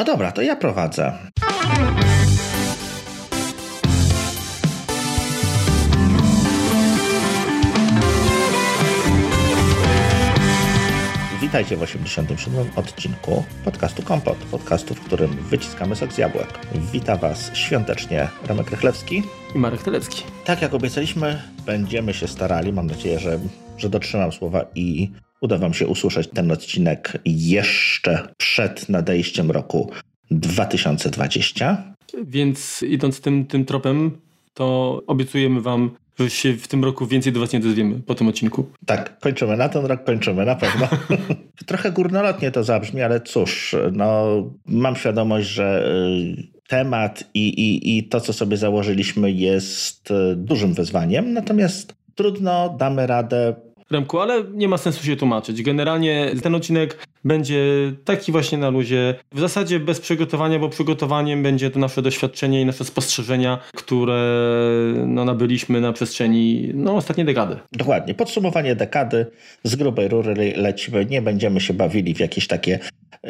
A dobra, to ja prowadzę. Witajcie w 87. odcinku podcastu Kompot, podcastu, w którym wyciskamy sok z jabłek. Wita Was świątecznie Remek Rychlewski i Marek Telecki. Tak jak obiecaliśmy, będziemy się starali, mam nadzieję, że, że dotrzymam słowa i uda Wam się usłyszeć ten odcinek jeszcze przed nadejściem roku 2020. Więc idąc tym, tym tropem, to obiecujemy Wam że się w tym roku więcej do Was nie dozwiemy po tym odcinku. Tak, kończymy na ten rok, kończymy na pewno. Trochę górnolotnie to zabrzmi, ale cóż, no, mam świadomość, że y, temat i, i, i to, co sobie założyliśmy, jest y, dużym wyzwaniem, natomiast trudno, damy radę. Remku, ale nie ma sensu się tłumaczyć. Generalnie ten odcinek będzie taki właśnie na luzie. W zasadzie bez przygotowania, bo przygotowaniem będzie to nasze doświadczenie i nasze spostrzeżenia, które no, nabyliśmy na przestrzeni no, ostatniej dekady. Dokładnie. Podsumowanie dekady. Z grubej rury lecimy. Nie będziemy się bawili w jakieś takie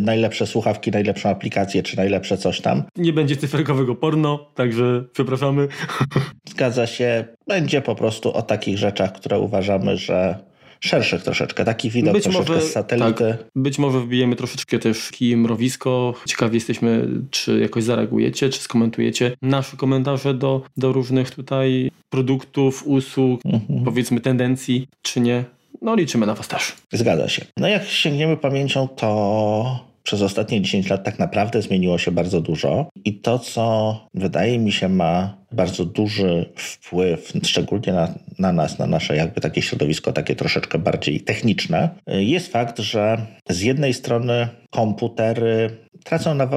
najlepsze słuchawki, najlepszą aplikację, czy najlepsze coś tam. Nie będzie cyferkowego porno, także przepraszamy. Zgadza się. Będzie po prostu o takich rzeczach, które uważamy, że szerszych troszeczkę, taki widok być troszeczkę może, z satelity. Tak, być może wbijemy troszeczkę też kij mrowisko. Ciekawi jesteśmy, czy jakoś zareagujecie, czy skomentujecie nasze komentarze do, do różnych tutaj produktów, usług, mhm. powiedzmy tendencji, czy nie. No liczymy na Was też. Zgadza się. No jak sięgniemy pamięcią, to przez ostatnie 10 lat tak naprawdę zmieniło się bardzo dużo i to, co wydaje mi się ma bardzo duży wpływ, szczególnie na, na nas, na nasze jakby takie środowisko, takie troszeczkę bardziej techniczne, jest fakt, że z jednej strony komputery tracą na,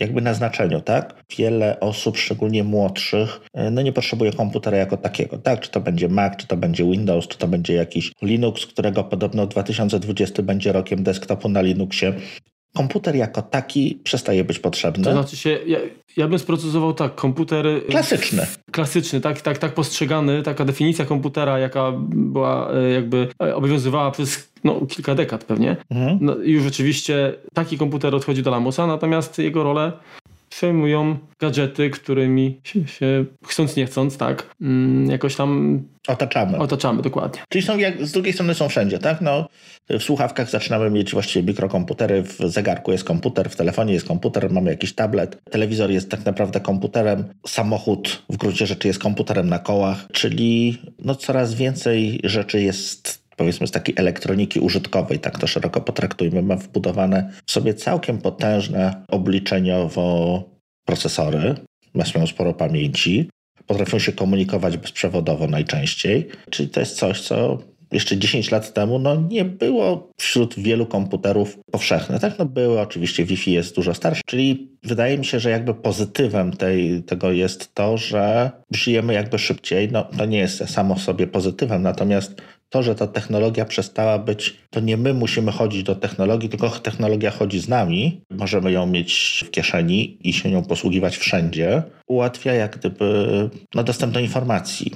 jakby na znaczeniu, tak? Wiele osób, szczególnie młodszych, no nie potrzebuje komputera jako takiego, tak? Czy to będzie Mac, czy to będzie Windows, czy to będzie jakiś Linux, którego podobno 2020 będzie rokiem desktopu na Linuxie komputer jako taki przestaje być potrzebny. To znaczy się, ja, ja bym sprecyzował tak, komputer... Y, klasyczny. Klasyczny, tak, tak, tak postrzegany, taka definicja komputera, jaka była y, jakby y, obowiązywała przez no, kilka dekad pewnie. Mhm. No, już rzeczywiście taki komputer odchodzi do lamusa, natomiast jego rolę przejmują gadżety, którymi się, się, chcąc nie chcąc, tak, mm, jakoś tam otaczamy. Otaczamy, dokładnie. Czyli są, jak, z drugiej strony są wszędzie, tak? No, w słuchawkach zaczynamy mieć właściwie mikrokomputery, w zegarku jest komputer, w telefonie jest komputer, mamy jakiś tablet, telewizor jest tak naprawdę komputerem, samochód w gruncie rzeczy jest komputerem na kołach, czyli no, coraz więcej rzeczy jest powiedzmy z takiej elektroniki użytkowej, tak to szeroko potraktujmy, ma wbudowane w sobie całkiem potężne obliczeniowo procesory, mają sporo pamięci, potrafią się komunikować bezprzewodowo najczęściej, czyli to jest coś, co jeszcze 10 lat temu no, nie było wśród wielu komputerów powszechne. Tak, no były, oczywiście Wi-Fi jest dużo starsze, czyli wydaje mi się, że jakby pozytywem tej, tego jest to, że żyjemy jakby szybciej. No, to nie jest samo w sobie pozytywem, natomiast to, że ta technologia przestała być, to nie my musimy chodzić do technologii, tylko technologia chodzi z nami. Możemy ją mieć w kieszeni i się nią posługiwać wszędzie. Ułatwia jak gdyby no, dostęp do informacji.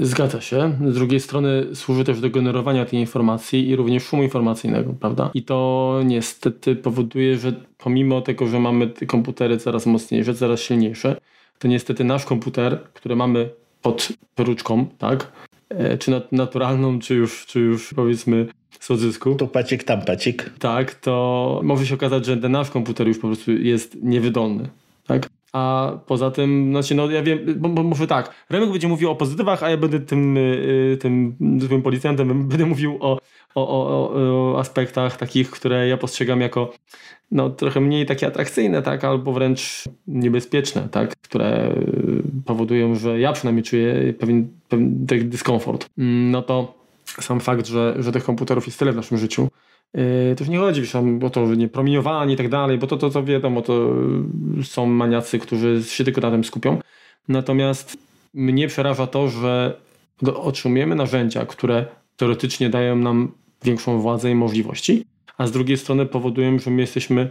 Zgadza się. Z drugiej strony służy też do generowania tej informacji i również szumu informacyjnego, prawda? I to niestety powoduje, że pomimo tego, że mamy te komputery coraz mocniejsze, coraz silniejsze, to niestety nasz komputer, który mamy pod peruczką, tak? E, czy naturalną, czy już, czy już powiedzmy z odzysku. Tu pacik, tam pacik. Tak, to może się okazać, że ten nasz komputer już po prostu jest niewydolny. Tak? A poza tym, znaczy, no ja wiem, bo, bo może tak, Remek będzie mówił o pozytywach, a ja będę tym, y, tym złym policjantem, będę mówił o, o, o, o aspektach takich, które ja postrzegam jako no, trochę mniej takie atrakcyjne, tak, albo wręcz niebezpieczne, tak, które powodują, że ja przynajmniej czuję pewien, pewien dyskomfort. Mm, no to sam fakt, że, że tych komputerów jest tyle w naszym życiu, Yy, to już nie chodzi o to, że nie promieniowanie i tak dalej, bo to, to, to wiadomo, to są maniacy, którzy się tylko na tym skupią. Natomiast mnie przeraża to, że otrzymujemy narzędzia, które teoretycznie dają nam większą władzę i możliwości, a z drugiej strony powodują, że my jesteśmy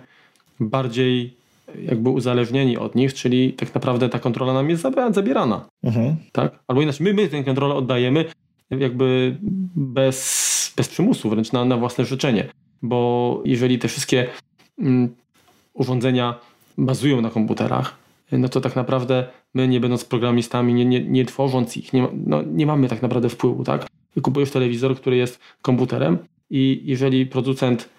bardziej jakby uzależnieni od nich, czyli tak naprawdę ta kontrola nam jest zabierana. Mhm. Tak? Albo inaczej, my, my tę kontrolę oddajemy jakby bez, bez przymusu, wręcz na, na własne życzenie. Bo jeżeli te wszystkie mm, urządzenia bazują na komputerach, no to tak naprawdę my nie będąc programistami, nie, nie, nie tworząc ich, nie, no, nie mamy tak naprawdę wpływu, tak? Kupujesz telewizor, który jest komputerem i jeżeli producent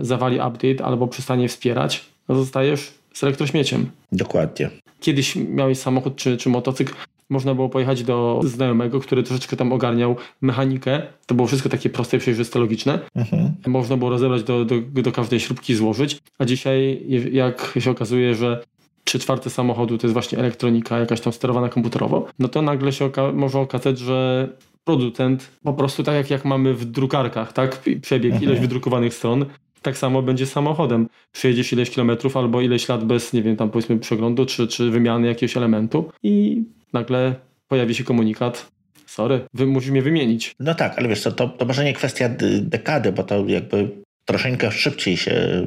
zawali update albo przestanie wspierać, no zostajesz z elektrośmieciem. Dokładnie. Kiedyś miałeś samochód czy, czy motocykl, można było pojechać do znajomego, który troszeczkę tam ogarniał mechanikę. To było wszystko takie proste, przejrzyste, logiczne. Mhm. Można było rozebrać do, do, do każdej śrubki złożyć. A dzisiaj, jak się okazuje, że trzy czwarte samochodu to jest właśnie elektronika jakaś tam sterowana komputerowo, no to nagle się oka może okazać, że producent po prostu tak jak, jak mamy w drukarkach, tak? Przebieg, mhm. ilość wydrukowanych stron, tak samo będzie z samochodem. Przejedziesz ileś kilometrów albo ileś lat bez, nie wiem, tam powiedzmy przeglądu czy, czy wymiany jakiegoś elementu i nagle pojawi się komunikat, sorry, wy musisz mnie wymienić. No tak, ale wiesz co, to, to może nie kwestia dekady, bo to jakby troszeczkę szybciej się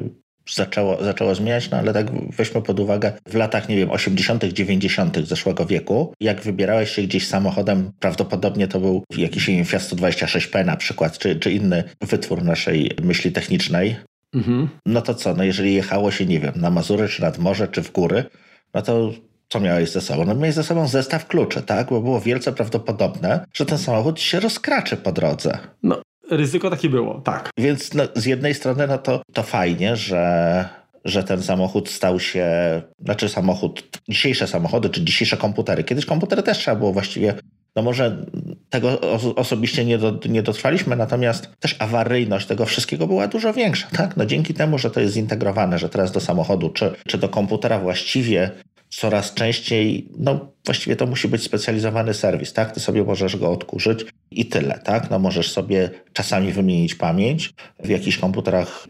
zaczęło, zaczęło zmieniać, no ale tak weźmy pod uwagę w latach, nie wiem, 80., 90. zeszłego wieku, jak wybierałeś się gdzieś samochodem, prawdopodobnie to był jakiś Fiat 126P na przykład, czy, czy inny wytwór naszej myśli technicznej, mhm. no to co, no jeżeli jechało się, nie wiem, na Mazury, czy nad morze, czy w góry, no to co miałeś ze sobą? No miałeś ze sobą zestaw kluczy, tak? Bo było wielce prawdopodobne, że ten samochód się rozkraczy po drodze. No, ryzyko takie było, tak. Więc no, z jednej strony no to, to fajnie, że, że ten samochód stał się, znaczy samochód, dzisiejsze samochody, czy dzisiejsze komputery. Kiedyś komputery też trzeba było właściwie no może tego osobiście nie, do, nie dotrwaliśmy, natomiast też awaryjność tego wszystkiego była dużo większa. Tak? No dzięki temu, że to jest zintegrowane, że teraz do samochodu czy, czy do komputera właściwie coraz częściej, no właściwie to musi być specjalizowany serwis, tak? Ty sobie możesz go odkurzyć i tyle, tak? No możesz sobie czasami wymienić pamięć w jakichś komputerach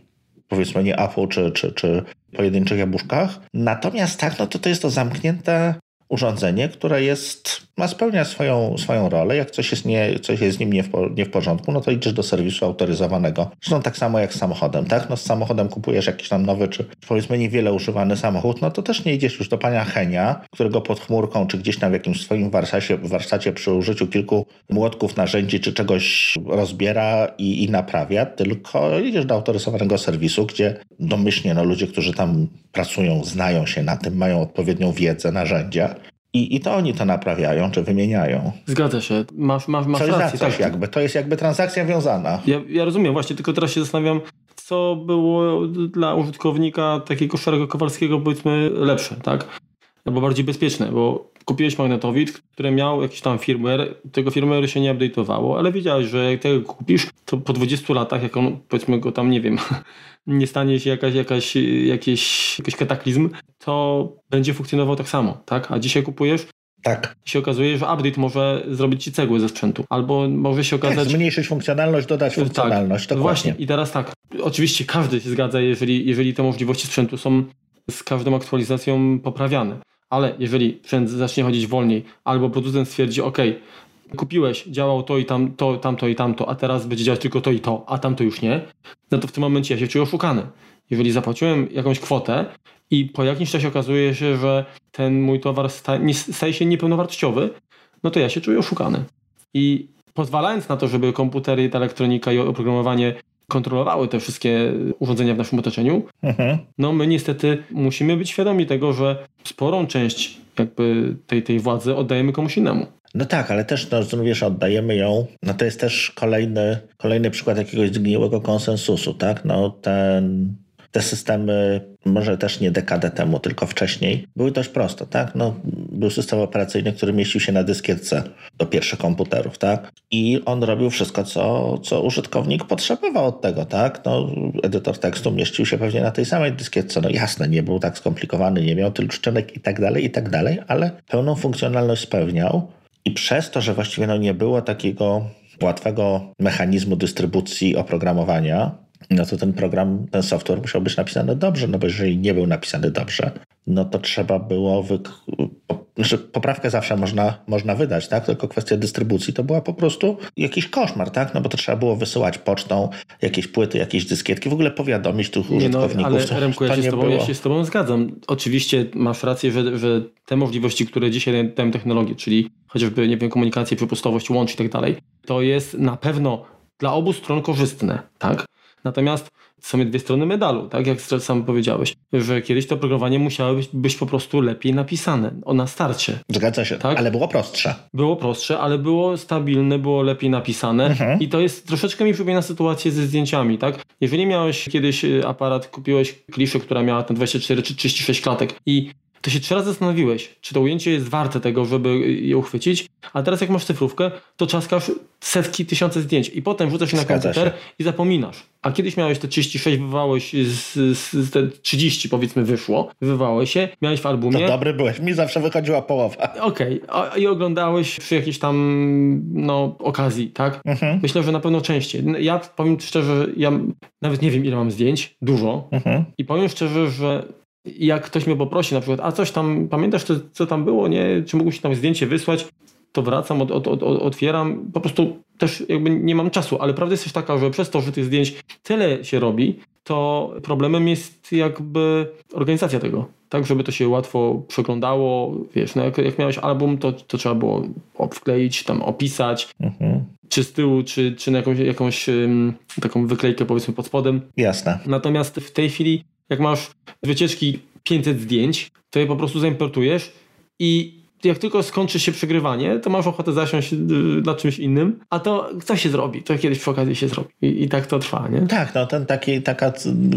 powiedzmy nie Apple czy, czy, czy pojedynczych jabłuszkach. Natomiast tak, no to to jest to zamknięte urządzenie, które jest, ma spełnia swoją, swoją rolę. Jak coś jest, nie, coś jest z nim nie w, nie w porządku, no to idziesz do serwisu autoryzowanego. Zresztą tak samo jak z samochodem, tak? No z samochodem kupujesz jakiś tam nowy, czy powiedzmy niewiele używany samochód, no to też nie idziesz już do pana Henia, którego pod chmurką, czy gdzieś tam w jakimś swoim warsztacie, warsztacie przy użyciu kilku młotków, narzędzi, czy czegoś rozbiera i, i naprawia, tylko idziesz do autoryzowanego serwisu, gdzie domyślnie no, ludzie, którzy tam pracują, znają się na tym, mają odpowiednią wiedzę, narzędzia i, I to oni to naprawiają, czy wymieniają. Zgadza się. Masz, masz, masz coś rację. Za coś tak. jakby. To jest jakby transakcja wiązana. Ja, ja rozumiem, właśnie, tylko teraz się zastanawiam, co było dla użytkownika takiego szarego Kowalskiego powiedzmy lepsze, tak? Albo bardziej bezpieczne, bo kupiłeś magnetowid, który miał jakiś tam firmware, tego firmware się nie update'owało, ale wiedziałeś, że jak tego kupisz, to po 20 latach, jak on powiedzmy go tam, nie wiem, nie stanie się jakaś, jakaś, jakiś, jakiś kataklizm, to będzie funkcjonował tak samo, tak? A dzisiaj kupujesz, tak. się okazuje, że update może zrobić ci cegły ze sprzętu. Albo może się okazać... Tak, zmniejszyć funkcjonalność, dodać tak. funkcjonalność. Tak, właśnie. I teraz tak, oczywiście każdy się zgadza, jeżeli, jeżeli te możliwości sprzętu są z każdą aktualizacją poprawiane. Ale jeżeli sprzęt zacznie chodzić wolniej, albo producent stwierdzi, OK, kupiłeś, działał to i tam, to, tamto i tamto, a teraz będzie działać tylko to i to, a tamto już nie, no to w tym momencie ja się czuję oszukany. Jeżeli zapłaciłem jakąś kwotę i po jakimś czasie okazuje się, że ten mój towar staje się niepełnowartościowy, no to ja się czuję oszukany. I pozwalając na to, żeby komputery, ta elektronika i oprogramowanie kontrolowały te wszystkie urządzenia w naszym otoczeniu, mhm. no my niestety musimy być świadomi tego, że sporą część jakby tej, tej władzy oddajemy komuś innemu. No tak, ale też, no, wiesz, oddajemy ją. No to jest też kolejny, kolejny przykład jakiegoś zgniłego konsensusu, tak? No ten te systemy, może też nie dekadę temu, tylko wcześniej, były dość proste, tak? No, był system operacyjny, który mieścił się na dyskietce do pierwszych komputerów, tak? I on robił wszystko, co, co użytkownik potrzebował od tego, tak? No, edytor tekstu mieścił się pewnie na tej samej dyskietce. No jasne, nie był tak skomplikowany, nie miał tylu czcionek i tak dalej, i tak dalej, ale pełną funkcjonalność spełniał i przez to, że właściwie no, nie było takiego łatwego mechanizmu dystrybucji oprogramowania, no to ten program, ten software musiał być napisany dobrze, no bo jeżeli nie był napisany dobrze, no to trzeba było wy... Znaczy, poprawkę zawsze można, można wydać, tak? Tylko kwestia dystrybucji to była po prostu jakiś koszmar, tak? No bo to trzeba było wysyłać pocztą jakieś płyty, jakieś dyskietki, w ogóle powiadomić tych nie użytkowników. No, ale Remku, ja się, z tobą, ja się z Tobą zgadzam. Oczywiście masz rację, że, że te możliwości, które dzisiaj dają technologie, czyli chociażby, nie wiem, komunikację, przepustowość, łącz i tak dalej, to jest na pewno dla obu stron korzystne, tak? Natomiast są dwie strony medalu, tak jak sam powiedziałeś, że kiedyś to programowanie musiało być, być po prostu lepiej napisane, o na starcie. Zgadza się, tak? ale było prostsze. Było prostsze, ale było stabilne, było lepiej napisane mhm. i to jest troszeczkę mi przypomina sytuację ze zdjęciami, tak? Jeżeli miałeś kiedyś y, aparat, kupiłeś kliszę, która miała ten 24 czy 36 klatek i to się trzy razy zastanowiłeś, czy to ujęcie jest warte tego, żeby je uchwycić, a teraz jak masz cyfrówkę, to czaskasz setki, tysiące zdjęć i potem wrzucasz się na komputer się. i zapominasz. A kiedyś miałeś te 36, wywałeś z, z, z te 30 powiedzmy wyszło, wywałeś się, miałeś w albumie. To dobry byłeś, mi zawsze wychodziła połowa. Okej, okay. i oglądałeś przy jakiejś tam no, okazji, tak? Mhm. Myślę, że na pewno częściej. Ja powiem szczerze, ja nawet nie wiem ile mam zdjęć, dużo mhm. i powiem szczerze, że jak ktoś mnie poprosi na przykład, a coś tam, pamiętasz co, co tam było, nie? Czy mógłbyś tam zdjęcie wysłać? To wracam, od, od, od, otwieram, po prostu też jakby nie mam czasu, ale prawda jest też taka, że przez to, że tych zdjęć tyle się robi, to problemem jest jakby organizacja tego, tak, żeby to się łatwo przeglądało, wiesz, no jak, jak miałeś album, to, to trzeba było wkleić, tam opisać, mhm. czy z tyłu, czy, czy na jakąś, jakąś um, taką wyklejkę powiedzmy pod spodem. Jasne. Natomiast w tej chwili jak masz wycieczki 500 zdjęć, to je po prostu zaimportujesz i jak tylko skończy się przegrywanie, to masz ochotę zasiąść y, nad czymś innym, a to co się zrobi? To kiedyś przy okazji się zrobi. I, i tak to trwa, nie? Tak, no ten taki, taka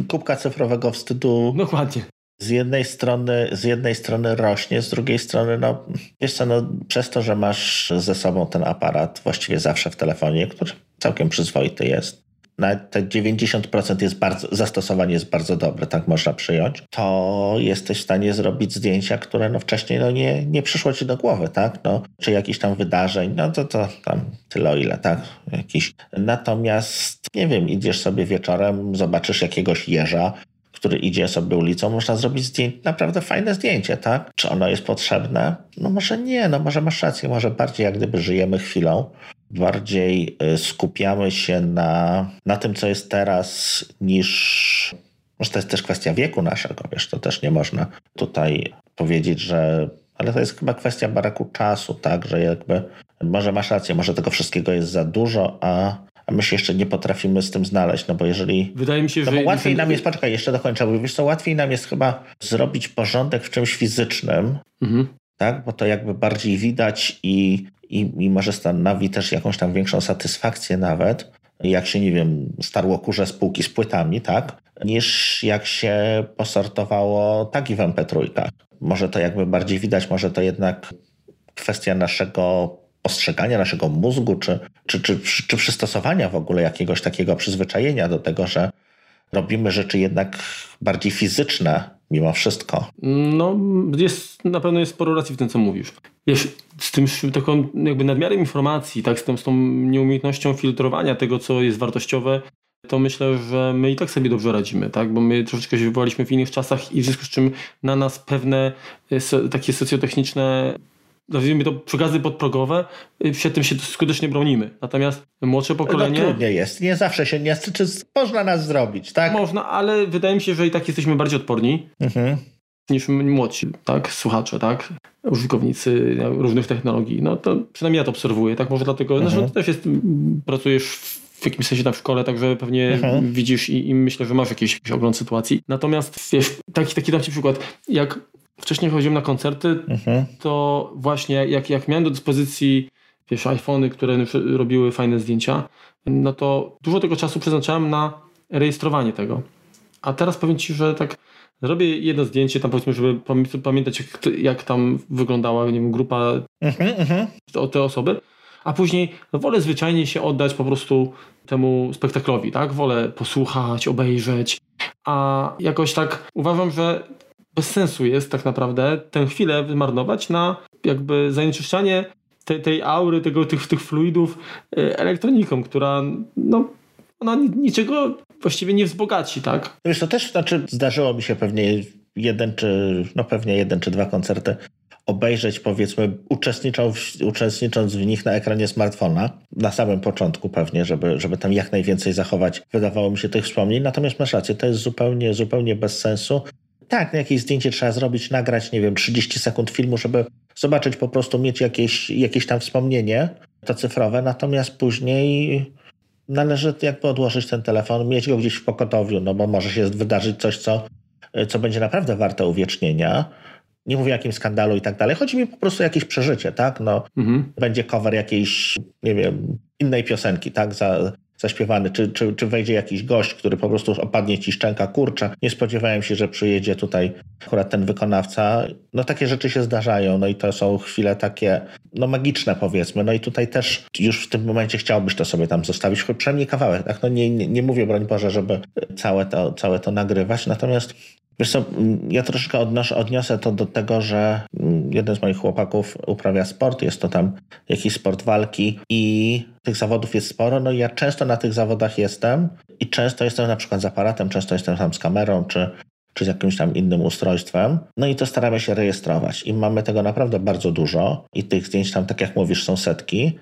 kubka cyfrowego wstydu. Dokładnie. Z jednej strony, z jednej strony rośnie, z drugiej strony, no wiesz co, no, przez to, że masz ze sobą ten aparat właściwie zawsze w telefonie, który całkiem przyzwoity jest, nawet te 90% jest bardzo, zastosowanie jest bardzo dobre, tak można przyjąć, to jesteś w stanie zrobić zdjęcia, które no wcześniej no nie, nie przyszło ci do głowy, tak? No, czy jakichś tam wydarzeń, no to, to tam tyle o ile, tak? Jakiś. Natomiast, nie wiem, idziesz sobie wieczorem, zobaczysz jakiegoś jeża, który idzie sobie ulicą, można zrobić zdjęcie, naprawdę fajne zdjęcie, tak? Czy ono jest potrzebne? No może nie, no może masz rację, może bardziej jak gdyby żyjemy chwilą bardziej y, skupiamy się na, na tym, co jest teraz, niż. Może to jest też kwestia wieku naszego, wiesz, to też nie można tutaj powiedzieć, że. Ale to jest chyba kwestia baraku czasu, tak, że jakby. Może masz rację, może tego wszystkiego jest za dużo, a, a my się jeszcze nie potrafimy z tym znaleźć, no bo jeżeli... Wydaje mi się, no że... łatwiej nam jest, poczekaj, jeszcze dokończę, bo wiesz co, łatwiej nam jest chyba zrobić porządek w czymś fizycznym, mhm. tak, bo to jakby bardziej widać i i, i może stanowi też jakąś tam większą satysfakcję nawet, jak się, nie wiem, starło kurze spółki z płytami, tak, niż jak się posortowało tagi w MP3. Może to jakby bardziej widać, może to jednak kwestia naszego postrzegania naszego mózgu, czy, czy, czy, czy przystosowania w ogóle jakiegoś takiego przyzwyczajenia do tego, że robimy rzeczy jednak bardziej fizyczne mimo wszystko. No, jest, na pewno jest sporo racji w tym, co mówisz. Wiesz, z tym taką jakby nadmiarem informacji, tak, z tą, z tą nieumiejętnością filtrowania tego, co jest wartościowe, to myślę, że my i tak sobie dobrze radzimy, tak? Bo my troszeczkę się wywołaliśmy w innych czasach i w związku z czym na nas pewne e, takie socjotechniczne nazwijmy to przekazy podprogowe, y, przed tym się skutecznie bronimy. Natomiast młodsze no pokolenie... No trudniej jest, nie zawsze się, nie, czy można nas zrobić, tak? Można, ale wydaje mi się, że i tak jesteśmy bardziej odporni. Mhm. Niż młodsi, tak, słuchacze, tak, użytkownicy różnych technologii. No to przynajmniej ja to obserwuję, tak, może dlatego, mhm. znaczy, też jest, pracujesz w jakimś sensie tam w szkole, także pewnie mhm. widzisz i, i, myślę, że masz jakiś, jakiś ogląd sytuacji. Natomiast wiesz, taki, taki dam ci przykład, jak wcześniej chodziłem na koncerty, mhm. to właśnie jak, jak miałem do dyspozycji wiesz, iPhony, które robiły fajne zdjęcia, no to dużo tego czasu przeznaczałem na rejestrowanie tego. A teraz powiem Ci, że tak zrobię jedno zdjęcie, tam powiedzmy, żeby pamiętać jak, jak tam wyglądała nie wiem, grupa mhm, mhm. o te osoby, a później wolę zwyczajnie się oddać po prostu temu spektaklowi, tak? Wolę posłuchać, obejrzeć, a jakoś tak uważam, że bez sensu jest tak naprawdę tę chwilę wymarnować na jakby zanieczyszczanie tej, tej aury, tego, tych, tych fluidów e, elektroniką, która no, ona niczego właściwie nie wzbogaci, tak? Wiesz, to też znaczy zdarzyło mi się pewnie jeden czy, no pewnie jeden czy dwa koncerty obejrzeć, powiedzmy, uczestnicząc, w nich na ekranie smartfona, na samym początku pewnie, żeby, żeby tam jak najwięcej zachować, wydawało mi się tych wspomnień. Natomiast masz rację, to jest zupełnie, zupełnie bez sensu. Tak, no jakieś zdjęcie trzeba zrobić, nagrać, nie wiem, 30 sekund filmu, żeby zobaczyć po prostu, mieć jakieś, jakieś tam wspomnienie, to cyfrowe, natomiast później należy jakby odłożyć ten telefon, mieć go gdzieś w pokotowiu, no bo może się wydarzyć coś, co, co będzie naprawdę warte uwiecznienia. Nie mówię o jakimś skandalu i tak dalej. Chodzi mi po prostu o jakieś przeżycie, tak? No, mhm. Będzie cover jakiejś, nie wiem, innej piosenki, tak? Za, zaśpiewany, czy, czy, czy wejdzie jakiś gość, który po prostu opadnie ci szczęka, kurcza. Nie spodziewałem się, że przyjedzie tutaj akurat ten wykonawca. No takie rzeczy się zdarzają, no i to są chwile takie, no magiczne powiedzmy. No i tutaj też już w tym momencie chciałbyś to sobie tam zostawić, przynajmniej kawałek, tak? No nie, nie, nie mówię, broń Boże, żeby całe to, całe to nagrywać, natomiast Wiesz co, ja troszkę odnoszę, odniosę to do tego, że jeden z moich chłopaków uprawia sport, jest to tam jakiś sport walki i tych zawodów jest sporo, no i ja często na tych zawodach jestem i często jestem na przykład z aparatem, często jestem tam z kamerą, czy, czy z jakimś tam innym ustrojstwem. No i to staramy się rejestrować i mamy tego naprawdę bardzo dużo i tych zdjęć tam, tak jak mówisz, są setki.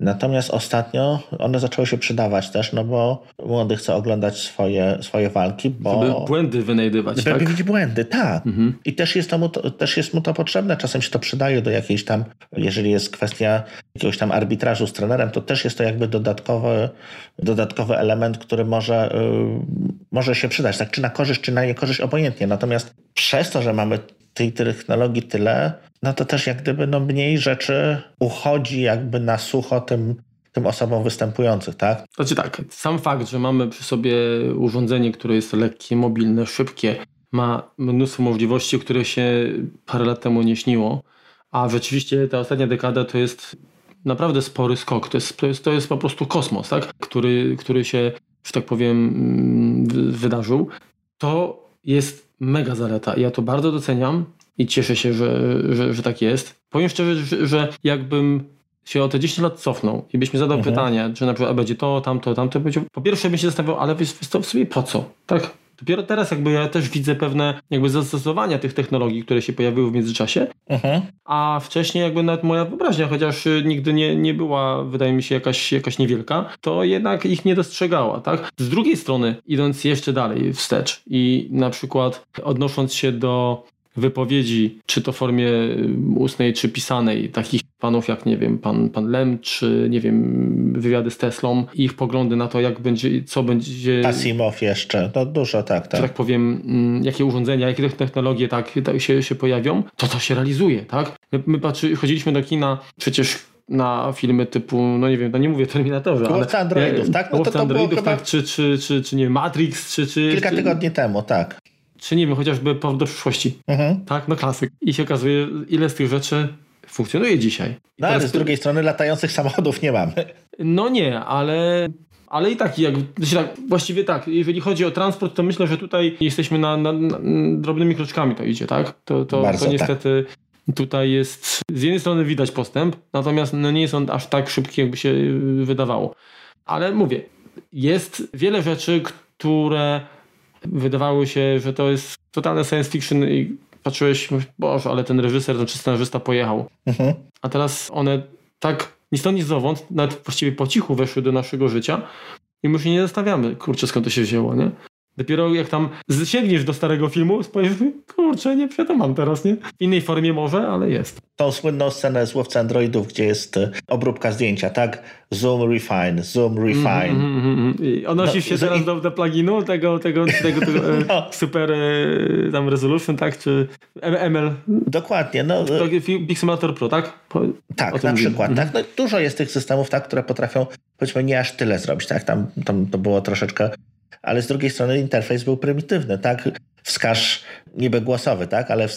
Natomiast ostatnio one zaczęły się przydawać też, no bo młody chce oglądać swoje, swoje walki, bo... Żeby błędy wynajdywać, żeby tak? widzieć błędy, tak. Mhm. I też jest, mu to, też jest mu to potrzebne. Czasem się to przydaje do jakiejś tam, jeżeli jest kwestia jakiegoś tam arbitrażu z trenerem, to też jest to jakby dodatkowy, dodatkowy element, który może, yy, może się przydać, tak czy na korzyść, czy na niekorzyść, obojętnie. Natomiast przez to, że mamy tej technologii tyle, no to też jak gdyby no mniej rzeczy uchodzi jakby na sucho tym, tym osobom występujących, tak? Znaczy tak, sam fakt, że mamy przy sobie urządzenie, które jest lekkie, mobilne, szybkie, ma mnóstwo możliwości, które się parę lat temu nie śniło, a rzeczywiście ta ostatnia dekada to jest naprawdę spory skok, to jest, to jest, to jest po prostu kosmos, tak? który, który się, że tak powiem, mm, wydarzył. To jest mega zaleta. Ja to bardzo doceniam i cieszę się, że, że, że tak jest. Powiem szczerze, że, że jakbym się o te 10 lat cofnął i byś mi zadał mhm. pytanie, czy na przykład będzie to, tamto, tamto, po pierwsze bym się zastanawiał, ale w sobie po co? Tak? Dopiero teraz jakby ja też widzę pewne jakby zastosowania tych technologii, które się pojawiły w międzyczasie, mhm. a wcześniej jakby nawet moja wyobraźnia, chociaż nigdy nie, nie była, wydaje mi się, jakaś, jakaś niewielka, to jednak ich nie dostrzegała, tak? Z drugiej strony, idąc jeszcze dalej wstecz i na przykład odnosząc się do wypowiedzi, czy to w formie ustnej, czy pisanej, takich panów jak, nie wiem, pan, pan Lem, czy, nie wiem, wywiady z Teslą, ich poglądy na to, jak będzie, co będzie... Asimow jeszcze, to dużo, tak, tak. Tak powiem, mm, jakie urządzenia, jakie technologie tak, tak się, się pojawią, to to się realizuje, tak? My, my patrzy, chodziliśmy do kina, przecież na filmy typu, no nie wiem, no nie mówię Terminatorze, ale... Androidów, tak? No to, to Androidów, chyba... tak, czy, czy, czy, czy nie Matrix, czy... czy Kilka tygodni temu, tak czy nie wiem, chociażby Powrót do przyszłości. Mhm. Tak, no klasyk. I się okazuje, ile z tych rzeczy funkcjonuje dzisiaj. no ale z drugiej strony latających samochodów nie mamy. No nie, ale ale i tak, jak, znaczy tak, właściwie tak, jeżeli chodzi o transport, to myślę, że tutaj jesteśmy na, na, na drobnymi kroczkami to idzie, tak? To, to, to tak. niestety tak. tutaj jest, z jednej strony widać postęp, natomiast no nie jest on aż tak szybki, jakby się wydawało. Ale mówię, jest wiele rzeczy, które wydawało się, że to jest totalne science fiction i patrzyłeś, boże, ale ten reżyser, ten scenarzysta pojechał. Mhm. A teraz one tak ni stąd ni zowąd, nawet właściwie po cichu weszły do naszego życia i my się nie zastanawiamy, kurczę, skąd to się wzięło, nie? Dopiero jak tam sięgniesz do starego filmu, spojrzysz, kurczę, nie mam teraz, nie? W innej formie może, ale jest. Tą słynną scenę z Łowcy Androidów, gdzie jest e, obróbka zdjęcia, tak? Zoom, refine, zoom, refine. Mm, mm, mm, I odnosisz no, się teraz do, do pluginu tego, tego, tego, tego e, no. super e, tam resolution, tak? Czy ML? Dokładnie. No, Pixelmator Pro, tak? Po, tak, na przykład. Mm. Tak? No, dużo jest tych systemów, tak, które potrafią, powiedzmy, nie aż tyle zrobić, tak? Tam, tam to było troszeczkę ale z drugiej strony interfejs był prymitywny, tak? Wskaż niby głosowy, tak? Ale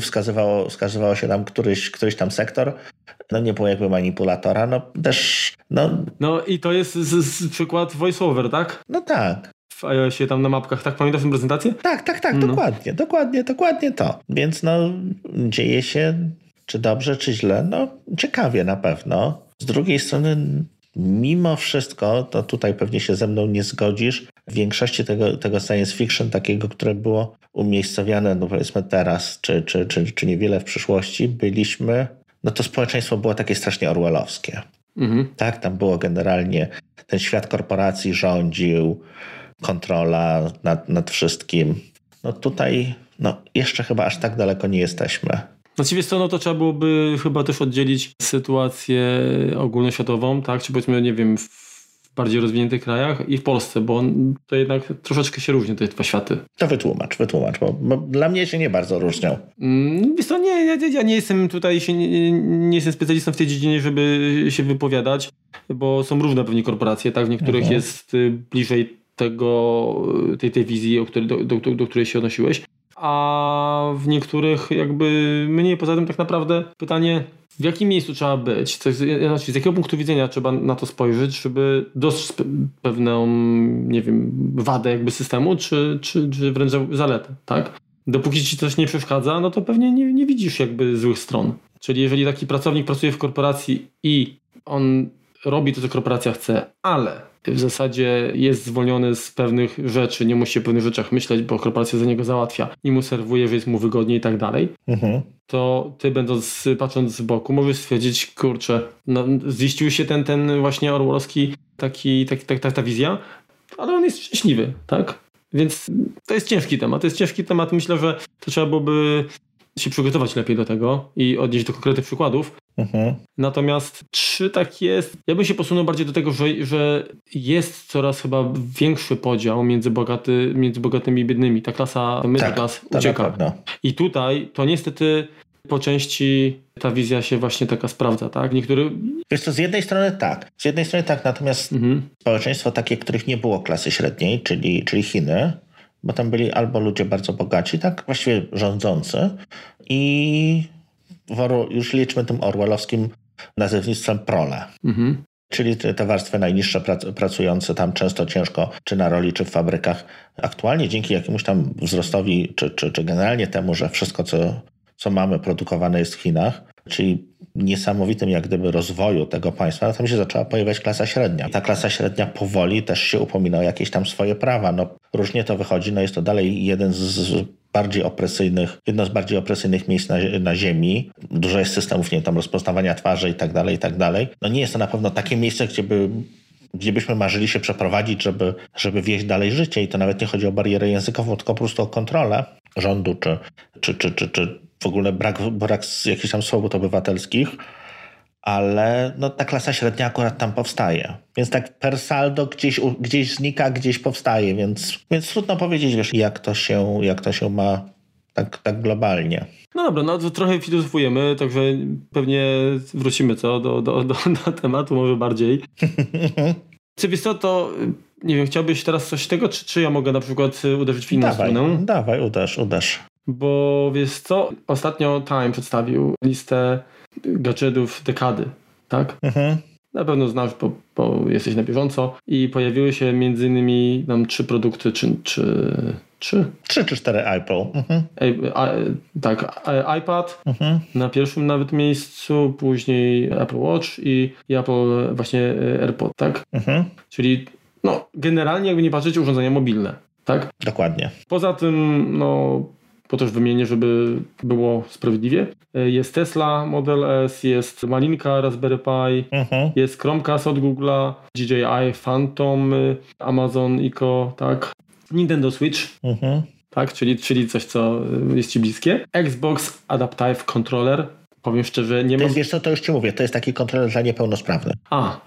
wskazywało, wskazywało się tam któryś, któryś tam sektor. No nie było jakby manipulatora, no też, no... No i to jest z, z przykład voiceover, tak? No tak. W iOSie tam na mapkach, tak? Pamiętasz tę prezentację? Tak, tak, tak, no. dokładnie, dokładnie, dokładnie to. Więc no dzieje się czy dobrze, czy źle, no ciekawie na pewno. Z drugiej strony Mimo wszystko, to tutaj pewnie się ze mną nie zgodzisz, w większości tego, tego science fiction, takiego, które było umiejscowione, no powiedzmy teraz, czy, czy, czy, czy niewiele w przyszłości, byliśmy, no to społeczeństwo było takie strasznie orwellowskie. Mhm. Tak, tam było generalnie, ten świat korporacji rządził, kontrola nad, nad wszystkim. No tutaj, no jeszcze chyba aż tak daleko nie jesteśmy. Właściwie co, no to trzeba byłoby chyba też oddzielić sytuację ogólnoświatową, tak? Czy powiedzmy, nie wiem, w bardziej rozwiniętych krajach i w Polsce, bo to jednak troszeczkę się różni te dwa światy. To wytłumacz, wytłumacz, bo, bo dla mnie się nie bardzo różnią. Mm, wiesz co, nie, ja, ja nie jestem tutaj, się, nie, nie, jestem specjalistą w tej dziedzinie, żeby się wypowiadać, bo są różne pewnie korporacje, tak? W niektórych mhm. jest y, bliżej tego, tej, tej wizji, o której, do, do, do, do której się odnosiłeś, a w niektórych jakby mniej. Poza tym tak naprawdę pytanie, w jakim miejscu trzeba być? Znaczy, z jakiego punktu widzenia trzeba na to spojrzeć, żeby dostrzec pewną, nie wiem, wadę jakby systemu, czy, czy, czy wręcz zaletę, tak? Dopóki ci coś nie przeszkadza, no to pewnie nie, nie widzisz jakby złych stron. Czyli jeżeli taki pracownik pracuje w korporacji i on robi to, co korporacja chce, ale w zasadzie jest zwolniony z pewnych rzeczy, nie musi o pewnych rzeczach myśleć, bo korporacja za niego załatwia i mu serwuje, że jest mu wygodniej i tak dalej, mhm. to ty będąc, patrząc z boku, możesz stwierdzić, kurczę, no, ziścił się ten, ten właśnie orwellowski taki, taki, tak, ta, ta wizja, ale on jest szczęśliwy, tak? Więc to jest ciężki temat. To jest ciężki temat. Myślę, że to trzeba byłoby się przygotować lepiej do tego i odnieść do konkretnych przykładów. Mhm. Natomiast czy tak jest? Ja bym się posunął bardziej do tego, że, że jest coraz chyba większy podział między, bogaty, między bogatymi i biednymi. Ta klasa middle tak, ucieka. I tutaj to niestety po części ta wizja się właśnie taka sprawdza, tak? Niektóry... Wiesz co, z jednej strony tak. Z jednej strony tak, natomiast mhm. społeczeństwo takie, których nie było klasy średniej, czyli, czyli Chiny, bo tam byli albo ludzie bardzo bogaci, tak właściwie rządzący i już liczmy tym orwellowskim nazewnictwem prole. Mhm. Czyli te warstwy najniższe pracujące tam często ciężko, czy na roli, czy w fabrykach. Aktualnie dzięki jakiemuś tam wzrostowi, czy, czy, czy generalnie temu, że wszystko, co, co mamy, produkowane jest w Chinach, czyli niesamowitym jak gdyby rozwoju tego państwa, no tam się zaczęła pojawiać klasa średnia. Ta klasa średnia powoli też się upomina o jakieś tam swoje prawa. No różnie to wychodzi, no jest to dalej jeden z bardziej opresyjnych, jedno z bardziej opresyjnych miejsc na, na ziemi. Dużo jest systemów, nie tam rozpoznawania twarzy i tak dalej, i tak dalej. No nie jest to na pewno takie miejsce, gdzie by gdzie byśmy marzyli się przeprowadzić, żeby, żeby wieść dalej życie. I to nawet nie chodzi o barierę językową, tylko po prostu o kontrolę rządu, czy, czy, czy, czy, czy w ogóle brak, brak jakichś tam swobód obywatelskich ale no, ta klasa średnia akurat tam powstaje. Więc tak per saldo gdzieś, gdzieś znika, gdzieś powstaje, więc, więc trudno powiedzieć, wiesz, jak to się, jak to się ma tak, tak globalnie. No dobra, no to trochę filozofujemy, także pewnie wrócimy co do, do, do, do tematu może bardziej. Czy wiesz co, to nie wiem, chciałbyś teraz coś tego, czy, czy ja mogę na przykład uderzyć w inną dawaj, stronę? Dawaj, uderz, uderz. Bo wiesz co, ostatnio Time przedstawił listę gadżetów dekady, tak? Mhm. Na pewno znasz, bo, bo, jesteś na bieżąco. I pojawiły się między innymi tam trzy produkty, czy, czy trzy? Trzy czy cztery Apple. Mhm. A, tak, iPad mhm. na pierwszym nawet miejscu, później Apple Watch i, i Apple właśnie e, AirPod, tak? Mhm. Czyli no, generalnie jakby nie patrzeć urządzenia mobilne, tak? Dokładnie. Poza tym, no po też wymienię, żeby było sprawiedliwie. E, jest Tesla Model S, jest Malinka Raspberry Pi, mhm. jest Chromecast od Google'a, DJI Phantom, Amazon Echo, tak. Nintendo Switch, mhm. tak, czyli, czyli coś, co jest Ci bliskie. Xbox Adaptive Controller, powiem szczerze, nie mam... Wiesz co, to już Ci mówię, to jest taki kontroler dla niepełnosprawnych. A.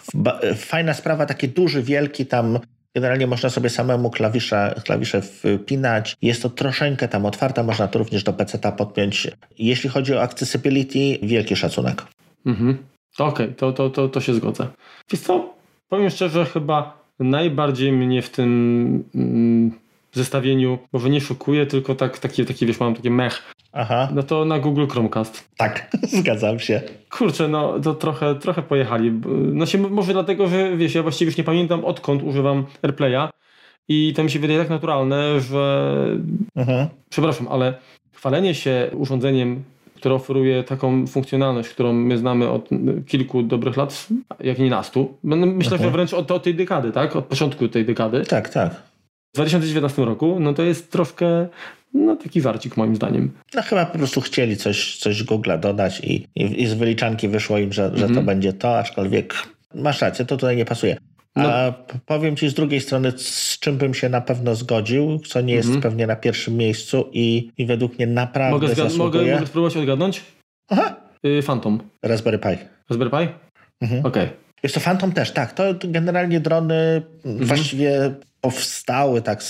Fajna sprawa, taki duży, wielki tam Generalnie można sobie samemu klawisze, klawisze wpinać. Jest to troszeczkę tam otwarta, można to również do PC-a podpiąć. Jeśli chodzi o accessibility, wielki szacunek. Mhm. Okej, okay, to, to, to, to się zgodzę. Wiesz co, powiem szczerze, chyba najbardziej mnie w tym mm, zestawieniu może nie szokuje, tylko tak, taki, taki wiesz, mam takie mech. Aha. No to na Google Chromecast. Tak, zgadzam się. Kurczę, no to trochę, trochę pojechali. No się może dlatego, że wiesz, ja właściwie już nie pamiętam odkąd używam AirPlaya i to mi się wydaje tak naturalne, że Aha. przepraszam, ale chwalenie się urządzeniem które oferuje taką funkcjonalność, którą my znamy od kilku dobrych lat, jak nie nastu. Myślę, że wręcz od, od tej dekady, tak? Od początku tej dekady. Tak, tak w 2019 roku, no to jest troszkę no taki warcik moim zdaniem. No chyba po prostu chcieli coś, coś Google'a dodać i, i, i, z wyliczanki wyszło im, że, że to mhm. będzie to, aczkolwiek masz rację, to tutaj nie pasuje. A no. powiem ci z drugiej strony, z czym bym się na pewno zgodził, co nie jest mhm. pewnie na pierwszym miejscu i, i według mnie naprawdę mogę. Mogę, mogę spróbować odgadnąć? Aha. Y, Phantom. Raspberry Pi. Raspberry Pi? Mhm. Okej. Okay. Jest to Phantom też, tak. To generalnie drony mhm. właściwie powstały, tak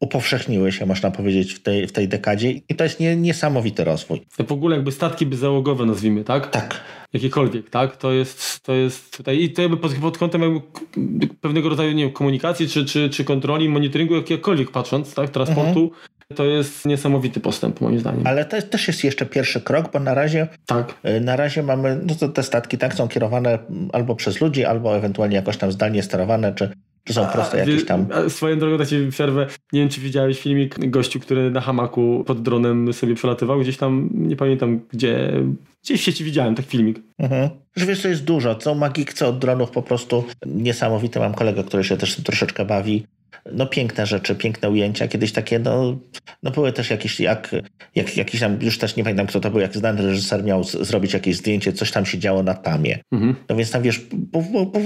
upowszechniły się, można powiedzieć, w tej, w tej dekadzie i to jest nie, niesamowity rozwój. To w ogóle jakby statki załogowe nazwijmy, tak? Tak. Jakiekolwiek, tak? To jest, to jest tutaj i to jakby pod, pod kątem jakby pewnego rodzaju nie wiem, komunikacji czy, czy, czy kontroli, monitoringu, jakiegokolwiek patrząc, tak? Transportu, mhm. To jest niesamowity postęp, moim zdaniem. Ale to też jest jeszcze pierwszy krok, bo na razie, tak. Y, na razie mamy, no to te statki tak są kierowane albo przez ludzi, albo ewentualnie jakoś tam zdalnie sterowane, czy to są proste jakieś tam. A swoją drogą da ci przerwę. Nie wiem, czy widziałeś filmik gościu, który na hamaku pod dronem sobie przelatywał. Gdzieś tam, nie pamiętam gdzie, gdzieś w sieci widziałem taki filmik. Mhm. Że wiesz, to jest dużo. Co magikce od dronów po prostu niesamowite. Mam kolegę, który się też troszeczkę bawi no piękne rzeczy, piękne ujęcia, kiedyś takie, no, no były też jakieś, jak, jak, jakiś tam, już też nie pamiętam kto to był, jak znany reżyser miał z, zrobić jakieś zdjęcie, coś tam się działo na tamie. Mhm. No więc tam wiesz, bo, bo, bo,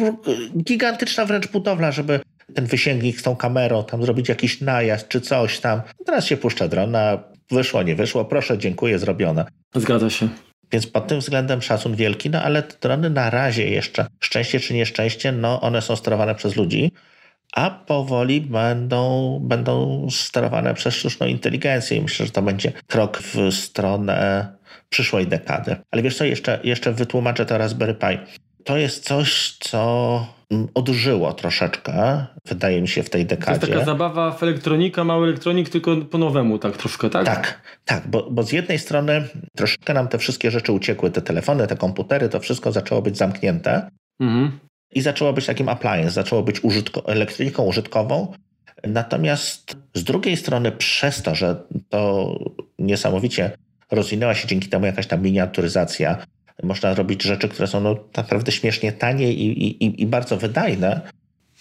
gigantyczna wręcz budowla, żeby ten wysięgnik z tą kamerą, tam zrobić jakiś najazd czy coś tam. Teraz się puszcza drona, wyszło, nie wyszło, proszę, dziękuję, zrobione. Zgadza się. Więc pod tym względem szacun wielki, no ale te drony na razie jeszcze, szczęście czy nieszczęście, no one są sterowane przez ludzi a powoli będą, będą sterowane przez sztuczną inteligencję i myślę, że to będzie krok w stronę przyszłej dekady. Ale wiesz co, jeszcze, jeszcze wytłumaczę to Raspberry Pi. To jest coś, co odżyło troszeczkę, wydaje mi się, w tej dekadzie. To jest taka zabawa w elektronika, mały elektronik, tylko po nowemu, tak troszkę, tak? Tak, tak, bo, bo z jednej strony troszkę nam te wszystkie rzeczy uciekły, te telefony, te komputery, to wszystko zaczęło być zamknięte. Mhm i zaczęło być takim appliance, zaczęło być użytko, elektroniką użytkową. Natomiast z drugiej strony, przez to, że to niesamowicie rozwinęła się dzięki temu jakaś tam miniaturyzacja, można robić rzeczy, które są no, naprawdę śmiesznie tanie i, i, i bardzo wydajne,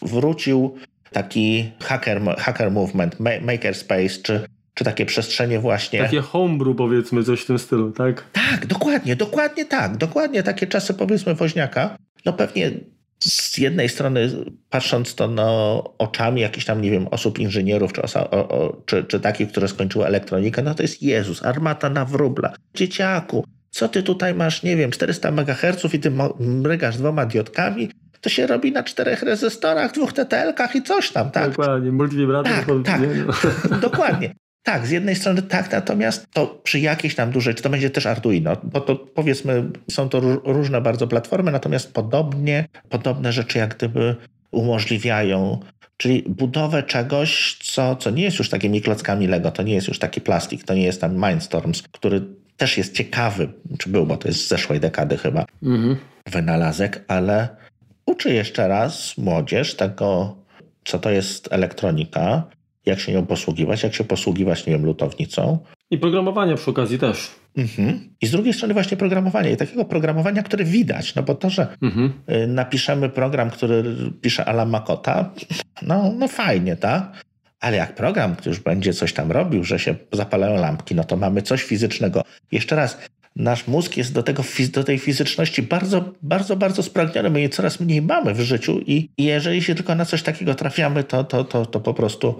wrócił taki hacker, hacker movement, makerspace, czy, czy takie przestrzenie właśnie. Takie homebrew powiedzmy, coś w tym stylu, tak? Tak, dokładnie, dokładnie tak. Dokładnie takie czasy powiedzmy woźniaka. No pewnie z jednej strony patrząc to no, oczami jakichś tam, nie wiem, osób inżynierów, czy, osa, o, o, czy, czy takich, które skończyły elektronikę, no to jest Jezus, armata na wróbla. Dzieciaku, co ty tutaj masz, nie wiem, 400 MHz i ty mrygasz dwoma diodkami, to się robi na czterech rezystorach, dwóch TTL-kach i coś tam, tak? Dokładnie, multivibrator. Tak, tak, dokładnie. Tak, z jednej strony tak, natomiast to przy jakiejś tam dużej, czy to będzie też Arduino, bo to powiedzmy są to różne bardzo platformy, natomiast podobnie, podobne rzeczy jak gdyby umożliwiają Czyli budowę czegoś, co, co nie jest już takimi klockami Lego, to nie jest już taki plastik, to nie jest tam Mindstorms, który też jest ciekawy, czy był, bo to jest z zeszłej dekady chyba, mhm. wynalazek, ale uczy jeszcze raz młodzież tego, co to jest elektronika, jak się nią posługiwać, jak się posługiwać, nie wiem, lutownicą. I programowania przy okazji też. Mhm. I z drugiej strony właśnie programowanie. I takiego programowania, które widać. No bo to, że mhm. Y, napiszemy program, który pisze Alan Makota, no, no fajnie, tak? Ale jak program już będzie coś tam robił, że się zapalają lampki, no to mamy coś fizycznego. Jeszcze raz, nasz mózg jest do, tego, do tej fizyczności bardzo, bardzo, bardzo spragniony. My jej coraz mniej mamy w życiu i, i jeżeli się tylko na coś takiego trafiamy, to, to, to, to po prostu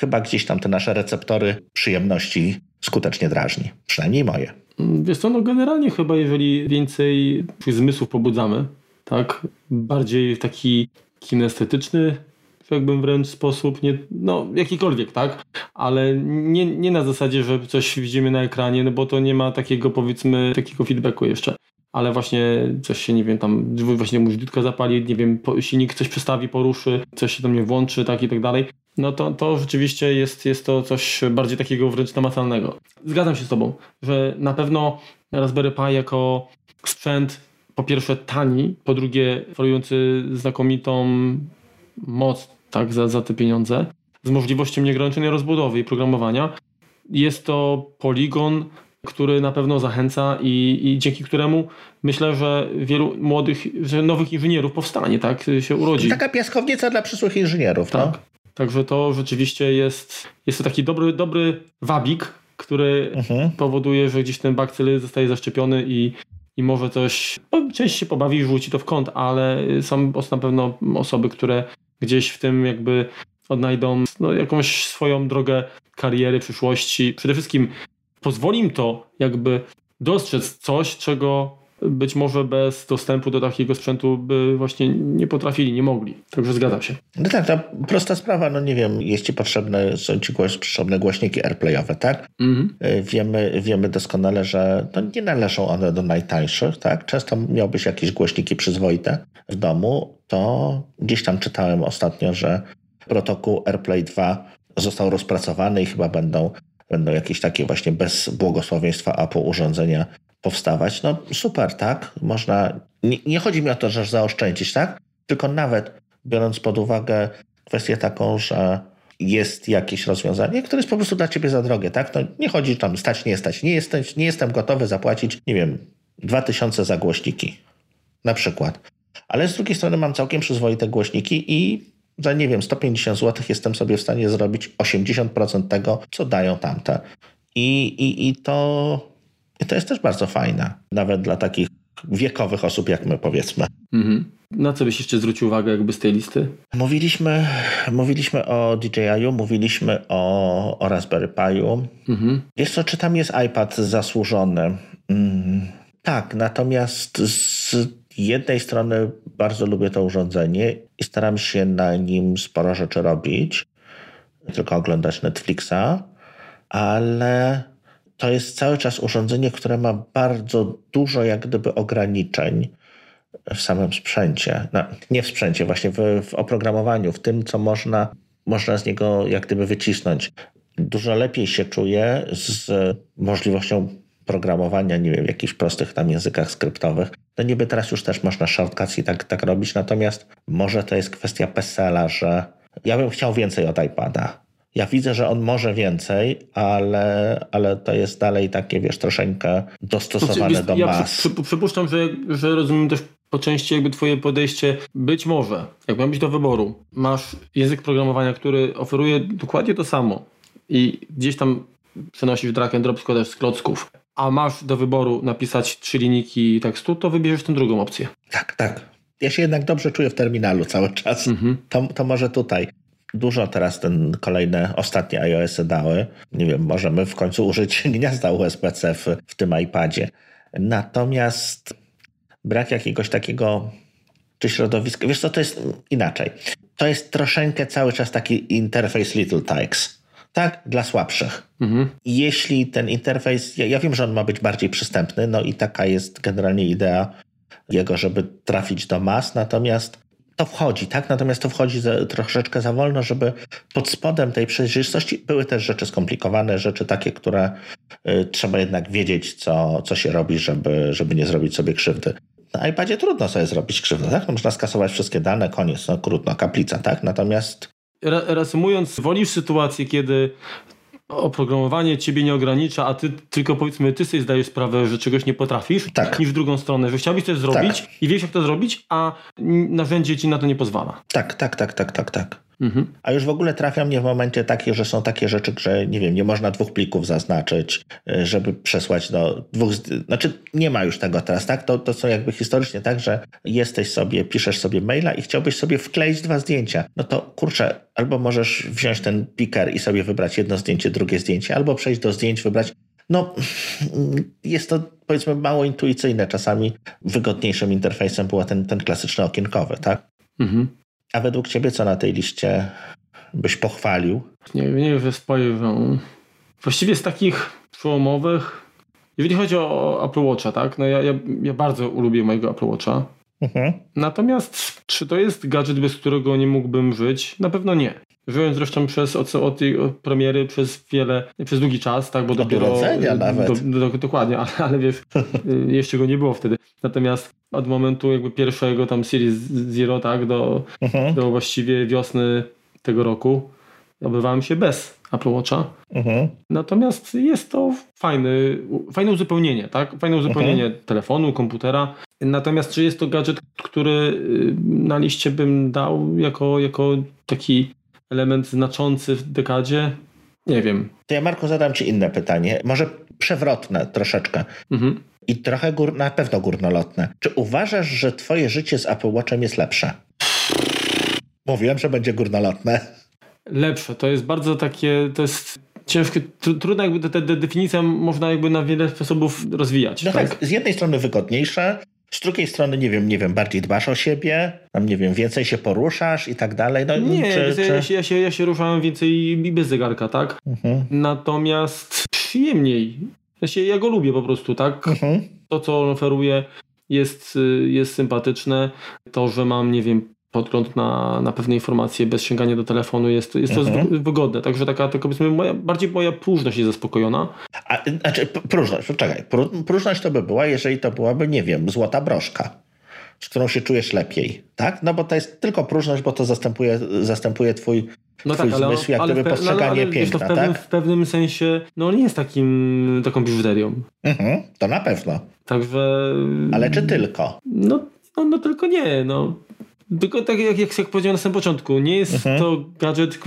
chyba gdzieś tam te nasze receptory przyjemności skutecznie drażni. Przynajmniej moje. Wiesz co, no generalnie chyba jeżeli więcej zmysłów pobudzamy, tak, bardziej taki kinestetyczny, jakbym wręcz sposób, nie, no jakikolwiek, tak, ale nie, nie na zasadzie, że coś widzimy na ekranie, no bo to nie ma takiego powiedzmy, takiego feedbacku jeszcze ale właśnie coś się, nie wiem, tam właśnie mu zapali, nie wiem, silnik coś przestawi, poruszy, coś się do mnie włączy, tak i tak dalej, no to, to rzeczywiście jest, jest to coś bardziej takiego wręcz namacalnego. Zgadzam się z Tobą, że na pewno Raspberry Pi jako sprzęt po pierwsze tani, po drugie oferujący znakomitą moc tak, za, za te pieniądze, z możliwością nieograniczonej rozbudowy i programowania. Jest to poligon który na pewno zachęca i, i dzięki któremu myślę, że wielu młodych, że nowych inżynierów powstanie, tak, się urodzi. Taka piaskownica dla przyszłych inżynierów, tak. No? Także to rzeczywiście jest, jest to taki dobry, dobry wabik, który mhm. powoduje, że gdzieś ten bakcyl zostaje zaszczepiony i, i może coś, no, część się pobawi i rzuci to w kąt, ale są na pewno osoby, które gdzieś w tym jakby odnajdą no, jakąś swoją drogę kariery, przyszłości. Przede wszystkim pozwoli im to jakby dostrzec coś, czego być może bez dostępu do takiego sprzętu by właśnie nie potrafili, nie mogli. Także zgadzam się. No tak, to prosta sprawa, no nie wiem, jest ci potrzebne, są ci potrzebne głośniki airplayowe, tak? Mhm. Y, wiemy, wiemy doskonale, że no nie należą one do najtańszych, tak? Często miałbyś jakieś głośniki przyzwoite w domu, to gdzieś tam czytałem ostatnio, że protokół AirPlay 2 został rozpracowany i chyba będą, będą jakieś takie właśnie bez błogosławieństwa Apple urządzenia powstawać. No super, tak? Można. Nie, nie chodzi mi o to, że zaoszczędzić, tak? Tylko nawet biorąc pod uwagę kwestię taką, że jest jakieś rozwiązanie, które jest po prostu dla ciebie za drogie, tak? No nie chodzi tam stać, nie stać. Nie, jestem, nie jestem gotowy zapłacić, nie wiem, 2000 za głośniki na przykład. Ale z drugiej strony mam całkiem przyzwoite głośniki i za nie wiem, 150 zł jestem sobie w stanie zrobić 80% tego, co dają tamte. I, i, i, to, to jest też bardzo fajne, nawet dla takich wiekowych osób jak my, powiedzmy. Mhm. Na co byś jeszcze zwrócił uwagę jakby z tej listy? Mówiliśmy, mówiliśmy o DJI-u, mówiliśmy o, o Raspberry Pi'u. Mhm. Jest to, czy tam jest iPad zasłużony? Mm, tak, natomiast z jednej strony bardzo lubię to urządzenie i staram się na nim sporo rzeczy robić, tylko oglądać Netflixa, ale to jest cały czas urządzenie, które ma bardzo dużo jak gdyby ograniczeń w samym sprzęcie. No, nie w sprzęcie, właśnie w, w oprogramowaniu, w tym, co można, można z niego jak gdyby wycisnąć. Dużo lepiej się czuję z możliwością programowania, nie wiem, w jakichś prostych tam językach skryptowych. No niby teraz już też można shortcuts i tak, tak robić, natomiast może to jest kwestia PESEL-a, że ja bym chciał więcej od iPada. Ja widzę, że on może więcej, ale, ale to jest dalej takie, wiesz, troszeczkę dostosowane do ja mas. Przy, przy, przypuszczam, że, że rozumiem też po części jakby twoje podejście, być może, jak miał być do wyboru, masz język programowania, który oferuje dokładnie to samo i gdzieś tam przenosisz drag and drop, składasz z klocków, a masz do wyboru napisać trzy linijki tekstu, to wybierzesz tę drugą opcję. Tak, tak. Ja się jednak dobrze czuję w terminalu cały czas. Mhm. To, to może tutaj. Dużo teraz ten kolejne, ostatnie iOSy dały. Nie wiem, możemy w końcu użyć gniazda USB-C w, w tym iPadzie. Natomiast brak jakiegoś takiego czy środowiska. Wiesz co, to jest inaczej. To jest troszeczkę cały czas taki interfejs Little Tykes tak, dla słabszych. Mhm. Jeśli ten interfejs, ja, ja, wiem, że on ma być bardziej przystępny, no i taka jest generalnie idea jego, żeby trafić do mas, natomiast to wchodzi, tak? Natomiast to wchodzi za, troszeczkę za wolno, żeby pod spodem tej przejrzystości były też rzeczy skomplikowane, rzeczy takie, które y, trzeba jednak wiedzieć, co, co się robi, żeby, żeby nie zrobić sobie krzywdy. Na iPadzie trudno sobie zrobić krzywdę, tak? No, można skasować wszystkie dane, koniec, no krótko, kaplica, tak? Natomiast reasumując, wolisz sytuację, kiedy oprogramowanie ciebie nie ogranicza, a ty tylko powiedzmy, ty sobie zdajesz sprawę, że czegoś nie potrafisz, tak. niż w drugą stronę, że chciałbyś coś zrobić tak. i wiesz jak to zrobić, a narzędzie ci na to nie pozwala. Tak, tak, tak, tak, tak, tak. Mhm. A już w ogóle trafia mnie w momencie takie, że są takie rzeczy, że nie wiem, nie można dwóch plików zaznaczyć, y, żeby przesłać do dwóch. Znaczy, nie ma już tego teraz, tak? To, to są jakby historycznie tak, że jesteś sobie, piszesz sobie maila i chciałbyś sobie wkleić dwa zdjęcia. No to kurczę, albo możesz wziąć ten piker i sobie wybrać jedno zdjęcie, drugie zdjęcie, albo przejść do zdjęć, wybrać. No, jest to powiedzmy mało intuicyjne. Czasami wygodniejszym interfejsem był ten, ten klasyczny okienkowy, tak? Mhm. A według ciebie co na tej liście byś pochwalił? Nie, nie wiem, spojrzę. Właściwie z takich przełomowych, jeżeli chodzi o Apple Watcha, tak? No ja, ja, ja bardzo lubię mojego Apple Watcha. Mhm. Natomiast czy to jest gadżet, bez którego nie mógłbym żyć? Na pewno nie. Żyłem zresztą przez od, od tej premiery przez wiele, przez długi czas, tak, bo do dopiero... nawet. Do, do, dokładnie, ale, ale wiesz, y, jeszcze go nie było wtedy. Natomiast od momentu jakby pierwszego tam Series Zero, tak, do, mhm. do właściwie wiosny tego roku obywałem się bez Apple Watcha. Mhm. Natomiast jest to fajny, fajne uzupełnienie, tak? Fajne uzupełnienie mhm. telefonu, komputera. Natomiast czy jest to gadżet, który y, na liście bym dał jako, jako taki element znaczący w dekadzie? Nie wiem. To ja, Marko, zadam Ci inne pytanie. Może przewrotne troszeczkę. Mhm. I trochę gór, na pewno górnolotne. Czy uważasz, że Twoje życie z Apple Watchem jest lepsze? Mówiłem, że będzie górnolotne. Lepsze. To jest bardzo takie. To jest ciężkie, trudno jakby te, te definicje można jakby na wiele sposobów rozwijać. No tak? tak, z jednej strony wygodniejsze, z drugiej strony, nie wiem, nie wiem, bardziej dbasz o siebie, tam nie wiem, więcej się poruszasz i tak dalej. No, nie, czy, czy... Ja, się, ja, się, ja się ruszałem więcej bez zegarka, tak? Mhm. Natomiast przyjemniej. Ja, ja go lubię po prostu, tak? Mhm. To, co on oferuje jest, jest sympatyczne. To, że mam, nie wiem, podgląd na, na pewne informacje bez sięgania do telefonu jest, jest to mhm. wygodne. Także taka, taka powiedzmy, moja, bardziej moja próżność jest zaspokojona. A, znaczy, próżność, czekaj, próżność to by była, jeżeli to byłaby, nie wiem, złota broszka, z którą się czujesz lepiej, tak? No bo to jest tylko próżność, bo to zastępuje, zastępuje twój no twój tak, zmysł, jak gdyby postrzeganie no, piękna, w pewnym, tak? w pewnym sensie, no nie jest takim, taką biżuterią. Mhm, to na pewno. Także... Ale czy tylko? No, no, no tylko nie, no. Tylko tak jak, jak, jak powiedziałem na samym początku, nie jest mhm. to gadżet,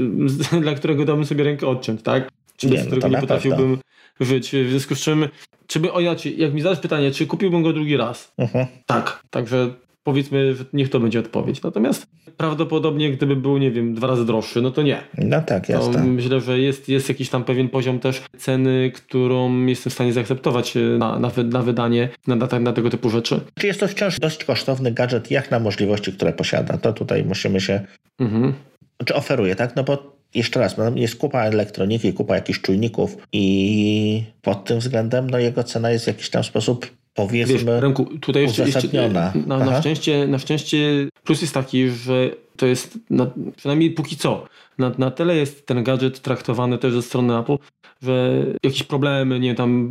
dla którego dałbym sobie rękę odciąć, tak? Czy bez no którego nie potrafiłbym żyć. W związku z czym, czy by, o jak mi zadasz pytanie, czy kupiłbym go drugi raz? Mhm. Tak, także powiedzmy, że niech to będzie odpowiedź. Natomiast prawdopodobnie, gdyby był, nie wiem, dwa razy droższy, no to nie. No tak, jasne. myślę, że jest, jest jakiś tam pewien poziom też ceny, którą jestem w stanie zaakceptować e, na, na, na wydanie na, na, na, tego typu rzeczy. Czy jest to wciąż dość kosztowny gadżet, jak na możliwości, które posiada? To tutaj musimy się... Mhm. Czy oferuje, tak? No bo jeszcze raz, no, jest kupa elektroniki, kupa jakichś czujników i pod tym względem no, jego cena jest w jakiś tam sposób powiedzmy Wiesz, Remku, tutaj jeszcze, jeszcze na, na, szczęście, na szczęście plus jest taki, że to jest na, przynajmniej póki co na, na tyle jest ten gadżet traktowany też ze strony Apple, że jakieś problemy, nie tam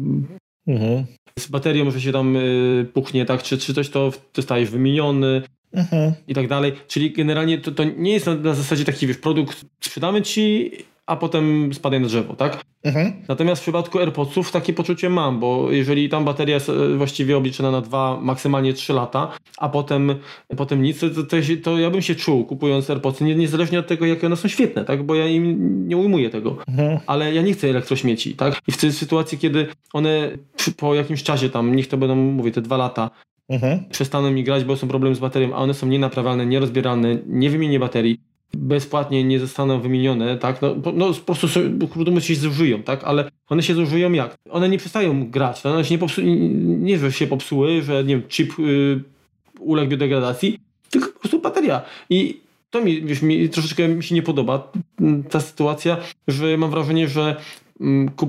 mhm. z baterią, że się tam y, puchnie, tak, czy, czy coś, to zostajesz wymieniony, mhm. i tak dalej. Czyli generalnie to, to nie jest na, na zasadzie taki wiesz, produkt sprzedamy ci a potem spadaj na drzewo, tak? Mhm. Natomiast w przypadku AirPodsów takie poczucie mam, bo jeżeli tam bateria jest e, właściwie obliczona na dwa, maksymalnie trzy lata, a potem, potem nic, to, to, to ja bym się czuł kupując AirPodsy, nie, niezależnie od tego, jakie one są świetne, tak? Bo ja im nie ujmuję tego. Mhm. Ale ja nie chcę elektrośmieci, tak? I w tej sytuacji, kiedy one po jakimś czasie tam, niech to będą, mówię, te dwa lata, mhm. przestaną mi grać, bo są problemy z baterią, a one są nienaprawialne, nierozbieralne, nie wymienię baterii, bezpłatnie nie zostaną wymienione, tak, no, no po prostu krótko się zużyją, tak, ale one się zużyją jak? One nie przestają grać, no, one się nie nie, że się popsuły, że nie wiem, chip y, uległ biodegradacji, tylko po prostu bateria. I to mi, wiesz, mi troszeczkę mi się nie podoba ta sytuacja, że mam wrażenie, że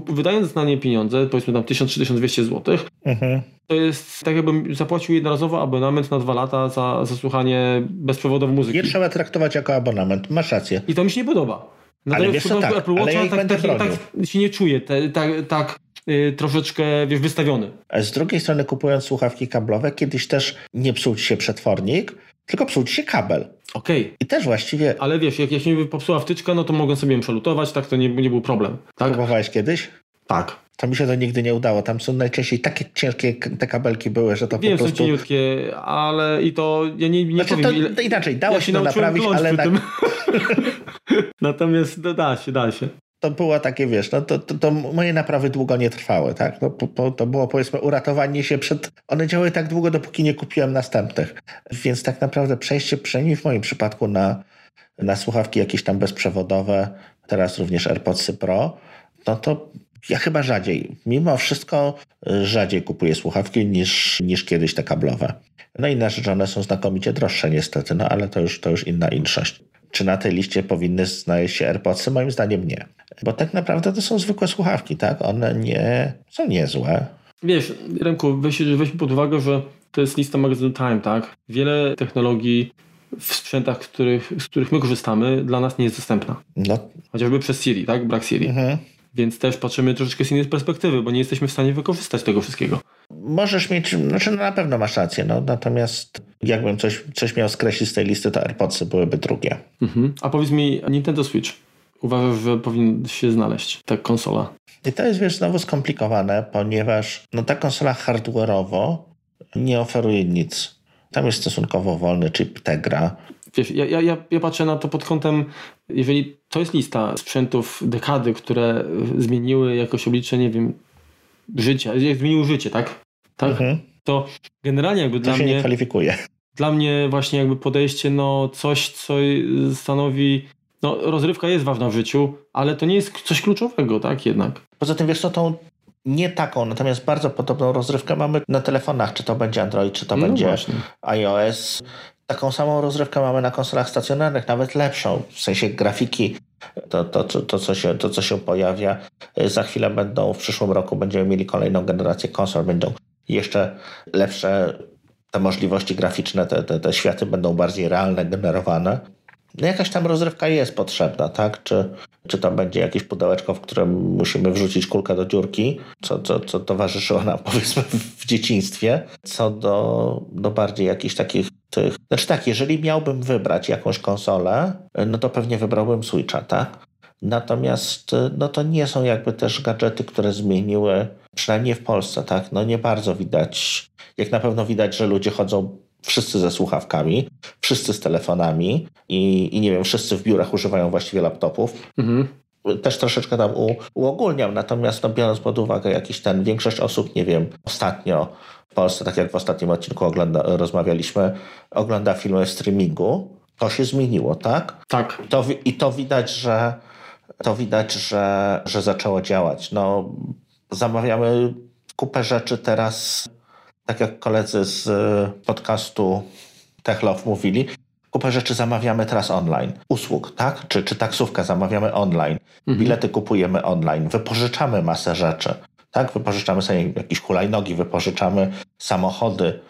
wydając na nie pieniądze, powiedzmy tam 1000-1200 zł, mhm to jest tak jakbym zapłacił jednorazowo abonament na dwa lata za, za słuchanie bezprzewodowej muzyki. Nie trzeba traktować jako abonament, masz rację. I to mi się nie podoba. Natomiast ale wiesz co, tak, Apple Watcha, ale ja tak, tak, tak, tak, się nie czuję, te, tak, tak yy, troszeczkę wiesz, wystawiony. Z drugiej strony kupując słuchawki kablowe, kiedyś też nie psuł ci się przetwornik, tylko psuł ci się kabel. Okej. Okay. I też właściwie... Ale wiesz, jak, jak się mi popsuła wtyczka, no to mogłem sobie ją przelutować, tak, to nie, nie był problem. Tak? Próbowałeś kiedyś? Tak. To mi się to nigdy nie udało. Tam są najczęściej takie ciężkie te kabelki były, że to Wiem, po prostu... są cieniutkie, ale i to ja nie, nie znaczy, powiem... To, ile... Inaczej, dało ja się to naprawić, ale... Na... Natomiast da się, da się. To było takie, wiesz, no to, to, to moje naprawy długo nie trwały, tak? No, po, po, to było powiedzmy uratowanie się przed... One działały tak długo, dopóki nie kupiłem następnych. Więc tak naprawdę przejście, przynajmniej w moim przypadku, na, na słuchawki jakieś tam bezprzewodowe, teraz również AirPodsy Pro, no to ja chyba rzadziej, mimo wszystko rzadziej kupuję słuchawki niż, niż kiedyś te kablowe. No i nasze one są znakomicie droższe niestety, no ale to już, to już inna inszość. Czy na tej liście powinny znaleźć się AirPodsy? Moim zdaniem nie. Bo tak naprawdę to są zwykłe słuchawki, tak? One nie są niezłe. Wiesz, Remku, weź, weź pod uwagę, że to jest lista magazynu Time, tak? Wiele technologii w sprzętach, których, z których my korzystamy, dla nas nie jest dostępna. No. Chociażby przez Siri, tak? Brak Siri. Mhm. Więc też patrzymy troszeczkę z innej perspektywy, bo nie jesteśmy w stanie wykorzystać tego wszystkiego. Możesz mieć, znaczy no na pewno masz rację, no, natomiast jakbym coś, coś miał skreślić z tej listy, to AirPodsy byłyby drugie. Mhm. A powiedz mi, Nintendo Switch, uważasz, że powinien się znaleźć ta konsola? I to jest wiesz znowu skomplikowane, ponieważ no, ta konsola hardware'owo nie oferuje nic. Tam jest stosunkowo wolny chip Tegra. Wiesz, ja, ja, ja patrzę na to pod kątem, jeżeli to jest lista sprzętów dekady, które zmieniły jakoś oblicze, nie wiem, życia, jak zmieniły życie, tak? Tak? Mhm. To generalnie jakby to dla się mnie... nie kwalifikuje. Dla mnie właśnie jakby podejście, no coś, co stanowi no, rozrywka jest ważna w życiu, ale to nie jest coś kluczowego, tak jednak. Poza tym, wiesz co, tą nie taką, natomiast bardzo podobną rozrywkę mamy na telefonach, czy to będzie Android, czy to No będzie właśnie. iOS. Taką samą rozrywkę mamy na konsolach stacjonarnych, nawet lepszą, w sensie grafiki, to, to, to, to, co, się, to co się pojawia. Za chwilę będą, w przyszłym roku będziemy mieli kolejną generację konsol, będą jeszcze lepsze te możliwości graficzne, te, te, te światy będą bardziej realne, generowane. No jakaś tam rozrywka jest potrzebna, tak? Czy, czy to będzie jakieś pudełeczko, w którym musimy wrzucić kulkę do dziurki, co, co, co towarzyszyło nam powiedzmy w dzieciństwie, co do, do bardziej jakichś takich tych... Znaczy tak, jeżeli miałbym wybrać jakąś konsolę, no to pewnie wybrałbym Switcha, tak? Natomiast no to nie są jakby też gadżety, które zmieniły, przynajmniej w Polsce, tak? No nie bardzo widać, jak na pewno widać, że ludzie chodzą wszyscy ze słuchawkami, wszyscy z telefonami i, i nie wiem, wszyscy w biurach używają właściwie laptopów. Mhm. Też troszeczkę tam u, uogólniam, natomiast no, biorąc pod uwagę jakiś ten, większość osób, nie wiem, ostatnio w Polsce, tak jak w ostatnim odcinku ogląda, rozmawialiśmy, ogląda filmy w streamingu, to się zmieniło, tak? Tak. To, wi- I to widać, że to widać, że, że zaczęło działać. No, zamawiamy kupę rzeczy teraz, tak jak koledzy z y, podcastu Tech Love mówili, kupę rzeczy zamawiamy teraz online. Usług, tak? Czy, czy taksówkę zamawiamy online. Bilety kupujemy online. Wypożyczamy masę rzeczy. Tak? Wypożyczamy sobie jakieś hulajnogi, wypożyczamy samochody.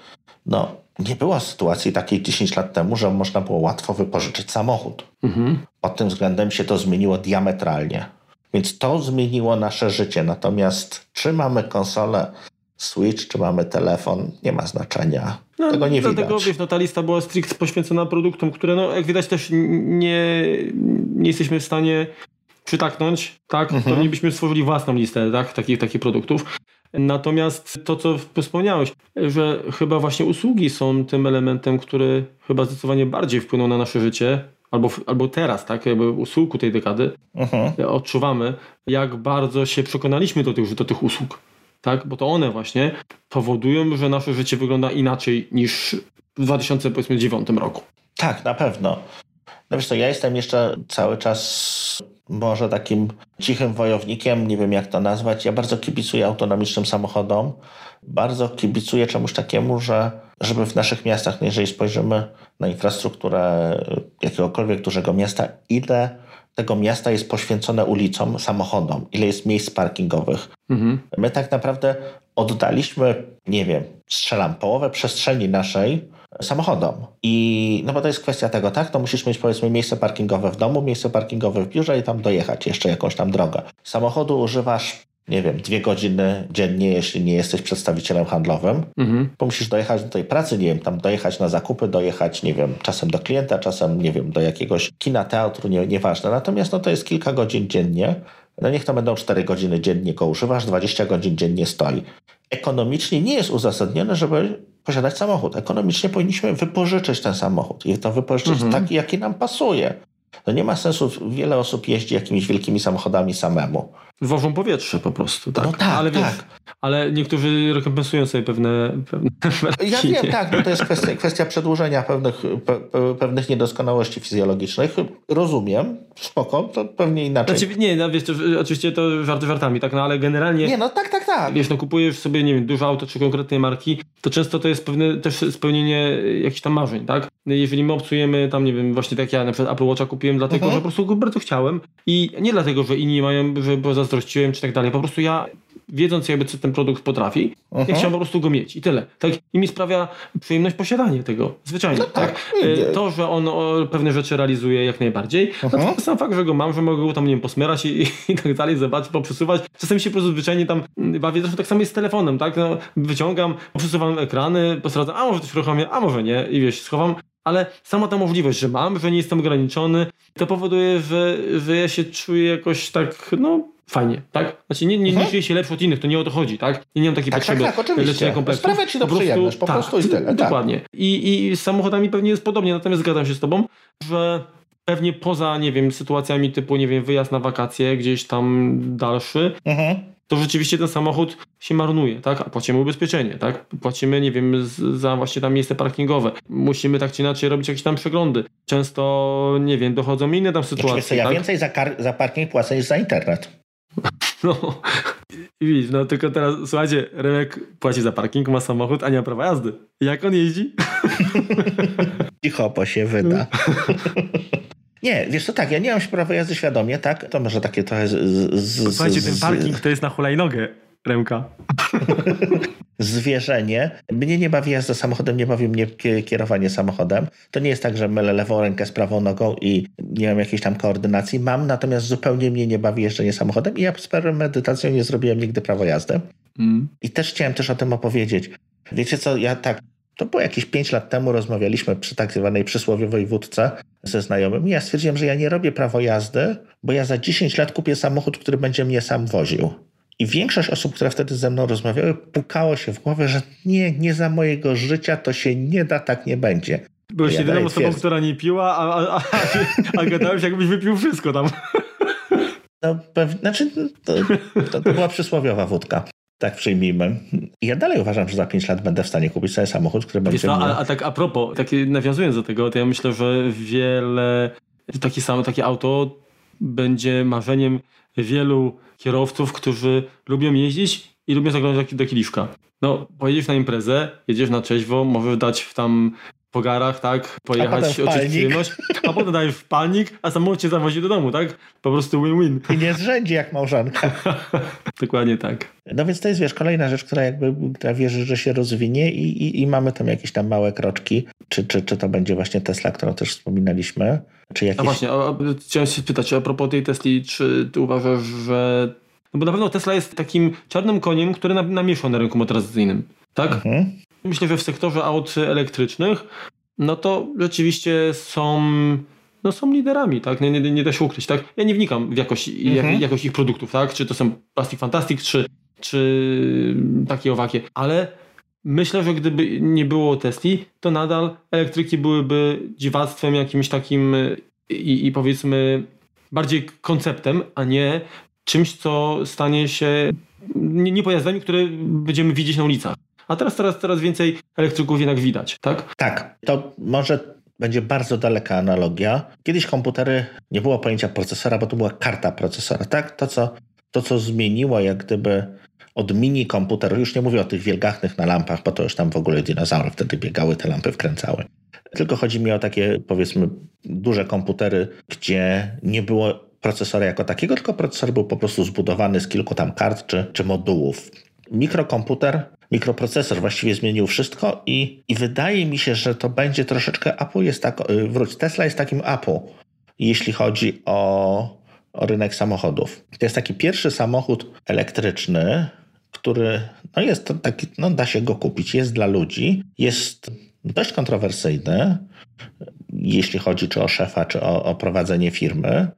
No, nie było sytuacji takiej 10 lat temu, że można było łatwo wypożyczyć samochód. Mhm. Pod tym względem się to zmieniło diametralnie. Więc to zmieniło nasze życie. Natomiast czy mamy konsolę Switch, czy mamy telefon, nie ma znaczenia. No, Tego nie dlatego, widać. wiesz, no, ta lista była stricte poświęcona produktom, które, no, jak widać, też nie, nie jesteśmy w stanie przytaknąć, tak? Mhm. To nie byśmy stworzyli własną listę, tak? Takich, takich produktów. Natomiast to, co wspomniałeś, że chyba właśnie usługi są tym elementem, który chyba zdecydowanie bardziej wpłyną na nasze życie, albo, albo teraz, tak? Jakby u schyłku tej dekady Mhm. odczuwamy, jak bardzo się przekonaliśmy do tych, do tych usług. Tak? Bo to one właśnie powodują, że nasze życie wygląda inaczej niż w 2009 roku. Tak, na pewno. No wiesz co, ja jestem jeszcze cały czas może takim cichym wojownikiem, nie wiem jak to nazwać. Ja bardzo kibicuję autonomicznym samochodom. Bardzo kibicuję czemuś takiemu, że żeby w naszych miastach, no jeżeli spojrzymy na infrastrukturę jakiegokolwiek dużego miasta, ile tego miasta jest poświęcone ulicom, samochodom, ile jest miejsc parkingowych. Mhm. My tak naprawdę oddaliśmy, nie wiem, strzelam, połowę przestrzeni naszej samochodom. I no bo to jest kwestia tego, tak? To musisz mieć powiedzmy miejsce parkingowe w domu, miejsce parkingowe w biurze i tam dojechać jeszcze jakąś tam drogę. Samochodu używasz, nie wiem, dwie godziny dziennie, jeśli nie jesteś przedstawicielem handlowym, Mhm. bo musisz dojechać do tej pracy, nie wiem, tam dojechać na zakupy, dojechać, nie wiem, czasem do klienta, czasem, nie wiem, do jakiegoś kina, teatru, nie, nieważne. Natomiast no to jest kilka godzin dziennie. No niech to będą 4 godziny dziennie go używasz, 20 godzin dziennie stoi. Ekonomicznie nie jest uzasadnione, żeby posiadać samochód. Ekonomicznie powinniśmy wypożyczyć ten samochód i to wypożyczyć Mhm. taki, jaki nam pasuje. To nie ma sensu, wiele osób jeździ jakimiś wielkimi samochodami samemu. Wożą powietrze po prostu, tak. No tak, ale, wiesz, tak. ale niektórzy rekompensują sobie pewne, pewne Ja wiem, tak, bo to jest kwestia, kwestia przedłużenia pewnych, pe, pe, pewnych niedoskonałości fizjologicznych. Rozumiem, spoko, to pewnie inaczej. Znaczy, nie, no, wiesz, to, oczywiście to żarty żartami, tak, no ale generalnie Nie, no tak, tak, tak. wiesz, no kupujesz sobie, nie wiem, duże auto czy konkretnej marki, to często to jest pewne też spełnienie jakichś tam marzeń, tak? Jeżeli my obcujemy tam, nie wiem, właśnie tak ja na przykład Apple Watcha kupiłem dlatego, Mhm. że po prostu go bardzo chciałem i nie dlatego, że inni mają, że bo zazdrościłem czy tak dalej, po prostu ja wiedząc jakby co ten produkt potrafi, ja Mhm. chciałem po prostu go mieć i tyle. Tak? I mi sprawia przyjemność posiadanie tego, zwyczajnie. No tak? tak. E, To, że on o, pewne rzeczy realizuje jak najbardziej, natomiast sam fakt, że go mam, że mogę go tam, nie wiem, posmierać i, i tak dalej, zobaczyć, poprzesuwać. Czasem się po prostu zwyczajnie tam mm, bawię, zresztą tak samo jest z telefonem, tak? No, wyciągam, poprzesuwam ekrany, postradzam, a może coś uruchomię, a może nie i wiesz, schowam. Ale sama ta możliwość, że mam, że nie jestem ograniczony, to powoduje, że, że ja się czuję jakoś tak, no, fajnie, tak? Znaczy nie, nie, nie Mhm. czuję się lepszy od innych, to nie o to chodzi, tak? Nie, nie mam takiej Tak, tak, potrzeby tak, oczywiście. leczenia kompleksów. Sprawia ci to Po prostu- przyjemność, po tak, prostu i tyle, tak. Dokładnie. I, I z samochodami pewnie jest podobnie, natomiast zgadzam się z tobą, że pewnie poza, nie wiem, sytuacjami typu, nie wiem, wyjazd na wakacje gdzieś tam dalszy, Mhm. to rzeczywiście ten samochód się marnuje, tak? A płacimy ubezpieczenie, tak? Płacimy, nie wiem, za właśnie tam miejsce parkingowe. Musimy tak czy inaczej robić jakieś tam przeglądy. Często, nie wiem, dochodzą inne tam Znaczy, sytuacje, co, ja tak? więcej za, za parking płacę niż za internet. No. I widzisz, no tylko teraz, słuchajcie, Remek płaci za parking, ma samochód, a nie ma prawa jazdy. Jak on jeździ? Cicho, bo się wyda. Nie, wiesz co, tak, ja nie mam prawa jazdy świadomie, tak? To może takie trochę z, z, Słuchajcie, ten parking to jest na hulajnogę Remka. zwierzenie. Mnie nie bawi jazda samochodem, nie bawi mnie ki- kierowanie samochodem. To nie jest tak, że mylę lewą rękę z prawą nogą i nie mam jakiejś tam koordynacji. Mam, natomiast zupełnie mnie nie bawi jeżdżenie samochodem i ja z medytacją nie zrobiłem nigdy prawo jazdy. Mm. I też chciałem też o tym opowiedzieć. Wiecie co, ja tak, to było jakieś 5 lat temu, rozmawialiśmy przy tak zwanej przysłowiowej wódce ze znajomym i ja stwierdziłem, że ja nie robię prawo jazdy, bo ja za 10 lat kupię samochód, który będzie mnie sam woził. I większość osób, które wtedy ze mną rozmawiały, pukało się w głowę, że nie, nie za mojego życia to się nie da, tak nie będzie. Byłeś Ja jedyną osobą, twierdz. która nie piła, a, a, a, a gadałeś jakbyś wypił wszystko tam. No, pewnie, znaczy, to, to, to była przysłowiowa wódka. Tak przyjmijmy. I ja dalej uważam, że za 5 lat będę w stanie kupić sobie samochód, który będzie no, a, a tak a propos, takie, nawiązując do tego, to ja myślę, że wiele, takie samo, takie auto będzie marzeniem wielu kierowców, którzy lubią jeździć i lubią zaglądać do, kieliszka. No, pojedziesz na imprezę, jedziesz na trzeźwo, możesz dać w tam po garach, tak, pojechać, palnik. przyjemność, a potem dajesz w palnik, a samochód cię zawozi do domu, tak? Po prostu win-win. I nie zrzędzi jak małżonka. Dokładnie tak. No więc to jest, wiesz, kolejna rzecz, która jakby która wierzy, że się rozwinie i, i, i mamy tam jakieś tam małe kroczki. Czy, czy, czy to będzie właśnie Tesla, którą też wspominaliśmy? Czy jakieś... A właśnie, a, a, chciałem się spytać a propos tej Tesli, czy ty uważasz, że... No bo na pewno Tesla jest takim czarnym koniem, który nam- namieszał na rynku motoryzacyjnym, tak? Mhm. Myślę, że w sektorze aut elektrycznych, no to rzeczywiście są, no są liderami, tak? Nie, nie, nie da się ukryć, tak? Ja nie wnikam w jakość, Mhm. jak, jakość ich produktów, tak? Czy to są Plastic Fantastic, czy, czy takie owakie, ale myślę, że gdyby nie było Tesli, to nadal elektryki byłyby dziwactwem jakimś takim i, i powiedzmy bardziej konceptem, a nie czymś, co stanie się nie, nie pojazdami, które będziemy widzieć na ulicach. A teraz, teraz więcej elektryków jednak widać, tak? Tak, to może będzie bardzo daleka analogia. Kiedyś komputery, nie było pojęcia procesora, bo to była karta procesora, tak? To, co, to, co zmieniło jak gdyby od mini komputerów, już nie mówię o tych wielgachnych na lampach, bo to już tam w ogóle dinozaury wtedy biegały, te lampy wkręcały. Tylko chodzi mi o takie, powiedzmy, duże komputery, gdzie nie było procesora jako takiego, tylko procesor był po prostu zbudowany z kilku tam kart czy, czy modułów. Mikrokomputer, mikroprocesor właściwie zmienił wszystko i, i wydaje mi się, że to będzie troszeczkę Apple jest tak, y, wróć, Tesla jest takim Apple, jeśli chodzi o, o rynek samochodów. To jest taki pierwszy samochód elektryczny, który no jest taki, no da się go kupić, jest dla ludzi, jest dość kontrowersyjny, jeśli chodzi czy o szefa, czy o, o prowadzenie firmy.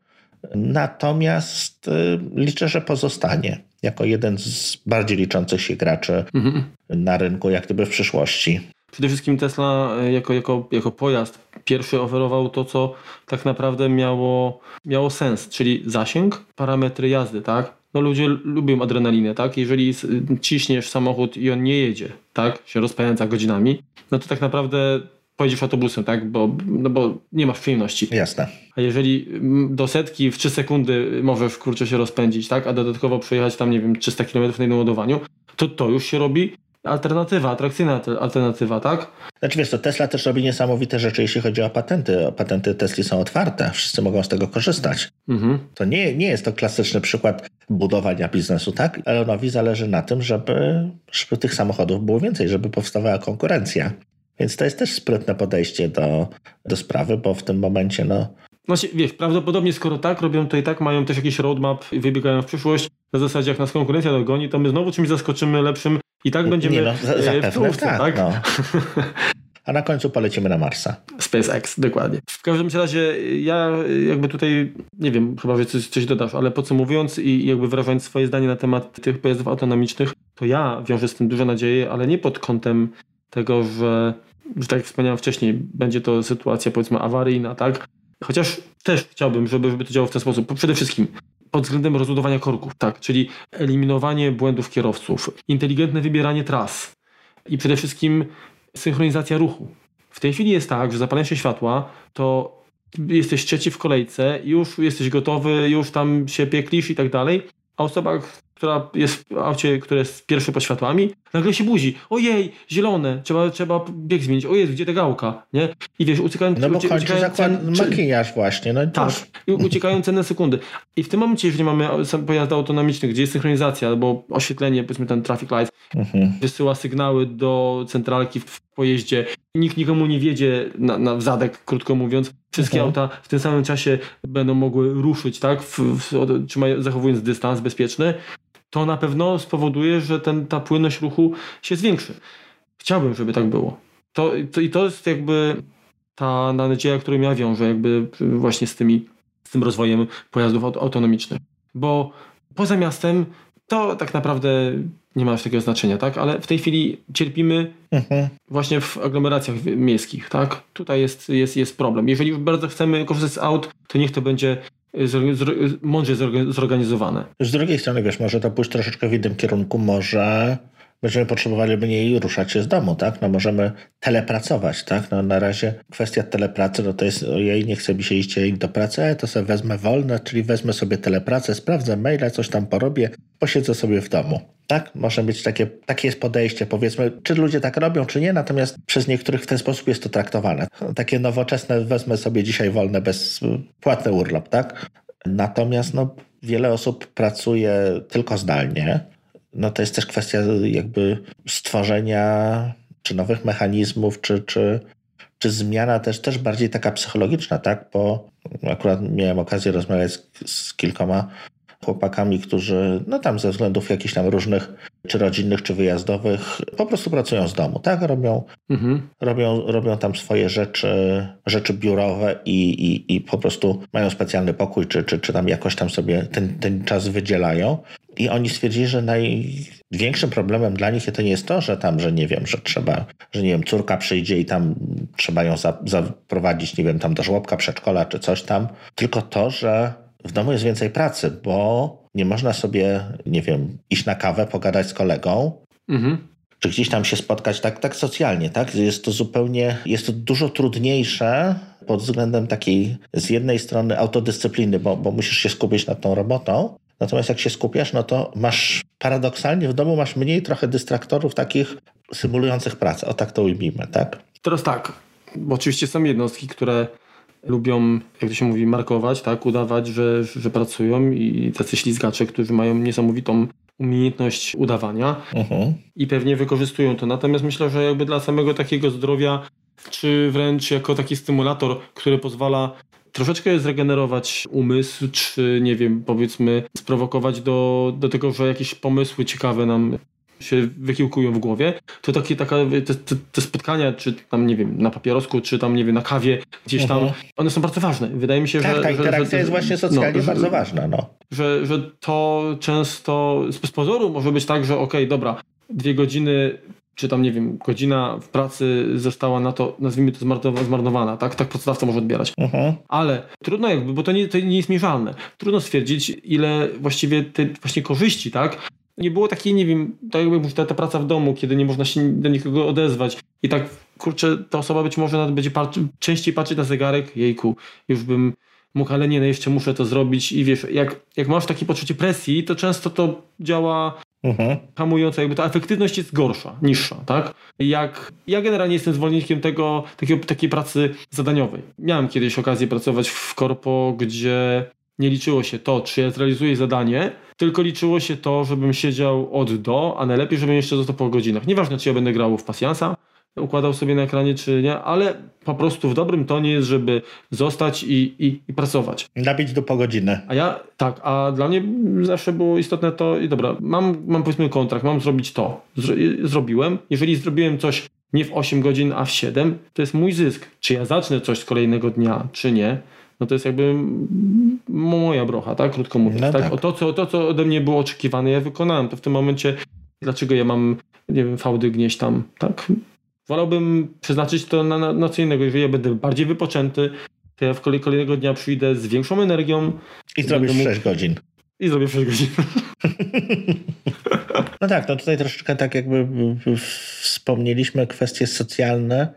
Natomiast y, liczę, że pozostanie jako jeden z bardziej liczących się graczy Mhm. na rynku, jak gdyby w przyszłości. Przede wszystkim Tesla e, jako, jako, jako pojazd pierwszy oferował to, co tak naprawdę miało, miało sens, czyli zasięg, parametry jazdy, tak? No ludzie lubią adrenalinę, tak? Jeżeli ciśniesz samochód i on nie jedzie, tak? Się rozpędza godzinami, no to tak naprawdę pojedziesz autobusem, tak? Bo, no bo nie masz przyjemności. Jasne. A jeżeli do setki w 3 sekundy możesz kurczę się rozpędzić, tak? A dodatkowo przejechać tam, nie wiem, 300 km na jednym ładowaniu, to to już się robi alternatywa, atrakcyjna alter- alternatywa, tak? Znaczy wiesz, to Tesla też robi niesamowite rzeczy, jeśli chodzi o patenty. Patenty Tesli są otwarte, wszyscy mogą z tego korzystać. Mhm. To nie, nie jest to klasyczny przykład budowania biznesu, tak? Elonowi zależy na tym, żeby, żeby tych samochodów było więcej, żeby powstawała konkurencja. Więc to jest też sprytne podejście do, do sprawy, bo w tym momencie, no, Znaczy, wiesz, prawdopodobnie skoro tak robią, to i tak mają też jakiś roadmap i wybiegają w przyszłość. Na zasadzie, jak nas konkurencja dogoni, to my znowu czymś zaskoczymy lepszym i tak będziemy nie no, za- e, w zapewne czołówce, tak. tak? No. A na końcu polecimy na Marsa. SpaceX, dokładnie. W każdym razie ja jakby tutaj, nie wiem, chyba, że coś, coś dodasz, ale podsumowując i jakby wyrażając swoje zdanie na temat tych pojazdów autonomicznych, to ja wiążę z tym duże nadzieje, ale nie pod kątem tego, że, że tak jak wspomniałem wcześniej, będzie to sytuacja powiedzmy awaryjna, tak? Chociaż też chciałbym, żeby, żeby to działało w ten sposób. Przede wszystkim pod względem rozbudowania korków, tak, czyli eliminowanie błędów kierowców, inteligentne wybieranie tras i przede wszystkim synchronizacja ruchu. W tej chwili jest tak, że zapalają się światła, to jesteś trzeci w kolejce, już jesteś gotowy, już tam się pieklisz i tak dalej, a osoba, która jest w aucie, które jest pierwsze pod światłami, nagle się budzi. Ojej, zielone, trzeba, trzeba bieg zmienić. Ojej, gdzie ta gałka, nie? I wiesz, uciekają... No bo kończy zakład makijaż właśnie, no Tak, i uciekają cenne sekundy. I w tym momencie, jeżeli mamy pojazdy autonomiczne, gdzie jest synchronizacja albo oświetlenie, powiedzmy ten traffic light, mhm. wysyła sygnały do centralki w pojeździe, nikt nikomu nie wiedzie na, na zadek, krótko mówiąc. Wszystkie mhm. auta w tym samym czasie będą mogły ruszyć, tak? W, w, zachowując dystans bezpieczny to na pewno spowoduje, że ten, ta płynność ruchu się zwiększy. Chciałbym, żeby tak było. To, to, I to jest jakby ta nadzieja, którą ja wiążę jakby właśnie z, tymi, z tym rozwojem pojazdów autonomicznych. Bo poza miastem to tak naprawdę nie ma już takiego znaczenia, tak? Ale w tej chwili cierpimy mhm. właśnie w aglomeracjach miejskich, tak? Tutaj jest, jest, jest problem. Jeżeli już bardzo chcemy korzystać z aut, to niech to będzie mądrze zorganizowane. Z drugiej strony, wiesz, może to pójść troszeczkę w innym kierunku, może będziemy potrzebowali mniej ruszać się z domu, tak? No możemy telepracować, tak? No na razie kwestia telepracy, no to jest ojej, nie chce mi się iść do pracy, to sobie wezmę wolne, czyli wezmę sobie telepracę, sprawdzę maile, coś tam porobię, posiedzę sobie w domu. Tak, może być takie, takie jest podejście, powiedzmy, czy ludzie tak robią, czy nie, natomiast przez niektórych w ten sposób jest to traktowane. Takie nowoczesne, wezmę sobie dzisiaj wolne, bezpłatny urlop, tak? Natomiast no, wiele osób pracuje tylko zdalnie. No to jest też kwestia jakby stworzenia czy nowych mechanizmów, czy, czy, czy zmiana też, też bardziej taka psychologiczna, tak? Bo akurat miałem okazję rozmawiać z, z kilkoma chłopakami, którzy no tam ze względów jakichś tam różnych, czy rodzinnych, czy wyjazdowych, po prostu pracują z domu, tak? Robią, mhm. robią, robią tam swoje rzeczy, rzeczy biurowe i, i, i po prostu mają specjalny pokój, czy, czy, czy tam jakoś tam sobie ten, ten czas wydzielają. I oni stwierdzili, że największym problemem dla nich to nie jest to, że tam, że nie wiem, że trzeba, że nie wiem, córka przyjdzie i tam trzeba ją zaprowadzić, nie wiem, tam do żłobka, przedszkola czy coś tam, tylko to, że w domu jest więcej pracy, bo nie można sobie, nie wiem, iść na kawę, pogadać z kolegą, mhm. czy gdzieś tam się spotkać tak, tak socjalnie, tak? Jest to zupełnie, jest to dużo trudniejsze pod względem takiej z jednej strony autodyscypliny, bo, bo musisz się skupić nad tą robotą, Natomiast jak się skupiasz, no to masz paradoksalnie w domu masz mniej trochę dystraktorów takich symulujących pracę. O tak to ujmijmy, tak? Teraz tak, bo oczywiście są jednostki, które lubią, jak to się mówi, markować, tak, udawać, że, że pracują i tacy ślizgacze, którzy mają niesamowitą umiejętność udawania uh-huh. i pewnie wykorzystują to. Natomiast myślę, że jakby dla samego takiego zdrowia, czy wręcz jako taki stymulator, który pozwala troszeczkę zregenerować umysł, czy nie wiem, powiedzmy, sprowokować do, do tego, że jakieś pomysły ciekawe nam się wykiełkują w głowie, to takie taka, te, te, te, spotkania, czy tam, nie wiem, na papierosku, czy tam, nie wiem, na kawie, gdzieś tam, uh-huh. one są bardzo ważne. Wydaje mi się, tak, że... Tak, interakcja że, jest właśnie socjalnie no, bardzo że, ważna, no. Że, że to często z pozoru może być tak, że okej, okay, dobra, dwie godziny czy tam, nie wiem, godzina w pracy została na to, nazwijmy to zmarnowana, tak? Tak pracodawca może odbierać. Uh-huh. Ale trudno jakby, bo to nie, to nie jest mierzalne. Trudno stwierdzić, ile właściwie te właśnie korzyści, tak? Nie było takiej, nie wiem, tak jakby ta, ta praca w domu, kiedy nie można się do nikogo odezwać i tak, kurczę, ta osoba być może nawet będzie patrzy, częściej patrzeć na zegarek, jejku, już bym mógł, ale nie, no jeszcze muszę to zrobić i wiesz, jak, jak masz takie poczucie presji, to często to działa mhm. hamujące, jakby ta efektywność jest gorsza, niższa, tak? Jak ja generalnie jestem zwolennikiem tego, takiego, takiej pracy zadaniowej. Miałem kiedyś okazję pracować w korpo, gdzie nie liczyło się to, czy ja zrealizuję zadanie, tylko liczyło się to, żebym siedział od do, a najlepiej, żebym jeszcze został po godzinach. Nieważne, czy ja będę grał w pasjansa, układał sobie na ekranie, czy nie, ale po prostu w dobrym tonie jest, żeby zostać i, i, i pracować. Nabić do po godzinę. A ja, tak, a dla mnie zawsze było istotne to, i dobra, mam, mam powiedzmy kontrakt, mam zrobić to. Zro, zrobiłem. Jeżeli zrobiłem coś nie w 8 godzin, a w 7, to jest mój zysk. Czy ja zacznę coś z kolejnego dnia, czy nie, no to jest jakby moja brocha, tak? Krótko mówiąc. No tak? tak. O to, co, to, co ode mnie było oczekiwane, ja wykonałem. To w tym momencie, dlaczego ja mam, nie wiem, fałdy gnieść tam, tak? Wolałbym przeznaczyć to na, na, na co innego. Jeżeli ja będę bardziej wypoczęty, to ja w kolej, kolejnego dnia przyjdę z większą energią. I zrobisz mógł... 6 godzin. I zrobię 6 godzin. No tak, no tutaj troszeczkę tak jakby wspomnieliśmy kwestie socjalne.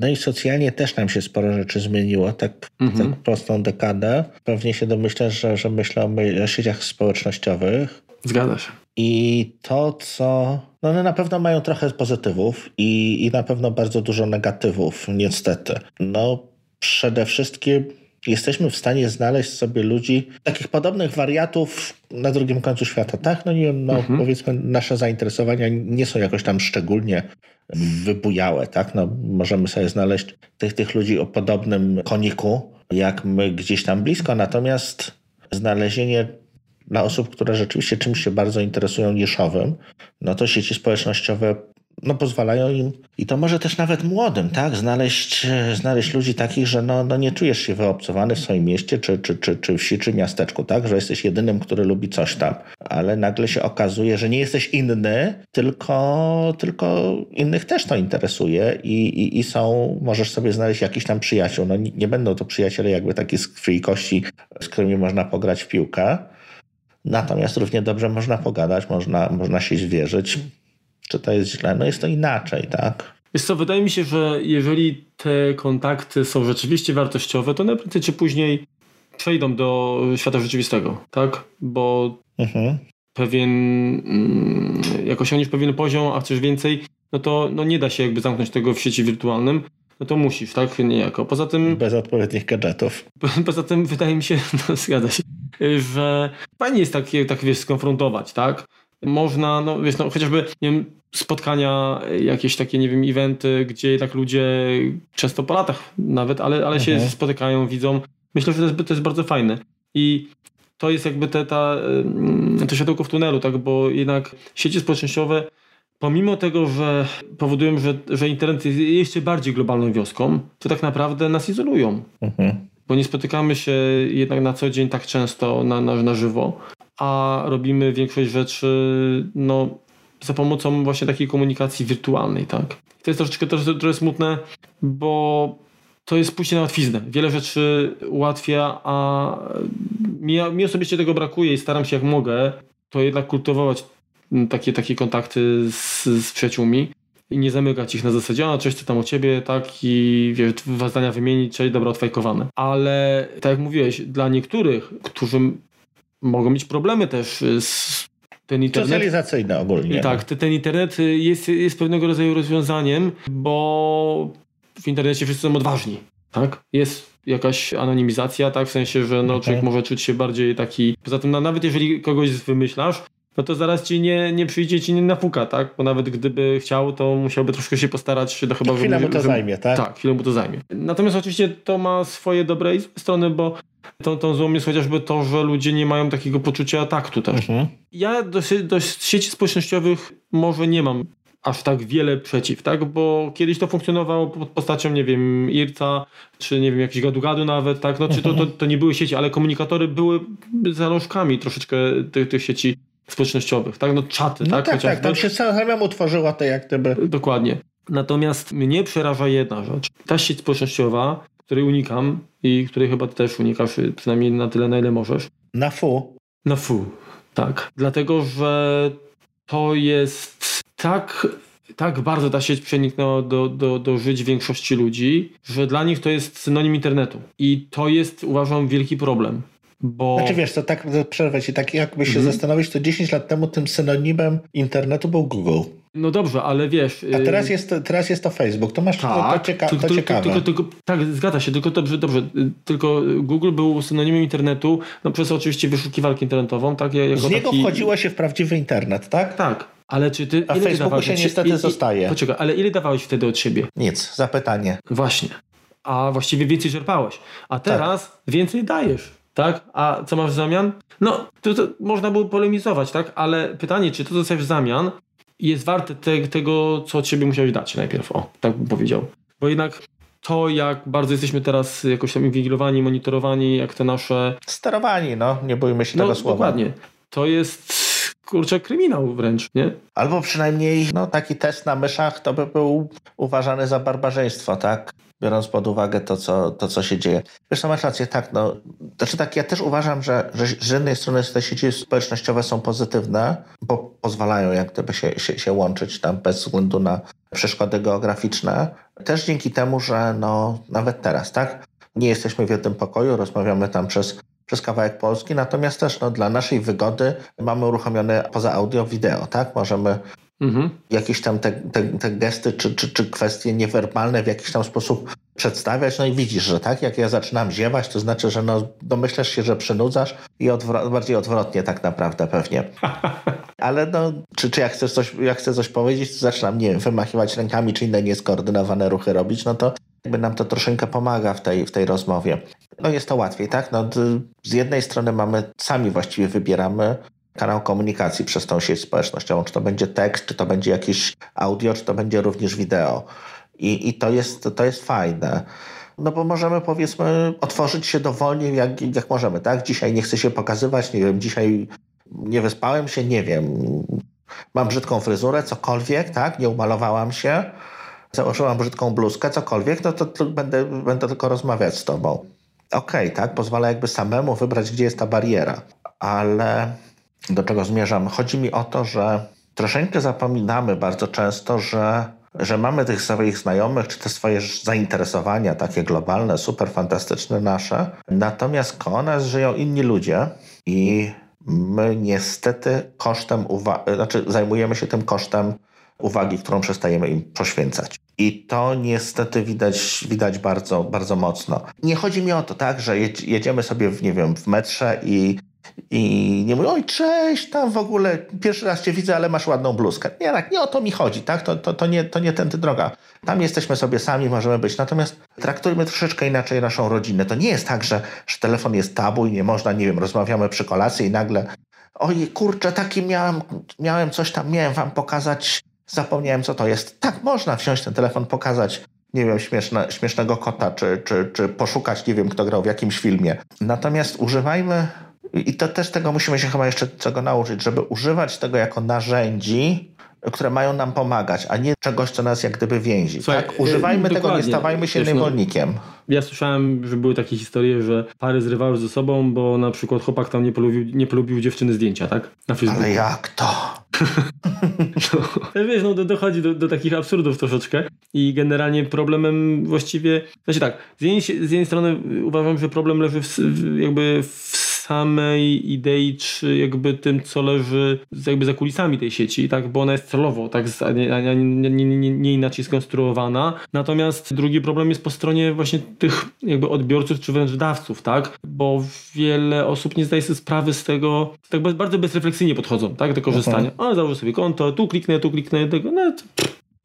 No i socjalnie też nam się sporo rzeczy zmieniło, tak, mhm. tak prostą dekadę. Pewnie się domyślasz, że, że myślę o, o sieciach społecznościowych. Zgadza się. I to, co. No one na pewno mają trochę pozytywów i, i na pewno bardzo dużo negatywów, niestety. No, przede wszystkim jesteśmy w stanie znaleźć sobie ludzi, takich podobnych wariatów na drugim końcu świata, tak? No nie wiem, no mhm. powiedzmy nasze zainteresowania nie są jakoś tam szczególnie wybujałe, tak? No możemy sobie znaleźć tych, tych ludzi o podobnym koniku, jak my gdzieś tam blisko, natomiast znalezienie dla osób, które rzeczywiście czymś się bardzo interesują niszowym, no to sieci społecznościowe no, pozwalają im, i to może też nawet młodym, tak, znaleźć, znaleźć ludzi takich, że no, no nie czujesz się wyobcowany w swoim mieście, czy, czy, czy, czy wsi, czy miasteczku, tak, że jesteś jedynym, który lubi coś tam, ale nagle się okazuje, że nie jesteś inny, tylko, tylko innych też to interesuje i, i, i są, możesz sobie znaleźć jakiś tam przyjaciół, no nie, nie będą to przyjaciele jakby takie z krwi kości, z którymi można pograć w piłkę, Natomiast równie dobrze można pogadać, można, można się zwierzyć, czy to jest źle. No jest to inaczej, tak? Jest co, wydaje mi się, że jeżeli te kontakty są rzeczywiście wartościowe, to prędzej czy później przejdą do świata rzeczywistego, tak? Bo mhm. pewien, mm, jak osiągniesz pewien poziom, a chcesz więcej, no to no nie da się jakby zamknąć tego w sieci wirtualnym, no to musisz, tak? Niejako. Poza tym... Bez odpowiednich gadżetów. Poza tym wydaje mi się, no zgadza się, że fajnie jest tak, tak wiesz, skonfrontować, tak? Można, no wiesz, no chociażby, nie wiem, spotkania, jakieś takie, nie wiem, eventy, gdzie tak ludzie często po latach nawet, ale, ale się mhm. spotykają, widzą. Myślę, że to jest, to jest bardzo fajne. I to jest jakby te, ta, to światełko w tunelu, tak, bo jednak sieci społecznościowe pomimo tego, że powodują, że, że internet jest jeszcze bardziej globalną wioską, to tak naprawdę nas izolują. Mhm. Bo nie spotykamy się jednak na co dzień tak często na, na, na żywo, a robimy większość rzeczy no, za pomocą właśnie takiej komunikacji wirtualnej, tak? To jest troszeczkę trochę smutne, bo to jest pójście na łatwiznę. Wiele rzeczy ułatwia, a mi, mi osobiście tego brakuje i staram się jak mogę to jednak kultywować takie, takie kontakty z, z przyjaciółmi i nie zamykać ich na zasadzie, a coś co tam o ciebie, tak i wiesz, dwa zdania wymienić, czyli dobra, odfajkowane. Ale tak jak mówiłeś, dla niektórych, którzy mogą mieć problemy też z ten internet. Socjalizacyjne ogólnie. I tak, ten internet jest, jest pewnego rodzaju rozwiązaniem, bo w internecie wszyscy są odważni. Tak? Jest jakaś anonimizacja, tak? W sensie, że no, człowiek może czuć się bardziej taki. Poza tym, no, nawet jeżeli kogoś wymyślasz, no to zaraz ci nie, nie przyjdzie ci nie napuka, tak? Bo nawet gdyby chciał, to musiałby troszkę się postarać, do chyba... Chwilę mu to zajmie, tak? Tak, chwilę mu to zajmie. Natomiast oczywiście to ma swoje dobre strony, bo tą, tą złą jest chociażby to, że ludzie nie mają takiego poczucia taktu też. Mhm. Ja do, do sieci społecznościowych może nie mam aż tak wiele przeciw, tak? Bo kiedyś to funkcjonowało pod postacią, nie wiem, IRCA, czy nie wiem, jakiś gadu-gadu nawet, tak? No, czy to, to, to nie były sieci, ale komunikatory były zalążkami troszeczkę tych, tych sieci społecznościowych, tak? No czaty, no tak? Tak, tak, tam się samemu tworzyła to jak gdyby. Dokładnie. Natomiast mnie przeraża jedna rzecz. Ta sieć społecznościowa, której unikam i której chyba też unikasz, przynajmniej na tyle, na ile możesz. Na fu. Na fu, tak. Dlatego, że to jest tak tak bardzo ta sieć przeniknęła do, do, do żyć większości ludzi, że dla nich to jest synonim internetu. I to jest, uważam, wielki problem. Bo... Znaczy wiesz, to tak przerwę ci, tak jakby się mhm. zastanowić, to 10 lat temu tym synonimem internetu był Google. No dobrze, ale wiesz... A teraz y, jest, to, teraz jest to Facebook, to masz tak, to, to, cieka tylko, to ciekawe. Tylko, tylko, tak, zgadza się, tylko dobrze, dobrze, tylko Google był synonimem internetu, no przez oczywiście wyszukiwarkę internetową, tak? Z niego taki... wchodziło się w prawdziwy internet, tak? Tak, ale czy ty... A w Facebooku się niestety i, zostaje. Poczekaj, ale ile dawałeś wtedy od siebie? Nic, zapytanie. Właśnie. A właściwie więcej czerpałeś. A teraz tak. więcej dajesz tak? A co masz w zamian? No, to, to można było polemizować, tak? Ale pytanie, czy to, co chcesz w zamian, jest warte te, tego, co od siebie musiałeś dać najpierw, o, tak bym powiedział. Bo jednak to, jak bardzo jesteśmy teraz jakoś tam inwigilowani, monitorowani, jak te nasze... Sterowani, no, nie bójmy się no, tego słowa. dokładnie. To jest, kurczę, kryminał wręcz, nie? Albo przynajmniej, no, taki test na myszach to by był uważany za barbarzyństwo, tak? Biorąc pod uwagę to, co, to, co się dzieje. Wiesz, masz rację, tak, no, znaczy tak, ja też uważam, że, że z jednej strony te sieci społecznościowe są pozytywne, bo pozwalają jak gdyby się, się, się łączyć tam bez względu na przeszkody geograficzne. Też dzięki temu, że no, nawet teraz, tak, nie jesteśmy w jednym pokoju, rozmawiamy tam przez przez kawałek Polski, natomiast też no, dla naszej wygody mamy uruchomione poza audio wideo, tak? Możemy mhm. jakieś tam te, te, te gesty czy, czy, czy kwestie niewerbalne w jakiś tam sposób przedstawiać, no i widzisz, że tak, jak ja zaczynam ziewać, to znaczy, że no, domyślasz się, że przynudzasz i odwro bardziej odwrotnie tak naprawdę pewnie. Ale no, czy, czy jak, chcesz coś, jak chcę coś powiedzieć, to zaczynam, nie wiem, wymachiwać rękami, czy inne nieskoordynowane ruchy robić, no to jakby nam to troszeczkę pomaga w tej, w tej rozmowie. No jest to łatwiej, tak? No, z jednej strony mamy, sami właściwie wybieramy kanał komunikacji przez tą sieć społecznościową, czy to będzie tekst, czy to będzie jakieś audio, czy to będzie również wideo. I, i to, jest, to jest fajne. No bo możemy powiedzmy otworzyć się dowolnie jak, jak możemy, tak? Dzisiaj nie chcę się pokazywać, nie wiem, dzisiaj nie wyspałem się, nie wiem, mam brzydką fryzurę, cokolwiek, tak? Nie umalowałam się, założyłam brzydką bluzkę, cokolwiek, no to, to będę, będę tylko rozmawiać z tobą. Okej, okay, tak? Pozwala jakby samemu wybrać, gdzie jest ta bariera. Ale do czego zmierzam? Chodzi mi o to, że troszeczkę zapominamy bardzo często, że, że mamy tych swoich znajomych, czy te swoje zainteresowania takie globalne, super fantastyczne nasze, natomiast koło nas żyją inni ludzie i my niestety kosztem uwagi, znaczy zajmujemy się tym kosztem uwagi, którą przestajemy im poświęcać. I to niestety widać, widać bardzo, bardzo mocno. Nie chodzi mi o to, tak, że jedziemy sobie, w, nie wiem, w metrze i i nie mówię, oj, cześć, tam w ogóle pierwszy raz cię widzę, ale masz ładną bluzkę. Nie, tak, nie o to mi chodzi, tak? To, to, to, nie, to nie tędy droga. Tam jesteśmy sobie sami, możemy być. Natomiast traktujmy troszeczkę inaczej naszą rodzinę. To nie jest tak, że, że telefon jest tabu i nie można, nie wiem, rozmawiamy przy kolacji i nagle oj, kurczę, taki miałem, miałem coś tam, miałem wam pokazać, zapomniałem co to jest. Tak, można wziąć ten telefon, pokazać nie wiem, śmieszne, śmiesznego kota, czy, czy, czy poszukać, nie wiem, kto grał w jakimś filmie. Natomiast używajmy i to też tego musimy się chyba jeszcze czego nauczyć, żeby używać tego jako narzędzi, które mają nam pomagać, a nie czegoś, co nas jak gdyby więzi. Słuchaj, tak? Używajmy yy, tego, nie stawajmy się Wiesz, niewolnikiem. No, ja słyszałem, że były takie historie, że pary zrywały ze sobą, bo na przykład chłopak tam nie polubił, nie polubił dziewczyny zdjęcia, tak? Na Facebooku. Ale jak to? no, wiesz, no dochodzi do, do, takich absurdów troszeczkę i generalnie problemem właściwie, znaczy tak, z jednej, z jednej strony uważam, że problem leży w, jakby w samej idei, czy jakby tym, co leży jakby za kulisami tej sieci, tak, bo ona jest celowo, tak, nie, nie, nie, nie, inaczej skonstruowana. Natomiast drugi problem jest po stronie właśnie tych jakby odbiorców, czy wręcz dawców, tak, bo wiele osób nie zdaje sobie sprawy z tego, tak bardzo bezrefleksyjnie podchodzą, tak, do korzystania. A, założę sobie konto, tu kliknę, tu kliknę, tego, no,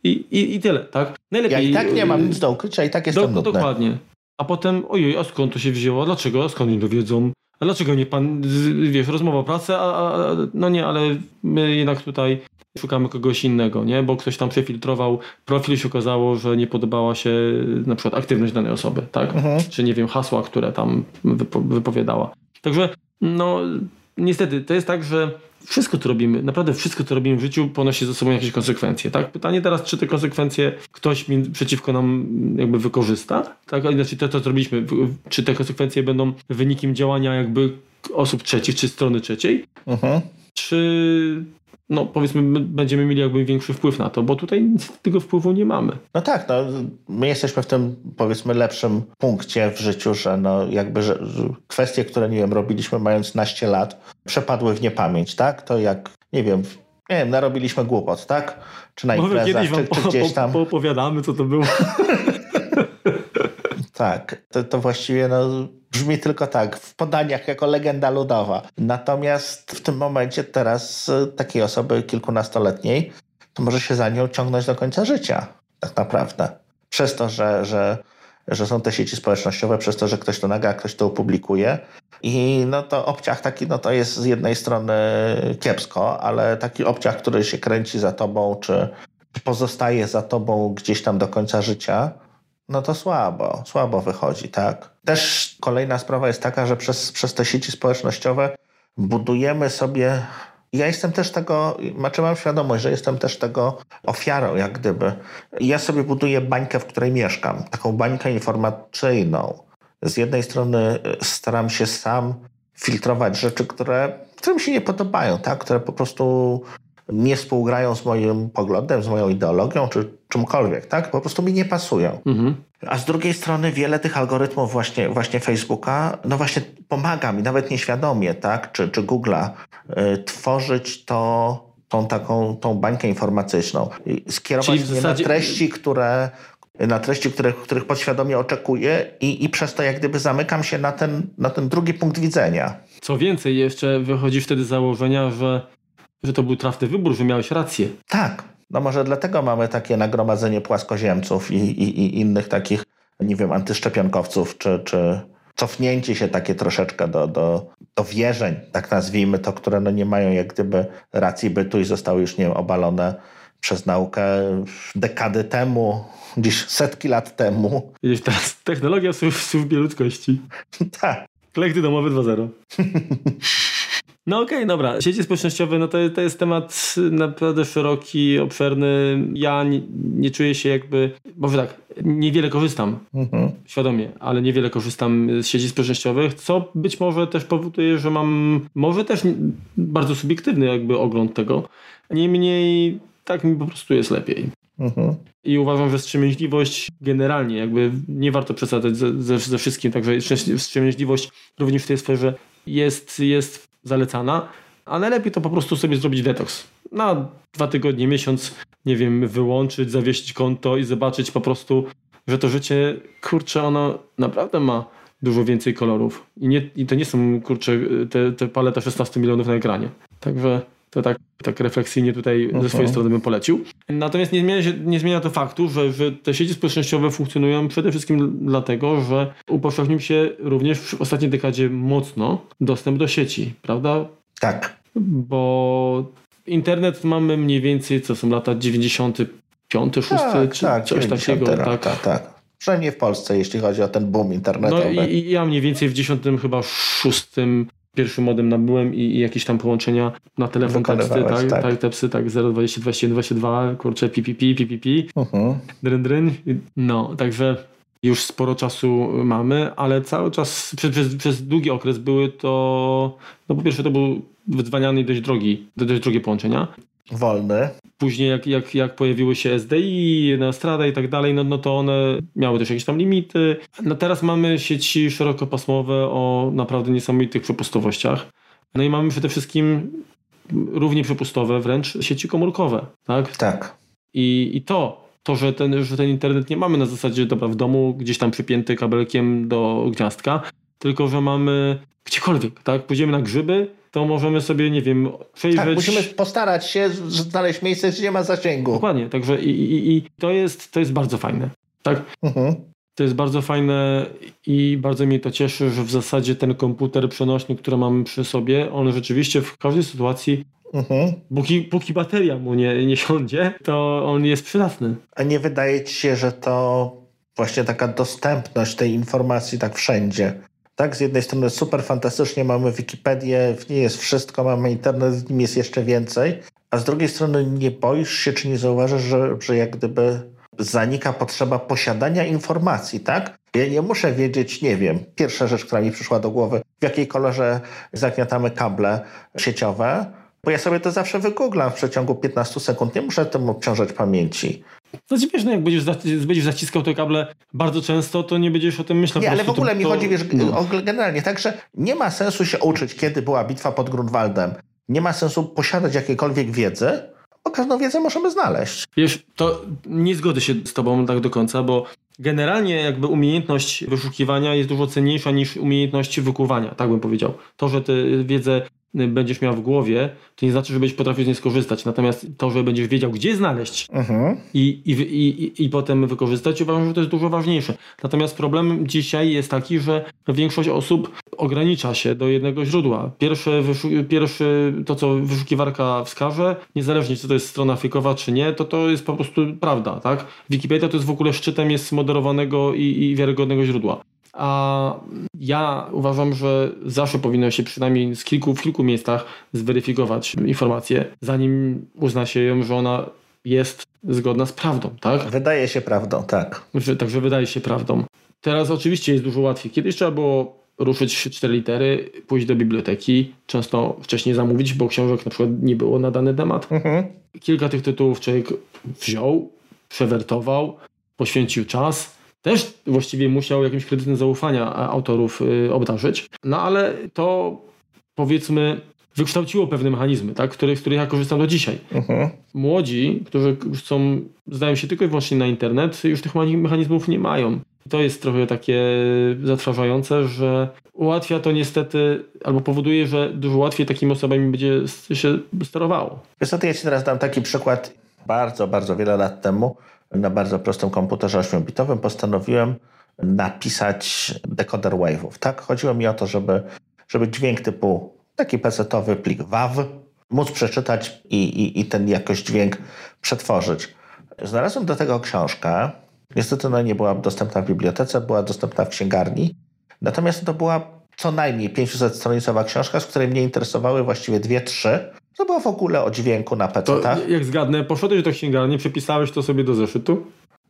i, i, i tyle, tak? Najlepiej. Ja i tak nie mam nic do ukrycia, i tak jestem do, Dokładnie. A potem, ojej, a skąd to się wzięło? Dlaczego? A skąd nie dowiedzą? A dlaczego nie pan, wiesz, rozmowa o pracy, a, a, no nie, ale my jednak tutaj szukamy kogoś innego, nie? Bo ktoś tam przefiltrował profil i się okazało, że nie podobała się na przykład aktywność danej osoby, tak? Mhm. Czy nie wiem, hasła, które tam wypo wypowiadała. Także, no, niestety, to jest tak, że wszystko, co robimy, naprawdę wszystko, co robimy w życiu, ponosi ze sobą jakieś konsekwencje, tak? Pytanie teraz, czy te konsekwencje ktoś przeciwko nam jakby wykorzysta, tak? Znaczy to, co zrobiliśmy, czy te konsekwencje będą wynikiem działania jakby osób trzecich, czy strony trzeciej, uh mhm. -huh. czy no powiedzmy będziemy mieli jakby większy wpływ na to, bo tutaj tego wpływu nie mamy. No tak, no, my jesteśmy w tym powiedzmy lepszym punkcie w życiu, że no jakby że kwestie, które nie wiem, robiliśmy mając naście lat, przepadły w niepamięć, tak? To jak, nie wiem, nie wiem, narobiliśmy głupot, tak? Czy na imprezach, czy, czy gdzieś tam. Po, opowiadamy, co to było. tak, to, to właściwie no brzmi tylko tak, w podaniach jako legenda ludowa. Natomiast w tym momencie teraz e, takiej osoby kilkunastoletniej to może się za nią ciągnąć do końca życia, tak naprawdę. Przez to, że, że, że są te sieci społecznościowe, przez to, że ktoś to naga, ktoś to opublikuje. I no to obciach taki, no to jest z jednej strony kiepsko, ale taki obciach, który się kręci za tobą, czy pozostaje za tobą gdzieś tam do końca życia, no to słabo, słabo wychodzi, tak? Też kolejna sprawa jest taka, że przez, przez te sieci społecznościowe budujemy sobie ja jestem też tego, znaczy mam świadomość, że jestem też tego ofiarą, jak gdyby. Ja sobie buduję bańkę, w której mieszkam, taką bańkę informacyjną. Z jednej strony staram się sam filtrować rzeczy, które, które mi się nie podobają, tak? które po prostu nie współgrają z moim poglądem, z moją ideologią, czy czymkolwiek, tak? Po prostu mi nie pasują. Mhm. A z drugiej strony wiele tych algorytmów właśnie, właśnie Facebooka, no właśnie pomaga mi, nawet nieświadomie, tak? Czy, czy Google'a, y, tworzyć to, tą taką, tą bańkę informacyjną. Skierować mnie zasadzie... na treści, które, na treści, których, których podświadomie oczekuję i, i przez to jak gdyby zamykam się na ten, na ten drugi punkt widzenia. Co więcej, jeszcze wychodzi wtedy z założenia, że że to był trafny wybór, że miałeś rację. Tak. No może dlatego mamy takie nagromadzenie płaskoziemców i, i, i innych takich, nie wiem, antyszczepionkowców, czy, czy cofnięcie się takie troszeczkę do, do, do wierzeń, tak nazwijmy to, które no nie mają jak gdyby racji bytu i zostały już, nie wiem, obalone przez naukę dekady temu, gdzieś setki lat temu. Widzisz, teraz technologia w służbie ludzkości. tak. Klekty domowe 2.0. No okej, okay, dobra. Sieci społecznościowe, no to, to jest temat naprawdę szeroki, obszerny. Ja nie, nie czuję się jakby, może tak, niewiele korzystam, mhm. świadomie, ale niewiele korzystam z sieci społecznościowych, co być może też powoduje, że mam może też bardzo subiektywny jakby ogląd tego. Niemniej tak mi po prostu jest lepiej. Mhm. I uważam, że wstrzemięźliwość generalnie, jakby nie warto przesadzać ze, ze, ze wszystkim, także wstrzemięźliwość również w tej sferze jest, jest zalecana, a najlepiej to po prostu sobie zrobić detoks. Na dwa tygodnie, miesiąc, nie wiem, wyłączyć, zawiesić konto i zobaczyć po prostu, że to życie, kurczę, ono naprawdę ma dużo więcej kolorów. I, nie, i to nie są, kurczę, te, te paleta 16 milionów na ekranie. Także to tak, tak refleksyjnie tutaj okay. ze swojej strony bym polecił. Natomiast nie zmienia, się, nie zmienia to faktu, że, że te sieci społecznościowe funkcjonują przede wszystkim dlatego, że upowszechnił się również w ostatniej dekadzie mocno dostęp do sieci, prawda? Tak. Bo internet mamy mniej więcej, co są lata 95, 6 tak, czy tak, coś takiego. Tak, tak, tak. Przynajmniej w Polsce, jeśli chodzi o ten boom internetowy. No i, i ja mniej więcej w 10 chyba 6 pierwszy modem nabyłem i, i, jakieś tam połączenia na telefon teksty, tak, tak. tak, tepsy, tak, 020, 21, 22, kurczę, PPP, PPP, uh-huh. dryn, dryn. No, także już sporo czasu mamy, ale cały czas, przez, przez, przez długi okres były to, no po pierwsze to był wydzwaniany dość drogi, dość drogie połączenia. Wolny. Później jak, jak, jak pojawiły się SDI, Strada i tak dalej, no, no to one miały też jakieś tam limity. No teraz mamy sieci szerokopasmowe o naprawdę niesamowitych przepustowościach. No i mamy przede wszystkim równie przepustowe wręcz sieci komórkowe, tak? Tak. I, i to, to że, ten, że ten internet nie mamy na zasadzie, dobra, w domu gdzieś tam przypięty kabelkiem do gniazdka, tylko że mamy gdziekolwiek, tak? Pójdziemy na grzyby, to możemy sobie, nie wiem, przejrzeć... Tak, musimy postarać się znaleźć miejsce, gdzie nie ma zasięgu. Dokładnie, także i, i, i to, jest, to jest bardzo fajne. Tak? Mhm. To jest bardzo fajne i bardzo mnie to cieszy, że w zasadzie ten komputer przenośny, który mamy przy sobie, on rzeczywiście w każdej sytuacji, mhm. póki, póki bateria mu nie, nie siądzie, to on jest przydatny. A nie wydaje ci się, że to właśnie taka dostępność tej informacji tak wszędzie tak, z jednej strony super fantastycznie mamy Wikipedię, w niej jest wszystko, mamy internet, w nim jest jeszcze więcej, a z drugiej strony nie boisz się, czy nie zauważasz, że, że jak gdyby zanika potrzeba posiadania informacji, tak? Ja nie muszę wiedzieć, nie wiem, pierwsza rzecz, która mi przyszła do głowy, w jakiej kolorze zagniatamy kable sieciowe, bo ja sobie to zawsze wygooglam w przeciągu 15 sekund, nie muszę tym obciążać pamięci. No wiesz, no jak będziesz, będziesz zaciskał te kable bardzo często, to nie będziesz o tym myślał. Nie, ale w ogóle to, mi to... chodzi, wiesz, no. generalnie, także nie ma sensu się uczyć, kiedy była bitwa pod Grunwaldem. Nie ma sensu posiadać jakiejkolwiek wiedzy, bo każdą wiedzę możemy znaleźć. Wiesz, to nie zgodzę się z tobą tak do końca, bo generalnie jakby umiejętność wyszukiwania jest dużo cenniejsza niż umiejętność wykuwania, tak bym powiedział. To, że tę wiedzę będziesz miał w głowie, to nie znaczy, że będziesz potrafił z niej skorzystać. Natomiast to, że będziesz wiedział, gdzie znaleźć mhm. i, i, i, i potem wykorzystać, uważam, że to jest dużo ważniejsze. Natomiast problem dzisiaj jest taki, że większość osób ogranicza się do jednego źródła. Pierwsze, pierwszy, to co wyszukiwarka wskaże, niezależnie czy to jest strona fikowa czy nie, to to jest po prostu prawda. Tak? Wikipedia to jest w ogóle szczytem jest moderowanego i, i wiarygodnego źródła. A ja uważam, że zawsze powinno się przynajmniej z kilku, w kilku miejscach zweryfikować informację, zanim uzna się ją, że ona jest zgodna z prawdą, tak? Wydaje się prawdą, tak. Także wydaje się prawdą. Teraz oczywiście jest dużo łatwiej. Kiedyś trzeba było ruszyć cztery litery, pójść do biblioteki, często wcześniej zamówić, bo książek na przykład nie było na dany temat. Mhm. Kilka tych tytułów człowiek wziął, przewertował, poświęcił czas. Też właściwie musiał jakimś kredytem zaufania autorów y, obdarzyć. No ale to powiedzmy wykształciło pewne mechanizmy, tak, których, z których ja korzystam do dzisiaj. Mhm. Młodzi, którzy są, zdają się tylko i wyłącznie na internet, już tych mechanizmów nie mają. To jest trochę takie zatrważające, że ułatwia to niestety, albo powoduje, że dużo łatwiej takimi osobami będzie się sterowało. Wiesz co, ja Ci teraz dam taki przykład. Bardzo, bardzo wiele lat temu na bardzo prostym komputerze 8-bitowym postanowiłem napisać dekoder wave'ów. Tak? Chodziło mi o to, żeby, żeby dźwięk typu taki pecetowy plik WAV móc przeczytać i, i, i ten jakoś dźwięk przetworzyć. Znalazłem do tego książkę, Niestety ona nie była dostępna w bibliotece, była dostępna w księgarni. Natomiast to była co najmniej 500-stronicowa książka, z której mnie interesowały właściwie dwie, trzy. To było w ogóle o dźwięku na PC. Jak zgadnę, poszedłeś do księgarni, przepisałeś to sobie do zeszytu?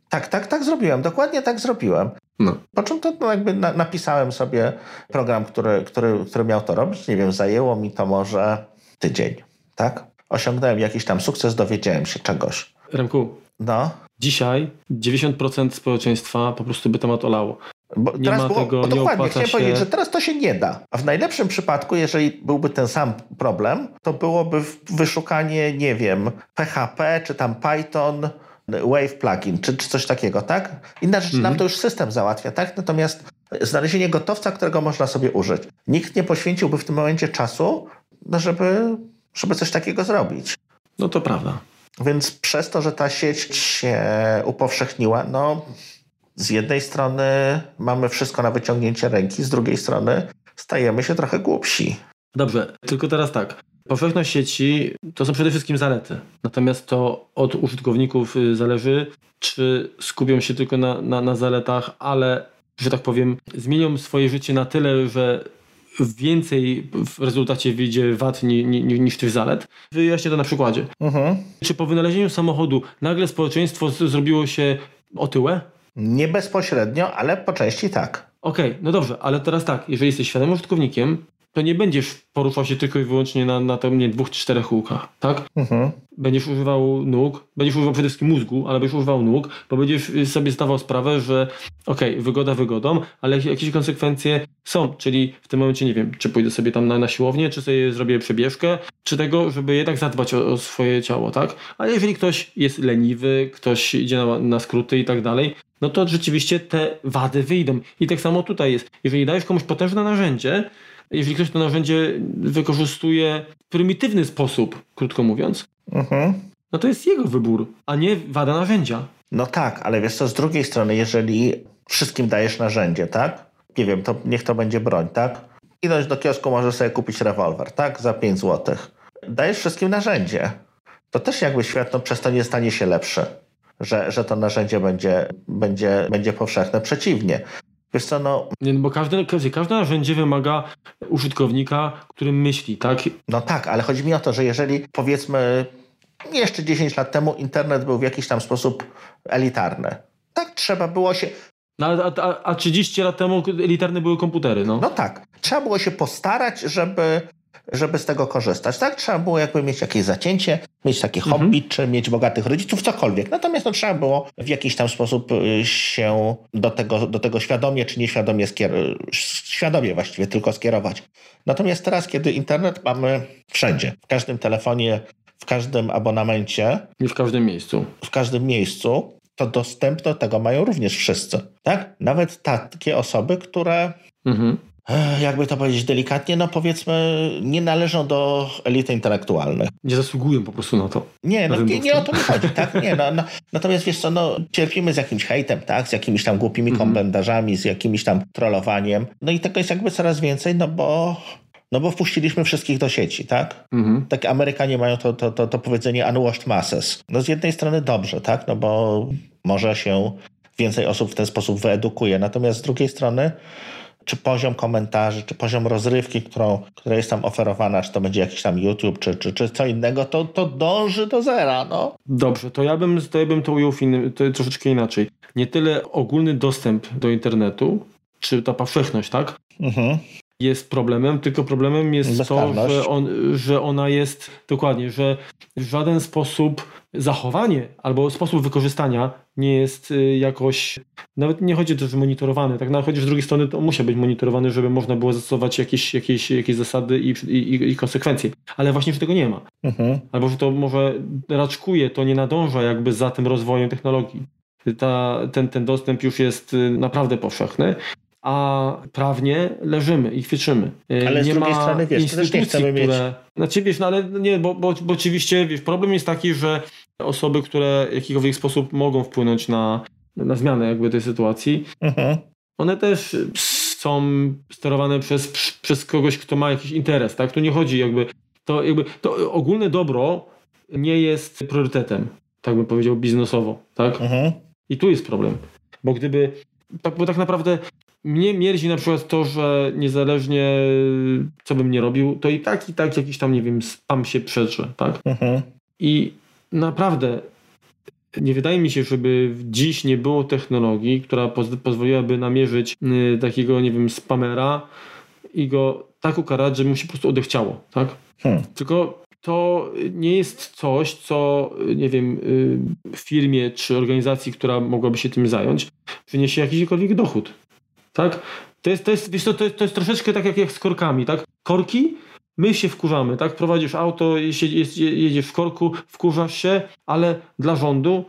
Tak, tak, tak zrobiłem. Dokładnie tak zrobiłem. No. Po czym to no, jakby na, napisałem sobie program, który, który, który miał to robić. Nie wiem, zajęło mi to może tydzień. Tak? Osiągnąłem jakiś tam sukces, dowiedziałem się czegoś. Remku. No. Dzisiaj 90% społeczeństwa po prostu by temat olało. Bo nie ma było, tego, bo dokładnie, chciałem się... powiedzieć, że teraz to się nie da. A w najlepszym przypadku, jeżeli byłby ten sam problem, to byłoby wyszukanie, nie wiem, PHP, czy tam Python, Wave plugin, czy, czy coś takiego, tak? Inna rzecz, nam mhm. to już system załatwia, tak? Natomiast znalezienie gotowca, którego można sobie użyć. Nikt nie poświęciłby w tym momencie czasu, no żeby, żeby coś takiego zrobić. No to prawda. Więc przez to, że ta sieć się upowszechniła, no z jednej strony mamy wszystko na wyciągnięcie ręki, z drugiej strony stajemy się trochę głupsi. Dobrze, tylko teraz tak. Powszechność sieci to są przede wszystkim zalety. Natomiast to od użytkowników y, zależy, czy skupią się tylko na, na, na zaletach, ale, że tak powiem, zmienią swoje życie na tyle, że więcej w rezultacie wyjdzie wad ni, ni, niż tych zalet. Wyjaśnię to na przykładzie. Mhm. Czy po wynalezieniu samochodu nagle społeczeństwo zrobiło się otyłe? Nie bezpośrednio, ale po części tak. Okej, okay, no dobrze, ale teraz tak, jeżeli jesteś świadomym użytkownikiem, to nie będziesz poruszał się tylko i wyłącznie na, na tym, nie, dwóch czy czterech kółkach, tak? Mhm. Będziesz używał nóg, będziesz używał przede wszystkim mózgu, ale będziesz używał nóg, bo będziesz sobie zdawał sprawę, że okej, okay, wygoda wygodą, ale jakieś konsekwencje są, czyli w tym momencie nie wiem, czy pójdę sobie tam na, na siłownię, czy sobie zrobię przebieżkę, czy tego, żeby jednak zadbać o, o swoje ciało, tak? Ale jeżeli ktoś jest leniwy, ktoś idzie na, na skróty i tak dalej, no to rzeczywiście te wady wyjdą. I tak samo tutaj jest. Jeżeli dajesz komuś potężne narzędzie, jeżeli ktoś to narzędzie wykorzystuje w prymitywny sposób, krótko mówiąc, mhm. no to jest jego wybór, a nie wada narzędzia. No tak, ale wiesz co, z drugiej strony, jeżeli wszystkim dajesz narzędzie, tak? Nie wiem, to niech to będzie broń, tak? Idąc do kiosku możesz sobie kupić rewolwer, tak? Za 5 zł. Dajesz wszystkim narzędzie. To też jakby świat no, przez to nie stanie się lepszy. Że, że to narzędzie będzie, będzie, będzie powszechne. Przeciwnie. Wiesz co, no... Nie, no bo każde, każde narzędzie wymaga użytkownika, który myśli, tak? No tak, ale chodzi mi o to, że jeżeli powiedzmy jeszcze 10 lat temu internet był w jakiś tam sposób elitarny, tak trzeba było się... No, a, a, a 30 lat temu elitarne były komputery, no. No tak. Trzeba było się postarać, żeby żeby z tego korzystać. Tak, trzeba było jakby mieć jakieś zacięcie, mieć takie mhm. hobby, czy mieć bogatych rodziców, cokolwiek. Natomiast no, trzeba było w jakiś tam sposób y, się do tego, do tego świadomie, czy nieświadomie skierować, świadomie właściwie tylko skierować. Natomiast teraz, kiedy internet mamy wszędzie, w każdym telefonie, w każdym abonamencie. I w każdym miejscu. W każdym miejscu, to dostęp do tego mają również wszyscy. Tak? Nawet takie osoby, które mhm jakby to powiedzieć delikatnie, no powiedzmy, nie należą do elity intelektualnej. Nie zasługują po prostu na to. Nie, no, nie, nie o to mi chodzi, tak? Nie, no, no, natomiast wiesz co, no, cierpimy z jakimś hejtem, tak? Z jakimiś tam głupimi mhm. komentarzami, z jakimiś tam trollowaniem. No i tego jest jakby coraz więcej, no bo no bo wpuściliśmy wszystkich do sieci, tak? Mhm. Tak Amerykanie mają to, to, to, to powiedzenie unwashed masses. No z jednej strony dobrze, tak? No bo może się więcej osób w ten sposób wyedukuje. Natomiast z drugiej strony, czy poziom komentarzy, czy poziom rozrywki, którą, która jest tam oferowana, czy to będzie jakiś tam YouTube, czy, czy, czy co innego, to, to dąży do zera. No. Dobrze, to ja bym to, ja bym to ujął innym, to troszeczkę inaczej. Nie tyle ogólny dostęp do internetu, czy ta powszechność, tak? Mhm jest problemem, tylko problemem jest to, że, on, że ona jest dokładnie, że w żaden sposób zachowanie albo sposób wykorzystania nie jest y, jakoś, nawet nie chodzi o to, że monitorowany, tak nawet chodzi, że z drugiej strony to musi być monitorowany, żeby można było zastosować jakieś, jakieś, jakieś zasady i, i, i konsekwencje, ale właśnie, że tego nie ma. Mhm. Albo, że to może raczkuje, to nie nadąża jakby za tym rozwojem technologii. Ta, ten, ten dostęp już jest y, naprawdę powszechny a prawnie leżymy i kwieczymy. E, ale nie z drugiej ma strony, wiesz, instytucji, nie chcemy które... mieć... Znaczy, wiesz, no ale nie, bo, bo, bo oczywiście, wiesz, problem jest taki, że osoby, które w jakikolwiek sposób mogą wpłynąć na, na zmianę jakby tej sytuacji, mhm. one też są sterowane przez, przez kogoś, kto ma jakiś interes, tak? Tu nie chodzi jakby, to jakby, to ogólne dobro nie jest priorytetem, tak bym powiedział, biznesowo, tak? Mhm. I tu jest problem, bo gdyby tak, bo tak naprawdę mnie mierzi na przykład to, że niezależnie co bym nie robił, to i tak, i tak jakiś tam, nie wiem, spam się przetrze, tak? Mhm. I naprawdę nie wydaje mi się, żeby dziś nie było technologii, która poz pozwoliłaby namierzyć y, takiego, nie wiem, spamera i go tak ukarać, że mu się po prostu odechciało, tak? Hmm. Tylko to nie jest coś, co, nie wiem, y, firmie czy organizacji, która mogłaby się tym zająć, wyniesie jakikolwiek dochód. Tak? To jest, to jest, wiesz, to, to, jest, to jest troszeczkę tak jak, jak z korkami, tak? Korki, my się wkurzamy, tak? Prowadzisz auto, jedziesz w korku, wkurzasz się, ale dla rządu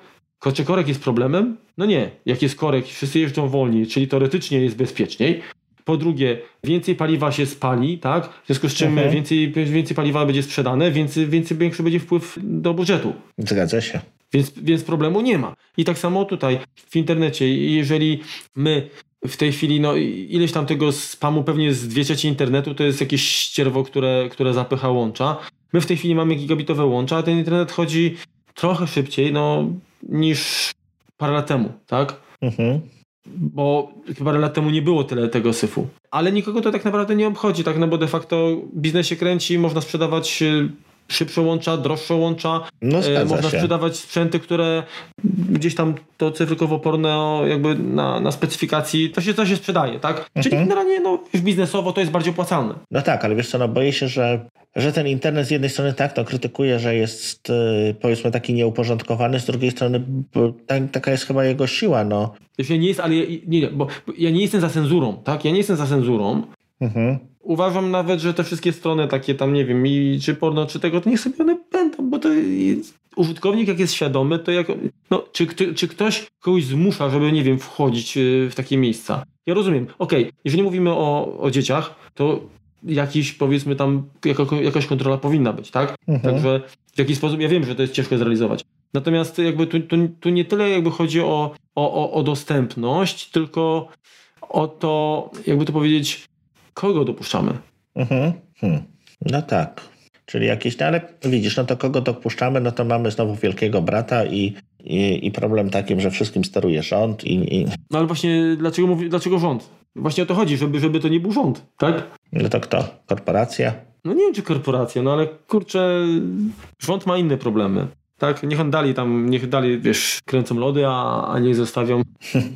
czy korek jest problemem? No nie. Jak jest korek, wszyscy jeżdżą wolniej, czyli teoretycznie jest bezpieczniej. Po drugie, więcej paliwa się spali, tak? W związku z czym mhm. więcej, więcej paliwa będzie sprzedane, więcej, więcej większy będzie wpływ do budżetu. Zgadza się. Więc, więc problemu nie ma. I tak samo tutaj w internecie, jeżeli my w tej chwili, no ileś tam tego spamu, pewnie z dwie trzecie internetu to jest jakieś ścierwo, które, które zapycha łącza. My w tej chwili mamy gigabitowe łącza, a ten internet chodzi trochę szybciej, no, niż parę lat temu, tak? Mhm. Bo parę lat temu nie było tyle tego syfu. Ale nikogo to tak naprawdę nie obchodzi, tak? No bo de facto biznes się kręci, można sprzedawać szybsze łącza, droższe łącza. No, e, można się. sprzedawać sprzęty, które gdzieś tam to cyfrykowo-porne jakby na, na specyfikacji, to się, to się sprzedaje, tak? Mhm. Czyli generalnie no, biznesowo to jest bardziej opłacalne. No tak, ale wiesz co, no boję się, że, że ten internet z jednej strony tak to krytykuje, że jest e, powiedzmy taki nieuporządkowany, z drugiej strony taka jest chyba jego siła, no. Wiesz, nie jest, ale ja, nie, bo ja nie jestem za cenzurą, tak? Ja nie jestem za cenzurą, mhm. Uważam nawet, że te wszystkie strony takie tam, nie wiem, i, czy porno, czy tego, to niech sobie one będą, bo to jest, użytkownik jak jest świadomy, to jak, no, czy, czy, czy ktoś kogoś zmusza, żeby, nie wiem, wchodzić y, w takie miejsca? Ja rozumiem, okej, okay, jeżeli mówimy o, o dzieciach, to jakiś, powiedzmy tam, jako, jakaś kontrola powinna być, tak? Mhm. Także w jakiś sposób, ja wiem, że to jest ciężko zrealizować. Natomiast jakby tu, tu, tu nie tyle jakby chodzi o, o, o dostępność, tylko o to, jakby to powiedzieć, kogo dopuszczamy? Mhm. Hmm. No tak. Czyli jakieś, no ale widzisz, no to kogo dopuszczamy, no to mamy znowu wielkiego brata i, i, i problem takim, że wszystkim steruje rząd i, i... No ale właśnie dlaczego, mówi, dlaczego rząd? Właśnie o to chodzi, żeby, żeby to nie był rząd, tak? No to kto? Korporacja? No nie wiem, czy korporacja, no ale kurczę, rząd ma inne problemy. Tak, niech on dalej tam, niech dalej, wiesz, kręcą lody, a, a nie zostawią.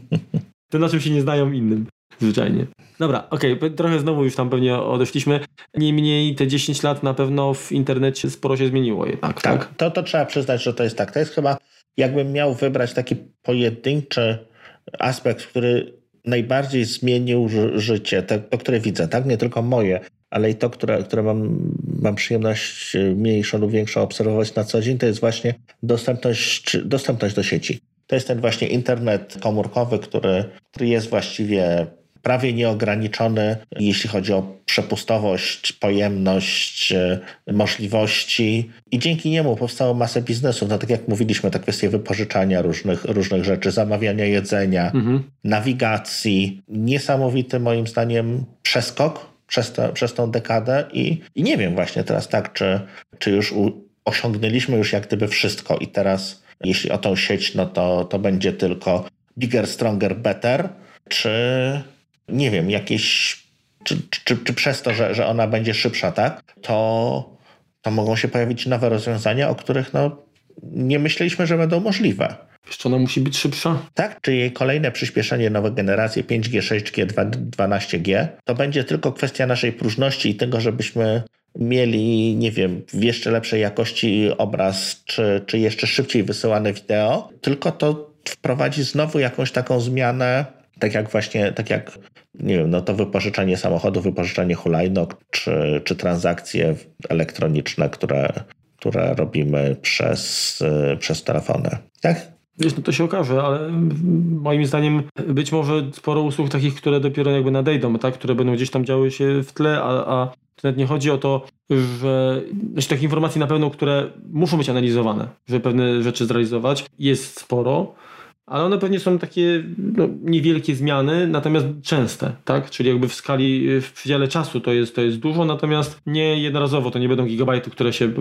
to na czym się nie znają innym zwyczajnie. Dobra, okej, okay, trochę znowu już tam pewnie odeszliśmy. Niemniej te 10 lat na pewno w internecie sporo się zmieniło jednak. Tak, tak? To, to trzeba przyznać, że to jest tak. To jest chyba, jakbym miał wybrać taki pojedynczy aspekt, który najbardziej zmienił życie, to, to które widzę, tak? Nie tylko moje, ale i to, które, które mam, mam przyjemność mniejszą lub większą obserwować na co dzień, to jest właśnie dostępność, dostępność do sieci. To jest ten właśnie internet komórkowy, który, który jest właściwie prawie nieograniczony, jeśli chodzi o przepustowość, pojemność, e, możliwości i dzięki niemu powstało masę biznesów. No tak jak mówiliśmy, te kwestie wypożyczania różnych, różnych rzeczy, zamawiania jedzenia, mhm. nawigacji. Niesamowity moim zdaniem przeskok przez, te, przez tą dekadę i, i nie wiem właśnie teraz tak, czy, czy już u, osiągnęliśmy już jak gdyby wszystko i teraz jeśli o tą sieć, no to, to będzie tylko bigger, stronger, better, czy nie wiem, jakieś, czy, czy, czy przez to, że, że ona będzie szybsza, tak, to, to mogą się pojawić nowe rozwiązania, o których no, nie myśleliśmy, że będą możliwe. Jeszcze ona musi być szybsza? Tak, czy jej kolejne przyspieszenie nowej generacji 5G, 6G, 12G, to będzie tylko kwestia naszej próżności i tego, żebyśmy mieli, nie wiem, w jeszcze lepszej jakości obraz, czy, czy jeszcze szybciej wysyłane wideo, tylko to wprowadzi znowu jakąś taką zmianę, tak jak właśnie, tak jak, nie wiem, no to wypożyczanie samochodu, wypożyczanie hulajnóg, czy, czy transakcje elektroniczne, które, które robimy przez, przez telefony. Tak? Wiesz, no to się okaże, ale moim zdaniem być może sporo usług takich, które dopiero jakby nadejdą, tak? które będą gdzieś tam działy się w tle, a, a to nawet nie chodzi o to, że znaczy takich informacji na pewno, które muszą być analizowane, żeby pewne rzeczy zrealizować, jest sporo ale one pewnie są takie no, niewielkie zmiany, natomiast częste, tak? Czyli jakby w skali, w przedziale czasu to jest, to jest dużo, natomiast nie jednorazowo, to nie będą gigabajty, które się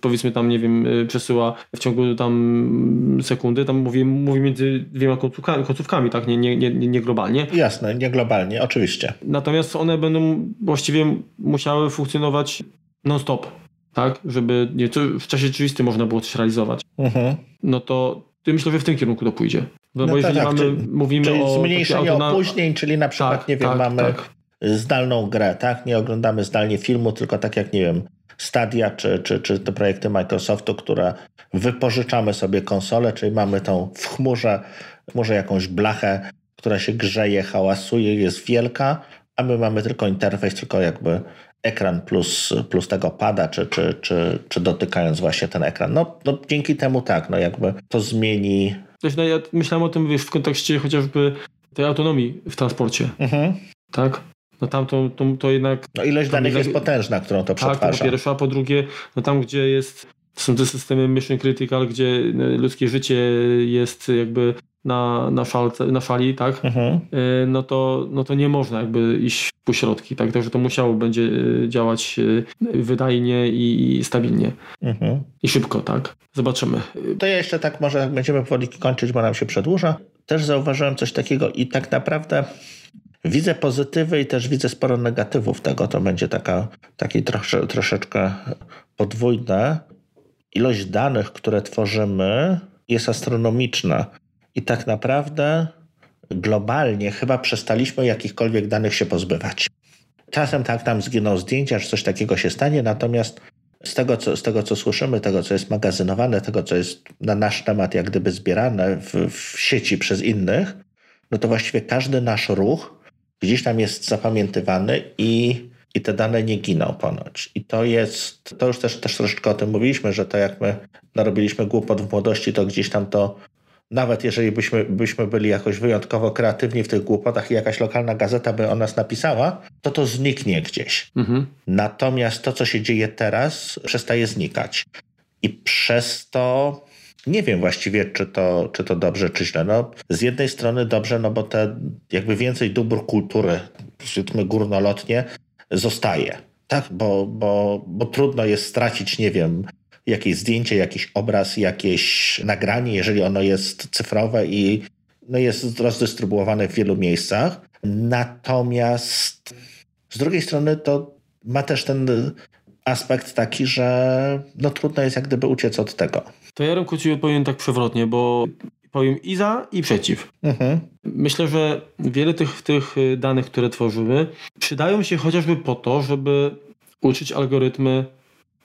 powiedzmy tam, nie wiem, przesyła w ciągu tam sekundy, tam mówię, mówię między dwiema końcówkami, końcówkami tak? Nie, nie, nie, nie globalnie. Jasne, nie globalnie, oczywiście. Natomiast one będą właściwie musiały funkcjonować non-stop, tak? Żeby nie, w czasie rzeczywistym można było coś realizować. Mhm. No to myślę, że w tym kierunku to pójdzie. No, no bo jeżeli tak, mamy, czyli, mówimy czyli o zmniejszenie opóźnień, czyli na przykład, tak, nie wiem, tak, mamy tak. zdalną grę, tak? Nie oglądamy zdalnie filmu, tylko tak jak, nie wiem, Stadia czy, czy, czy te projekty Microsoftu, które wypożyczamy sobie konsolę, czyli mamy tą w chmurze, może jakąś blachę, która się grzeje, hałasuje, jest wielka, a my mamy tylko interfejs, tylko jakby ekran plus, plus tego pada, czy, czy, czy, czy dotykając właśnie ten ekran. No, no dzięki temu tak, no jakby to zmieni. No ja myślałem o tym wiesz, w kontekście chociażby tej autonomii w transporcie. Mhm. Tak? No tam to, to, to jednak... No ilość danych jest potężna, którą to przetwarza. Tak, po pierwsze, a po drugie, no tam gdzie jest, są te systemy mission critical, gdzie ludzkie życie jest jakby na, na, szalce, na szali, tak, mhm. Y, no, to, no to nie można jakby iść w pośrodki, tak, także to musiało będzie y, działać y, wydajnie i, i stabilnie mhm. i szybko, tak. Zobaczymy. To ja jeszcze tak może będziemy powoli kończyć, bo nam się przedłuża. Też zauważyłem coś takiego i tak naprawdę widzę pozytywy i też widzę sporo negatywów tego. To będzie taka, taki trosze, troszeczkę podwójne. Ilość danych, które tworzymy jest astronomiczna i tak naprawdę globalnie chyba przestaliśmy jakichkolwiek danych się pozbywać. Czasem tak tam zginą zdjęcia, że coś takiego się stanie, natomiast z tego, co, z tego, co słyszymy, tego, co jest magazynowane, tego, co jest na nasz temat jak gdyby zbierane w, w sieci przez innych, no to właściwie każdy nasz ruch gdzieś tam jest zapamiętywany i, i te dane nie giną ponoć. I to jest, to już też, też troszeczkę o tym mówiliśmy, że to jak my narobiliśmy głupot w młodości, to gdzieś tam to nawet jeżeli byśmy, byśmy byli jakoś wyjątkowo kreatywni w tych głupotach i jakaś lokalna gazeta by o nas napisała, to to zniknie gdzieś. Mhm. Natomiast to, co się dzieje teraz, przestaje znikać. I przez to nie wiem właściwie, czy to, czy to dobrze, czy źle. No, z jednej strony dobrze, no bo te jakby więcej dóbr kultury, powiedzmy górnolotnie, zostaje. Tak, bo, bo, bo trudno jest stracić, nie wiem, jakieś zdjęcie, jakiś obraz, jakieś nagranie, jeżeli ono jest cyfrowe i no jest rozdystrybuowane w wielu miejscach. Natomiast z drugiej strony to ma też ten aspekt taki, że no trudno jest jak gdyby uciec od tego. To ja Remku ci odpowiem tak przewrotnie, bo powiem i za, i przeciw. Mhm. Myślę, że wiele tych, tych danych, które tworzymy, przydają się chociażby po to, żeby uczyć algorytmy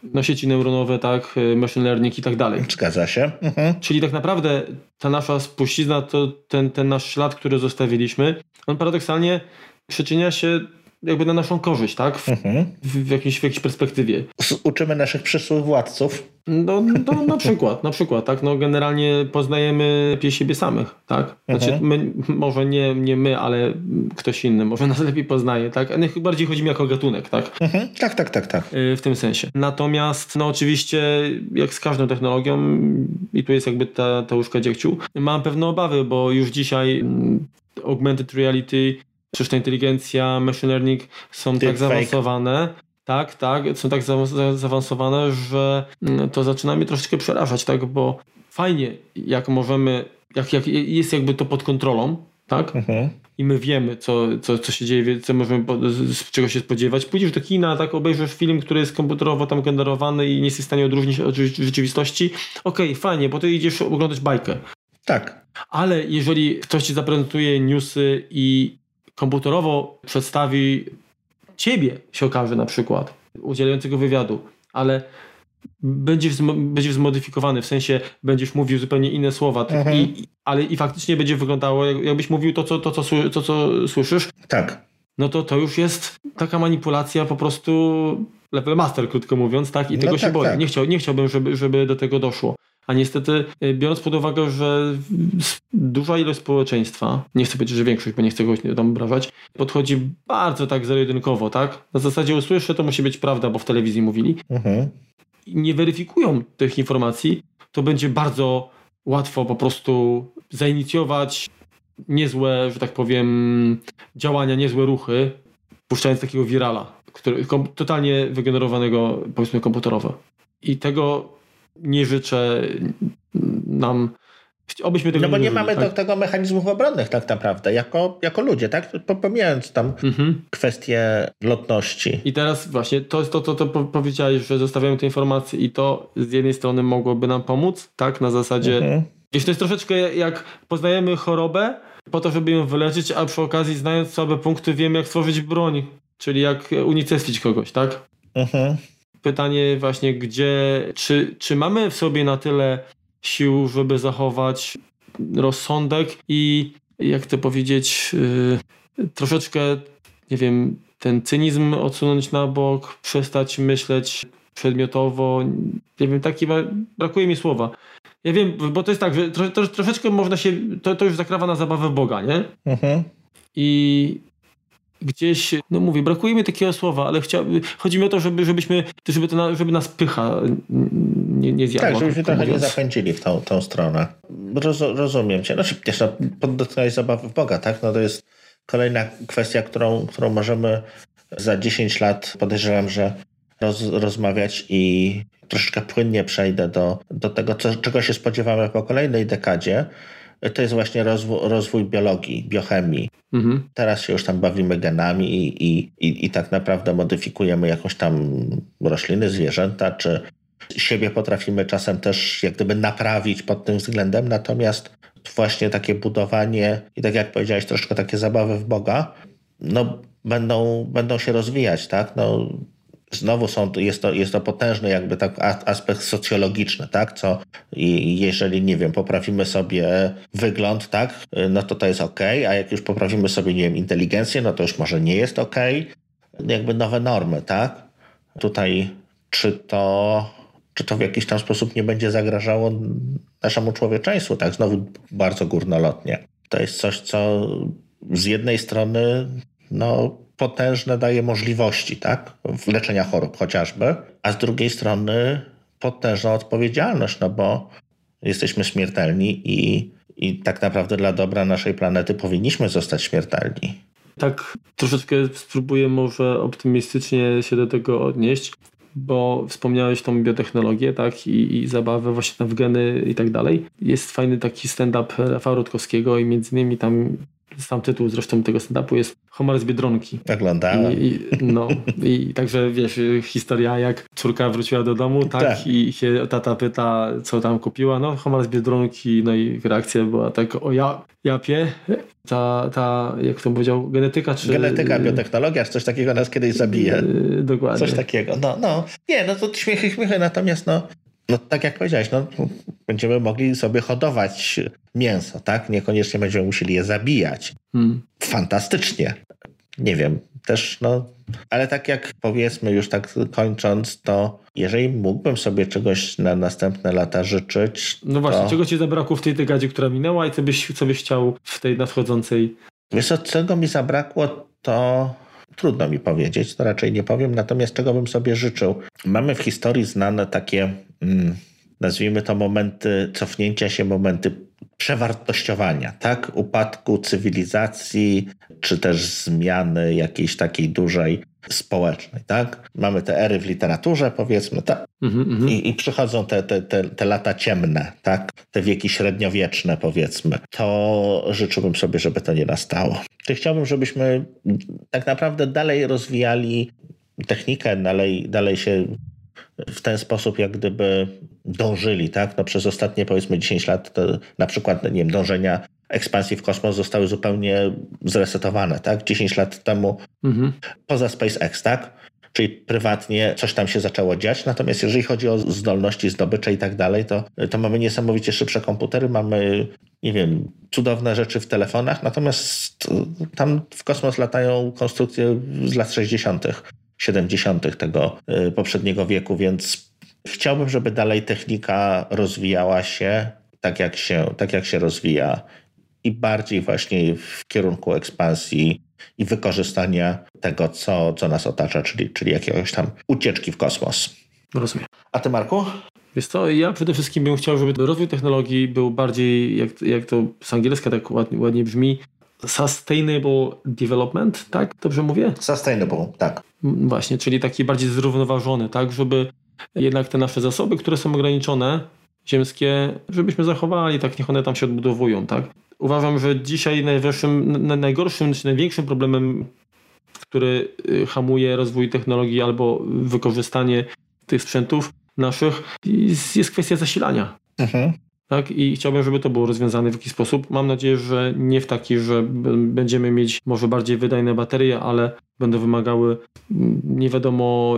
na sieci neuronowe, tak, y, machine learning i tak dalej. Zgadza się. Mhm. Czyli tak naprawdę ta nasza spuścizna, to ten, ten nasz ślad, który zostawiliśmy, on paradoksalnie przyczynia się jakby na naszą korzyść, tak? W, mhm. w, w, jakiejś, w jakiejś perspektywie. Uczymy naszych przyszłych władców. No, no na przykład, na przykład, tak? No generalnie poznajemy lepiej siebie samych, tak? Znaczy mhm. my, może nie, nie my, ale ktoś inny może nas lepiej poznaje, tak? Ale bardziej chodzi mi jako gatunek, tak? Mhm. Tak, tak, tak, tak. Y, w tym sensie. Natomiast, no oczywiście, jak z każdą technologią, i tu jest jakby ta, ta łóżka dziegciu, mam pewne obawy, bo już dzisiaj mm, augmented reality sztuczna inteligencja, machine learning są tak zaawansowane, tak, tak, są tak zaawansowane, że mm, to zaczyna mnie troszeczkę przerażać, tak, bo fajnie, jak możemy jak, jak jest jakby to pod kontrolą, tak? Mhm. I my wiemy, co, co, co się dzieje, co możemy, z czego się spodziewać. Pójdziesz do kina, tak, obejrzysz film, który jest komputerowo tam generowany i nie jesteś w stanie odróżnić od rzeczywistości. Okej, okay, fajnie, bo ty idziesz oglądać bajkę. Tak. Ale jeżeli ktoś ci zaprezentuje newsy i komputerowo przedstawi ciebie, się okaże na przykład, udzielającego wywiadu, ale będzie, będzie zmodyfikowany, w sensie będziesz mówił zupełnie inne słowa, mhm. i, ale i faktycznie będzie wyglądało, jakbyś mówił to co, to, co, to, co słyszysz. Tak. No to to już jest taka manipulacja po prostu level master, krótko mówiąc, tak? I no tego tak, się boję. Tak. Nie, chciał, nie chciałbym, żeby, żeby do tego doszło. A niestety, y, biorąc pod uwagę, że duża ilość społeczeństwa, nie chcę powiedzieć, że większość, bo nie chcę kogoś tam obrażać, podchodzi bardzo tak zero-jedynkowo, tak? Na zasadzie usłyszę, to musi być prawda, bo w telewizji mówili. Mhm. I nie weryfikują tych informacji, to będzie bardzo łatwo po prostu zainicjować niezłe, że tak powiem, działania, niezłe ruchy, puszczając takiego wirala, który, totalnie wygenerowanego, powiedzmy, komputerowo. I tego nie życzę nam. Obyśmy tego no bo nie, nie mamy tak? do tego mechanizmów obronnych tak naprawdę, jako, jako ludzie, tak? Pomijając tam mhm. kwestie lotności. I teraz właśnie to jest to, to, to powiedziałeś, że zostawiamy te informacje i to z jednej strony mogłoby nam pomóc, tak? Na zasadzie, mhm. wiesz, to jest troszeczkę jak poznajemy chorobę po to, żeby ją wyleczyć, a przy okazji znając słabe punkty wiemy jak stworzyć broń, czyli jak unicestwić kogoś, tak? Mhm pytanie właśnie, gdzie, czy, czy mamy w sobie na tyle sił, żeby zachować rozsądek i jak to powiedzieć, yy, troszeczkę, nie wiem, ten cynizm odsunąć na bok, przestać myśleć przedmiotowo, nie wiem, taki, brakuje mi słowa. Ja wiem, bo to jest tak, że tro, tro, troszeczkę można się, to, to już zakrawa na zabawę Boga, nie? Mhm. I gdzieś, no mówię, brakuje mi takiego słowa, ale chcia, chodzi mi o to, żeby, żebyśmy, żeby, to, żeby nas pycha nie, nie zjadła. Tak, żebyśmy trochę nie zapędzili w tą, tą stronę. Roz, rozumiem cię. Znaczy, wiesz, no, zabawy w Boga, tak? No to jest kolejna kwestia, którą, którą możemy za 10 lat podejrzewam, że roz, rozmawiać i troszeczkę płynnie przejdę do, do tego, co, czego się spodziewamy po kolejnej dekadzie to jest właśnie rozwój, rozwój biologii, biochemii. Mhm. Teraz się już tam bawimy genami i, i, i, i tak naprawdę modyfikujemy jakąś tam rośliny, zwierzęta, czy siebie potrafimy czasem też jak gdyby naprawić pod tym względem, natomiast właśnie takie budowanie i tak jak powiedziałeś, troszkę takie zabawy w Boga, no będą, będą się rozwijać, tak? No, Znowu są, jest, to, jest to potężny jakby tak aspekt socjologiczny, tak? Co jeżeli, nie wiem, poprawimy sobie wygląd, tak? No to to jest ok, a jak już poprawimy sobie, nie wiem, inteligencję, no to już może nie jest ok. Jakby nowe normy, tak? Tutaj czy to, czy to w jakiś tam sposób nie będzie zagrażało naszemu człowieczeństwu, tak? Znowu bardzo górnolotnie. To jest coś, co z jednej strony, no potężne daje możliwości, tak? W leczenia chorób chociażby, a z drugiej strony potężną odpowiedzialność, no bo jesteśmy śmiertelni i, i tak naprawdę dla dobra naszej planety powinniśmy zostać śmiertelni. Tak, troszeczkę spróbuję może optymistycznie się do tego odnieść, bo wspomniałeś tą biotechnologię, tak, i, i zabawę właśnie w geny i tak dalej. Jest fajny taki stand-up Rafała Rutkowskiego i między innymi tam sam tytuł zresztą tego stand-upu jest Homar z Biedronki. Oglądałem. I, i, no, i także wiesz, historia jak córka wróciła do domu, tak, tak, i się tata pyta, co tam kupiła, no Homar z Biedronki, no i reakcja była tak, o ja, japie, ta, ta, jak to powiedział, genetyka czy... Genetyka, biotechnologia, coś takiego nas kiedyś zabije. Yy, dokładnie. Coś takiego, no, no. Nie, no to śmiechy, śmiechy, natomiast no, no tak jak powiedziałeś, no, będziemy mogli sobie hodować mięso, tak? Niekoniecznie będziemy musieli je zabijać. Hmm. Fantastycznie. Nie wiem, też no, ale tak jak powiedzmy już tak kończąc, to jeżeli mógłbym sobie czegoś na następne lata życzyć. No właśnie, to... czego ci zabrakło w tej dekadzie, która minęła i co byś, co byś chciał w tej nadchodzącej? Wiesz co, czego mi zabrakło, to trudno mi powiedzieć, to raczej nie powiem, natomiast czego bym sobie życzył. Mamy w historii znane takie, nazwijmy to momenty cofnięcia się, momenty przewartościowania, tak? Upadku cywilizacji, czy też zmiany jakiejś takiej dużej społecznej, tak? Mamy te ery w literaturze, powiedzmy, tak? Mhm, I, I, przychodzą te, te, te, te lata ciemne, tak? Te wieki średniowieczne, powiedzmy. To życzyłbym sobie, żeby to nie nastało. To chciałbym, żebyśmy tak naprawdę dalej rozwijali technikę, dalej, dalej się w ten sposób jak gdyby dążyli, tak? No przez ostatnie powiedzmy 10 lat na przykład, nie wiem, dążenia ekspansji w kosmos zostały zupełnie zresetowane, tak? 10 lat temu mhm. poza SpaceX, tak? Czyli prywatnie coś tam się zaczęło dziać, natomiast jeżeli chodzi o zdolności zdobycze i tak dalej, to, to mamy niesamowicie szybsze komputery, mamy, nie wiem, cudowne rzeczy w telefonach, natomiast tam w kosmos latają konstrukcje z lat 60., 70. tego y, poprzedniego wieku, więc chciałbym, żeby dalej technika rozwijała się tak, jak się, tak jak się rozwija i bardziej właśnie w kierunku ekspansji i wykorzystania tego, co, co nas otacza, czyli, czyli jakiegoś tam ucieczki w kosmos. Rozumiem. A ty, Marku? Wiesz co, ja przede wszystkim bym chciał, żeby rozwój technologii był bardziej, jak, jak to z angielska tak ładnie, ładnie brzmi, sustainable development, tak? Dobrze mówię? Sustainable, tak. Właśnie, czyli taki bardziej zrównoważony, tak? Żeby jednak te nasze zasoby, które są ograniczone, ziemskie, żebyśmy zachowali, tak niech one tam się odbudowują, tak? Uważam, że dzisiaj najwyższym, najgorszym, czy największym problemem, który y, hamuje rozwój technologii albo wykorzystanie tych sprzętów naszych, jest, jest kwestia zasilania. Mhm. Tak? I chciałbym, żeby to było rozwiązane w jakiś sposób. Mam nadzieję, że nie w taki, że będziemy mieć może bardziej wydajne baterie, ale będą wymagały mm, nie wiadomo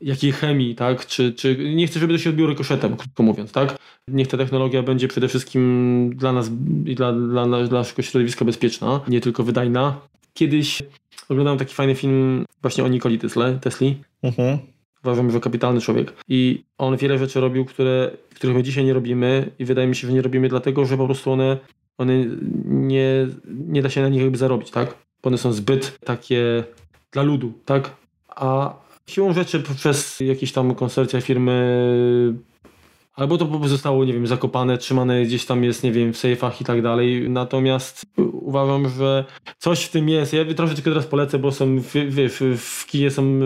jakiej chemii, tak? Czy, czy nie chcę, żeby to się odbiło rykoszetem, krótko mówiąc, tak? Niech ta technologia będzie przede wszystkim dla nas i dla, dla, dla naszego środowiska bezpieczna, nie tylko wydajna. Kiedyś oglądałem taki fajny film właśnie o Nikoli Tesla, Tesli. Mhm. Uważam, że kapitalny człowiek. I on wiele rzeczy robił, które, których my dzisiaj nie robimy i wydaje mi się, że nie robimy dlatego, że po prostu one, one nie, nie da się na nich jakby zarobić, tak? Bo one są zbyt takie dla ludu, tak? A siłą rzeczy przez jakieś tam konsorcja firmy Albo to po prostu zostało, nie wiem, zakopane, trzymane gdzieś tam jest, nie wiem, w sejfach i tak dalej. Natomiast uważam, że coś w tym jest. Ja troszeczkę teraz polecę, bo są, w, w, kinie są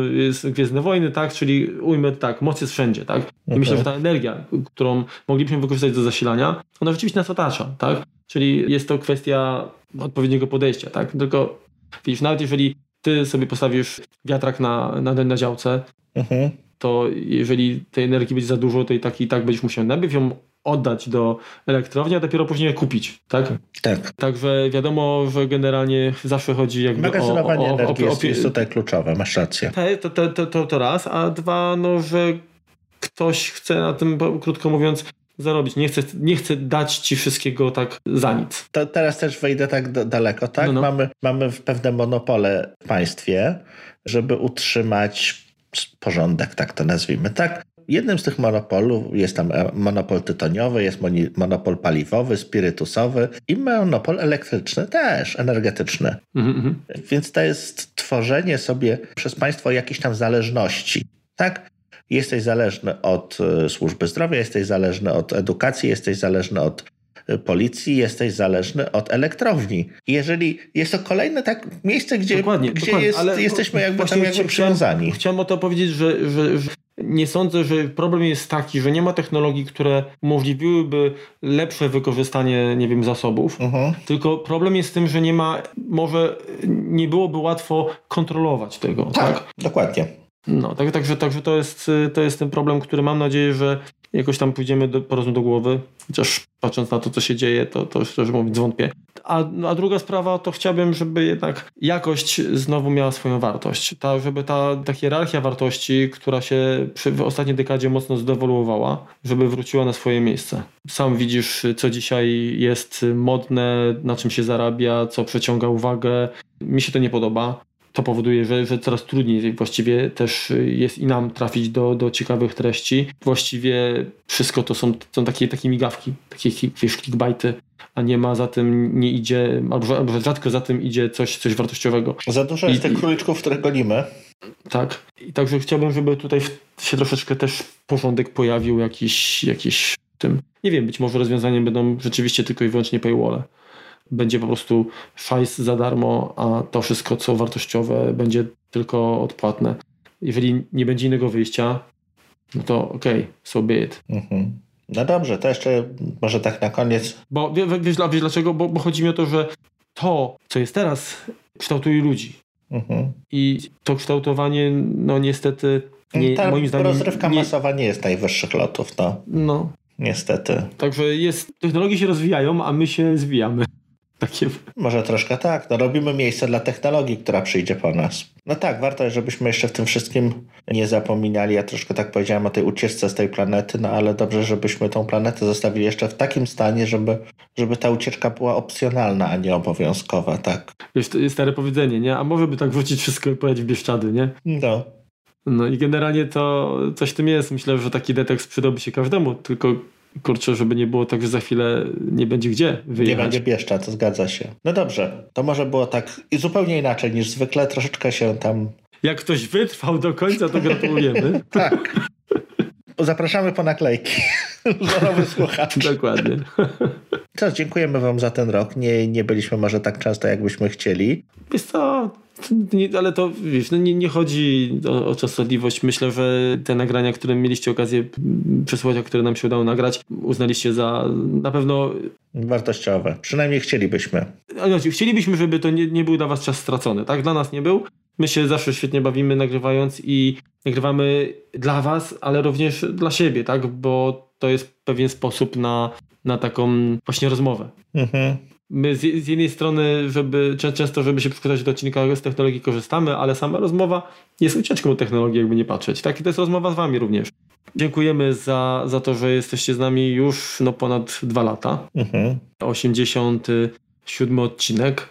Gwiezdne Wojny, tak? Czyli ujmę tak, moc jest wszędzie, tak? Okay. myślę, że ta energia, którą moglibyśmy wykorzystać do zasilania, ona rzeczywiście nas otacza, tak? Czyli jest to kwestia odpowiedniego podejścia, tak? Tylko widzisz, nawet jeżeli ty sobie postawisz wiatrak na, na, na działce, mhm to jeżeli tej energii będzie za dużo, to i tak i tak będziesz musiał najpierw ją oddać do elektrowni, a dopiero później kupić, tak? Tak. Także wiadomo, że generalnie zawsze chodzi jakby Magazynowanie o, o, energii o, jest, jest tutaj kluczowe, masz rację. To, to, to, to, to raz, a dwa, no, że ktoś chce na tym, krótko mówiąc, zarobić. Nie chcę, nie chcę dać ci wszystkiego tak za nic. To teraz też wejdę tak do, daleko, tak? No, no. Mamy, mamy pewne monopole w państwie, żeby utrzymać porządek, tak to nazwijmy, tak? Jednym z tych monopolów jest tam e, monopol tytoniowy, jest monopol paliwowy, spirytusowy i monopol elektryczny też, energetyczny. Mm-hmm. Więc to jest tworzenie sobie przez państwo jakiejś tam zależności, tak? Jesteś zależny od e, służby zdrowia, jesteś zależny od edukacji, jesteś zależny od policji, jesteś zależny od elektrowni. Jeżeli jest to kolejne tak miejsce, gdzie, dokładnie, gdzie dokładnie, jest, jesteśmy jakby tam jakby przywiązani. Chciałem o to powiedzieć, że, że, że nie sądzę, że problem jest taki, że nie ma technologii, które umożliwiłyby lepsze wykorzystanie, nie wiem, zasobów, uh-huh. tylko problem jest tym, że nie ma, może nie byłoby łatwo kontrolować tego. Tak, tak? dokładnie. No, tak, także, także to, jest, to jest ten problem, który mam nadzieję, że jakoś tam pójdziemy do, po prostu do głowy, chociaż patrząc na to, co się dzieje, to, to szczerze mówiąc wątpię. A, a druga sprawa, to chciałbym, żeby jednak jakość znowu miała swoją wartość. Ta, żeby ta, ta hierarchia wartości, która się przy, w ostatniej dekadzie mocno zdewoluowała, żeby wróciła na swoje miejsce. Sam widzisz, co dzisiaj jest modne, na czym się zarabia, co przeciąga uwagę. Mi się to nie podoba to powoduje, że, że coraz trudniej właściwie też jest i nam trafić do, do ciekawych treści. Właściwie wszystko to są, są takie, takie migawki, takie wiesz, clickbaity, a nie ma za tym, nie idzie, albo, albo rzadko za tym idzie coś, coś wartościowego. Za dużo jest I, tych króliczków, które gonimy. Tak. I także chciałbym, żeby tutaj się troszeczkę też porządek pojawił jakiś, jakiś tym. Nie wiem, być może rozwiązaniem będą rzeczywiście tylko i wyłącznie paywall będzie po prostu szajs za darmo, a to wszystko, co wartościowe, będzie tylko odpłatne. Jeżeli nie będzie innego wyjścia, no to okej, okay, so be it. Mhm. No dobrze, to jeszcze może tak na koniec. Bo wiesz, wiesz dlaczego? Bo, bo chodzi mi o to, że to, co jest teraz, kształtuje ludzi. Mhm. I to kształtowanie, no niestety, nie, Ta moim zdaniem. Rozrywka nie... masowa nie jest najwyższych lotów, no. No. Niestety. Także jest, technologie się rozwijają, a my się zwijamy. Takie... Może troszkę tak. No, robimy miejsce dla technologii, która przyjdzie po nas. No tak, warto, żebyśmy jeszcze w tym wszystkim nie zapominali. Ja troszkę tak powiedziałem o tej ucieczce z tej planety, no ale dobrze, żebyśmy tą planetę zostawili jeszcze w takim stanie, żeby, żeby ta ucieczka była opcjonalna, a nie obowiązkowa, tak. Wiesz, to jest stare powiedzenie, nie? A może by tak wrócić wszystko i pojechać w Bieszczady, nie? No. No i generalnie to coś w tym jest. Myślę, że taki detekst przydałby się każdemu, tylko kurczę, żeby nie było tak, że za chwilę nie będzie gdzie wyjechać. Nie będzie Bieszcza, to zgadza się. No dobrze, to może było tak i zupełnie inaczej niż zwykle, troszeczkę się tam... Jak ktoś wytrwał do końca, to gratulujemy. tak. Zapraszamy po naklejki. Nowy słuchacz. Dokładnie. Co, dziękujemy wam za ten rok. Nie, nie byliśmy może tak często, jakbyśmy chcieli. Wiesz co, nie, ale to wiesz, no nie, nie chodzi o, o częstotliwość. Myślę, że te nagrania, które mieliście okazję przesłuchać, które nam się udało nagrać, uznaliście za na pewno wartościowe. Przynajmniej chcielibyśmy. Znaczy, chcielibyśmy, żeby to nie, nie był dla was czas stracony. Tak, dla nas nie był. My się zawsze świetnie bawimy nagrywając i nagrywamy dla was, ale również dla siebie, tak? Bo to jest pewien sposób na, na taką właśnie rozmowę. Mhm my z, z, jednej strony, żeby często, żeby się przygotować do odcinka z technologii korzystamy, ale sama rozmowa jest ucieczką od technologii, jakby nie patrzeć. Tak, i to jest rozmowa z wami również. Dziękujemy za, za to, że jesteście z nami już no, ponad dwa lata. Mhm. 87 odcinek,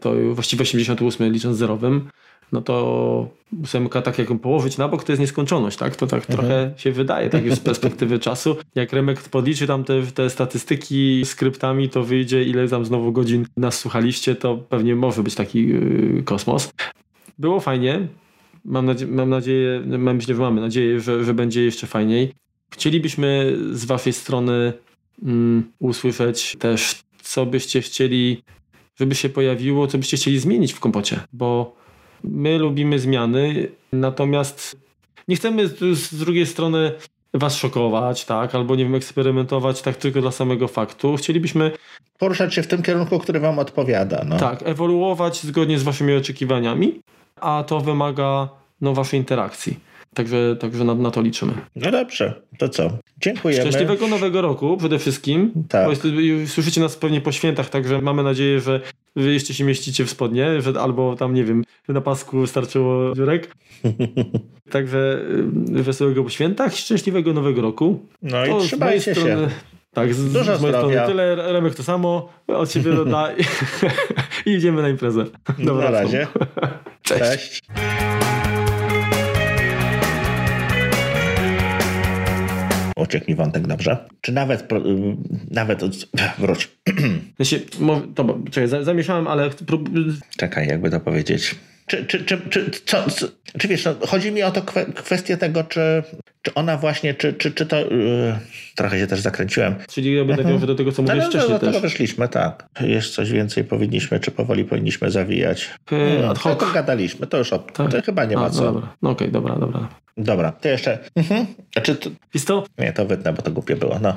to właściwie 88 licząc zerowym no to ósemka tak jak ją położyć na bok, to jest nieskończoność, tak? To tak mhm. trochę się wydaje, tak już z perspektywy czasu. Jak Remek podliczy tam te, te statystyki skryptami, to wyjdzie ile tam znowu godzin nas słuchaliście, to pewnie może być taki yy, kosmos. Było fajnie. Mam, nadzie mam nadzieję, mam, myślę, że mamy nadzieję, że, że będzie jeszcze fajniej. Chcielibyśmy z waszej strony mm, usłyszeć też, co byście chcieli, żeby się pojawiło, co byście chcieli zmienić w kompocie, bo My lubimy zmiany, natomiast nie chcemy z, drugiej strony was szokować, tak, albo nie wiem, eksperymentować tak tylko dla samego faktu. Chcielibyśmy poruszać się w tym kierunku, który wam odpowiada. No. Tak, ewoluować zgodnie z waszymi oczekiwaniami, a to wymaga no, waszej interakcji. Także, także na, na to liczymy. No dobrze, to co? Dziękujemy. Szczęśliwego nowego roku przede wszystkim. Tak. Jest, słyszycie nas pewnie po świętach, także mamy nadzieję, że wy jeszcze się mieścicie w spodnie, że albo tam, nie wiem, na pasku wystarczyło dziurek. także y, wesołego po świętach, szczęśliwego nowego roku. No to i trzymajcie strony, się. Tak, z, Dużo z mojej strony tyle, Remek to samo, od siebie doda i, i idziemy na imprezę. Dobra, na razie. Cześć. Cześć. Mi wątek dobrze. Czy nawet, nawet wróć. Znaczy, to, czekaj, zamieszałem, ale... Czekaj, jakby to powiedzieć. Czy, czy, czy, czy, co, czy wiesz, no, chodzi mi o to kwestię tego, czy, czy ona właśnie, czy, czy, czy to. Yy, trochę się też zakręciłem. Czyli ja będę mhm. do tego, co mówisz no, no, wcześniej. No, do tego wyszliśmy, tak. Jeszcze coś więcej powinniśmy, czy powoli powinniśmy zawijać. Yy, no, to, to gadaliśmy, to już o, tak. to chyba nie ma A, co. No dobra, no okej, okay, dobra, dobra. Dobra, to jeszcze. Mhm. To... Wiesz to? Nie, to wytnę, bo to głupie było. No.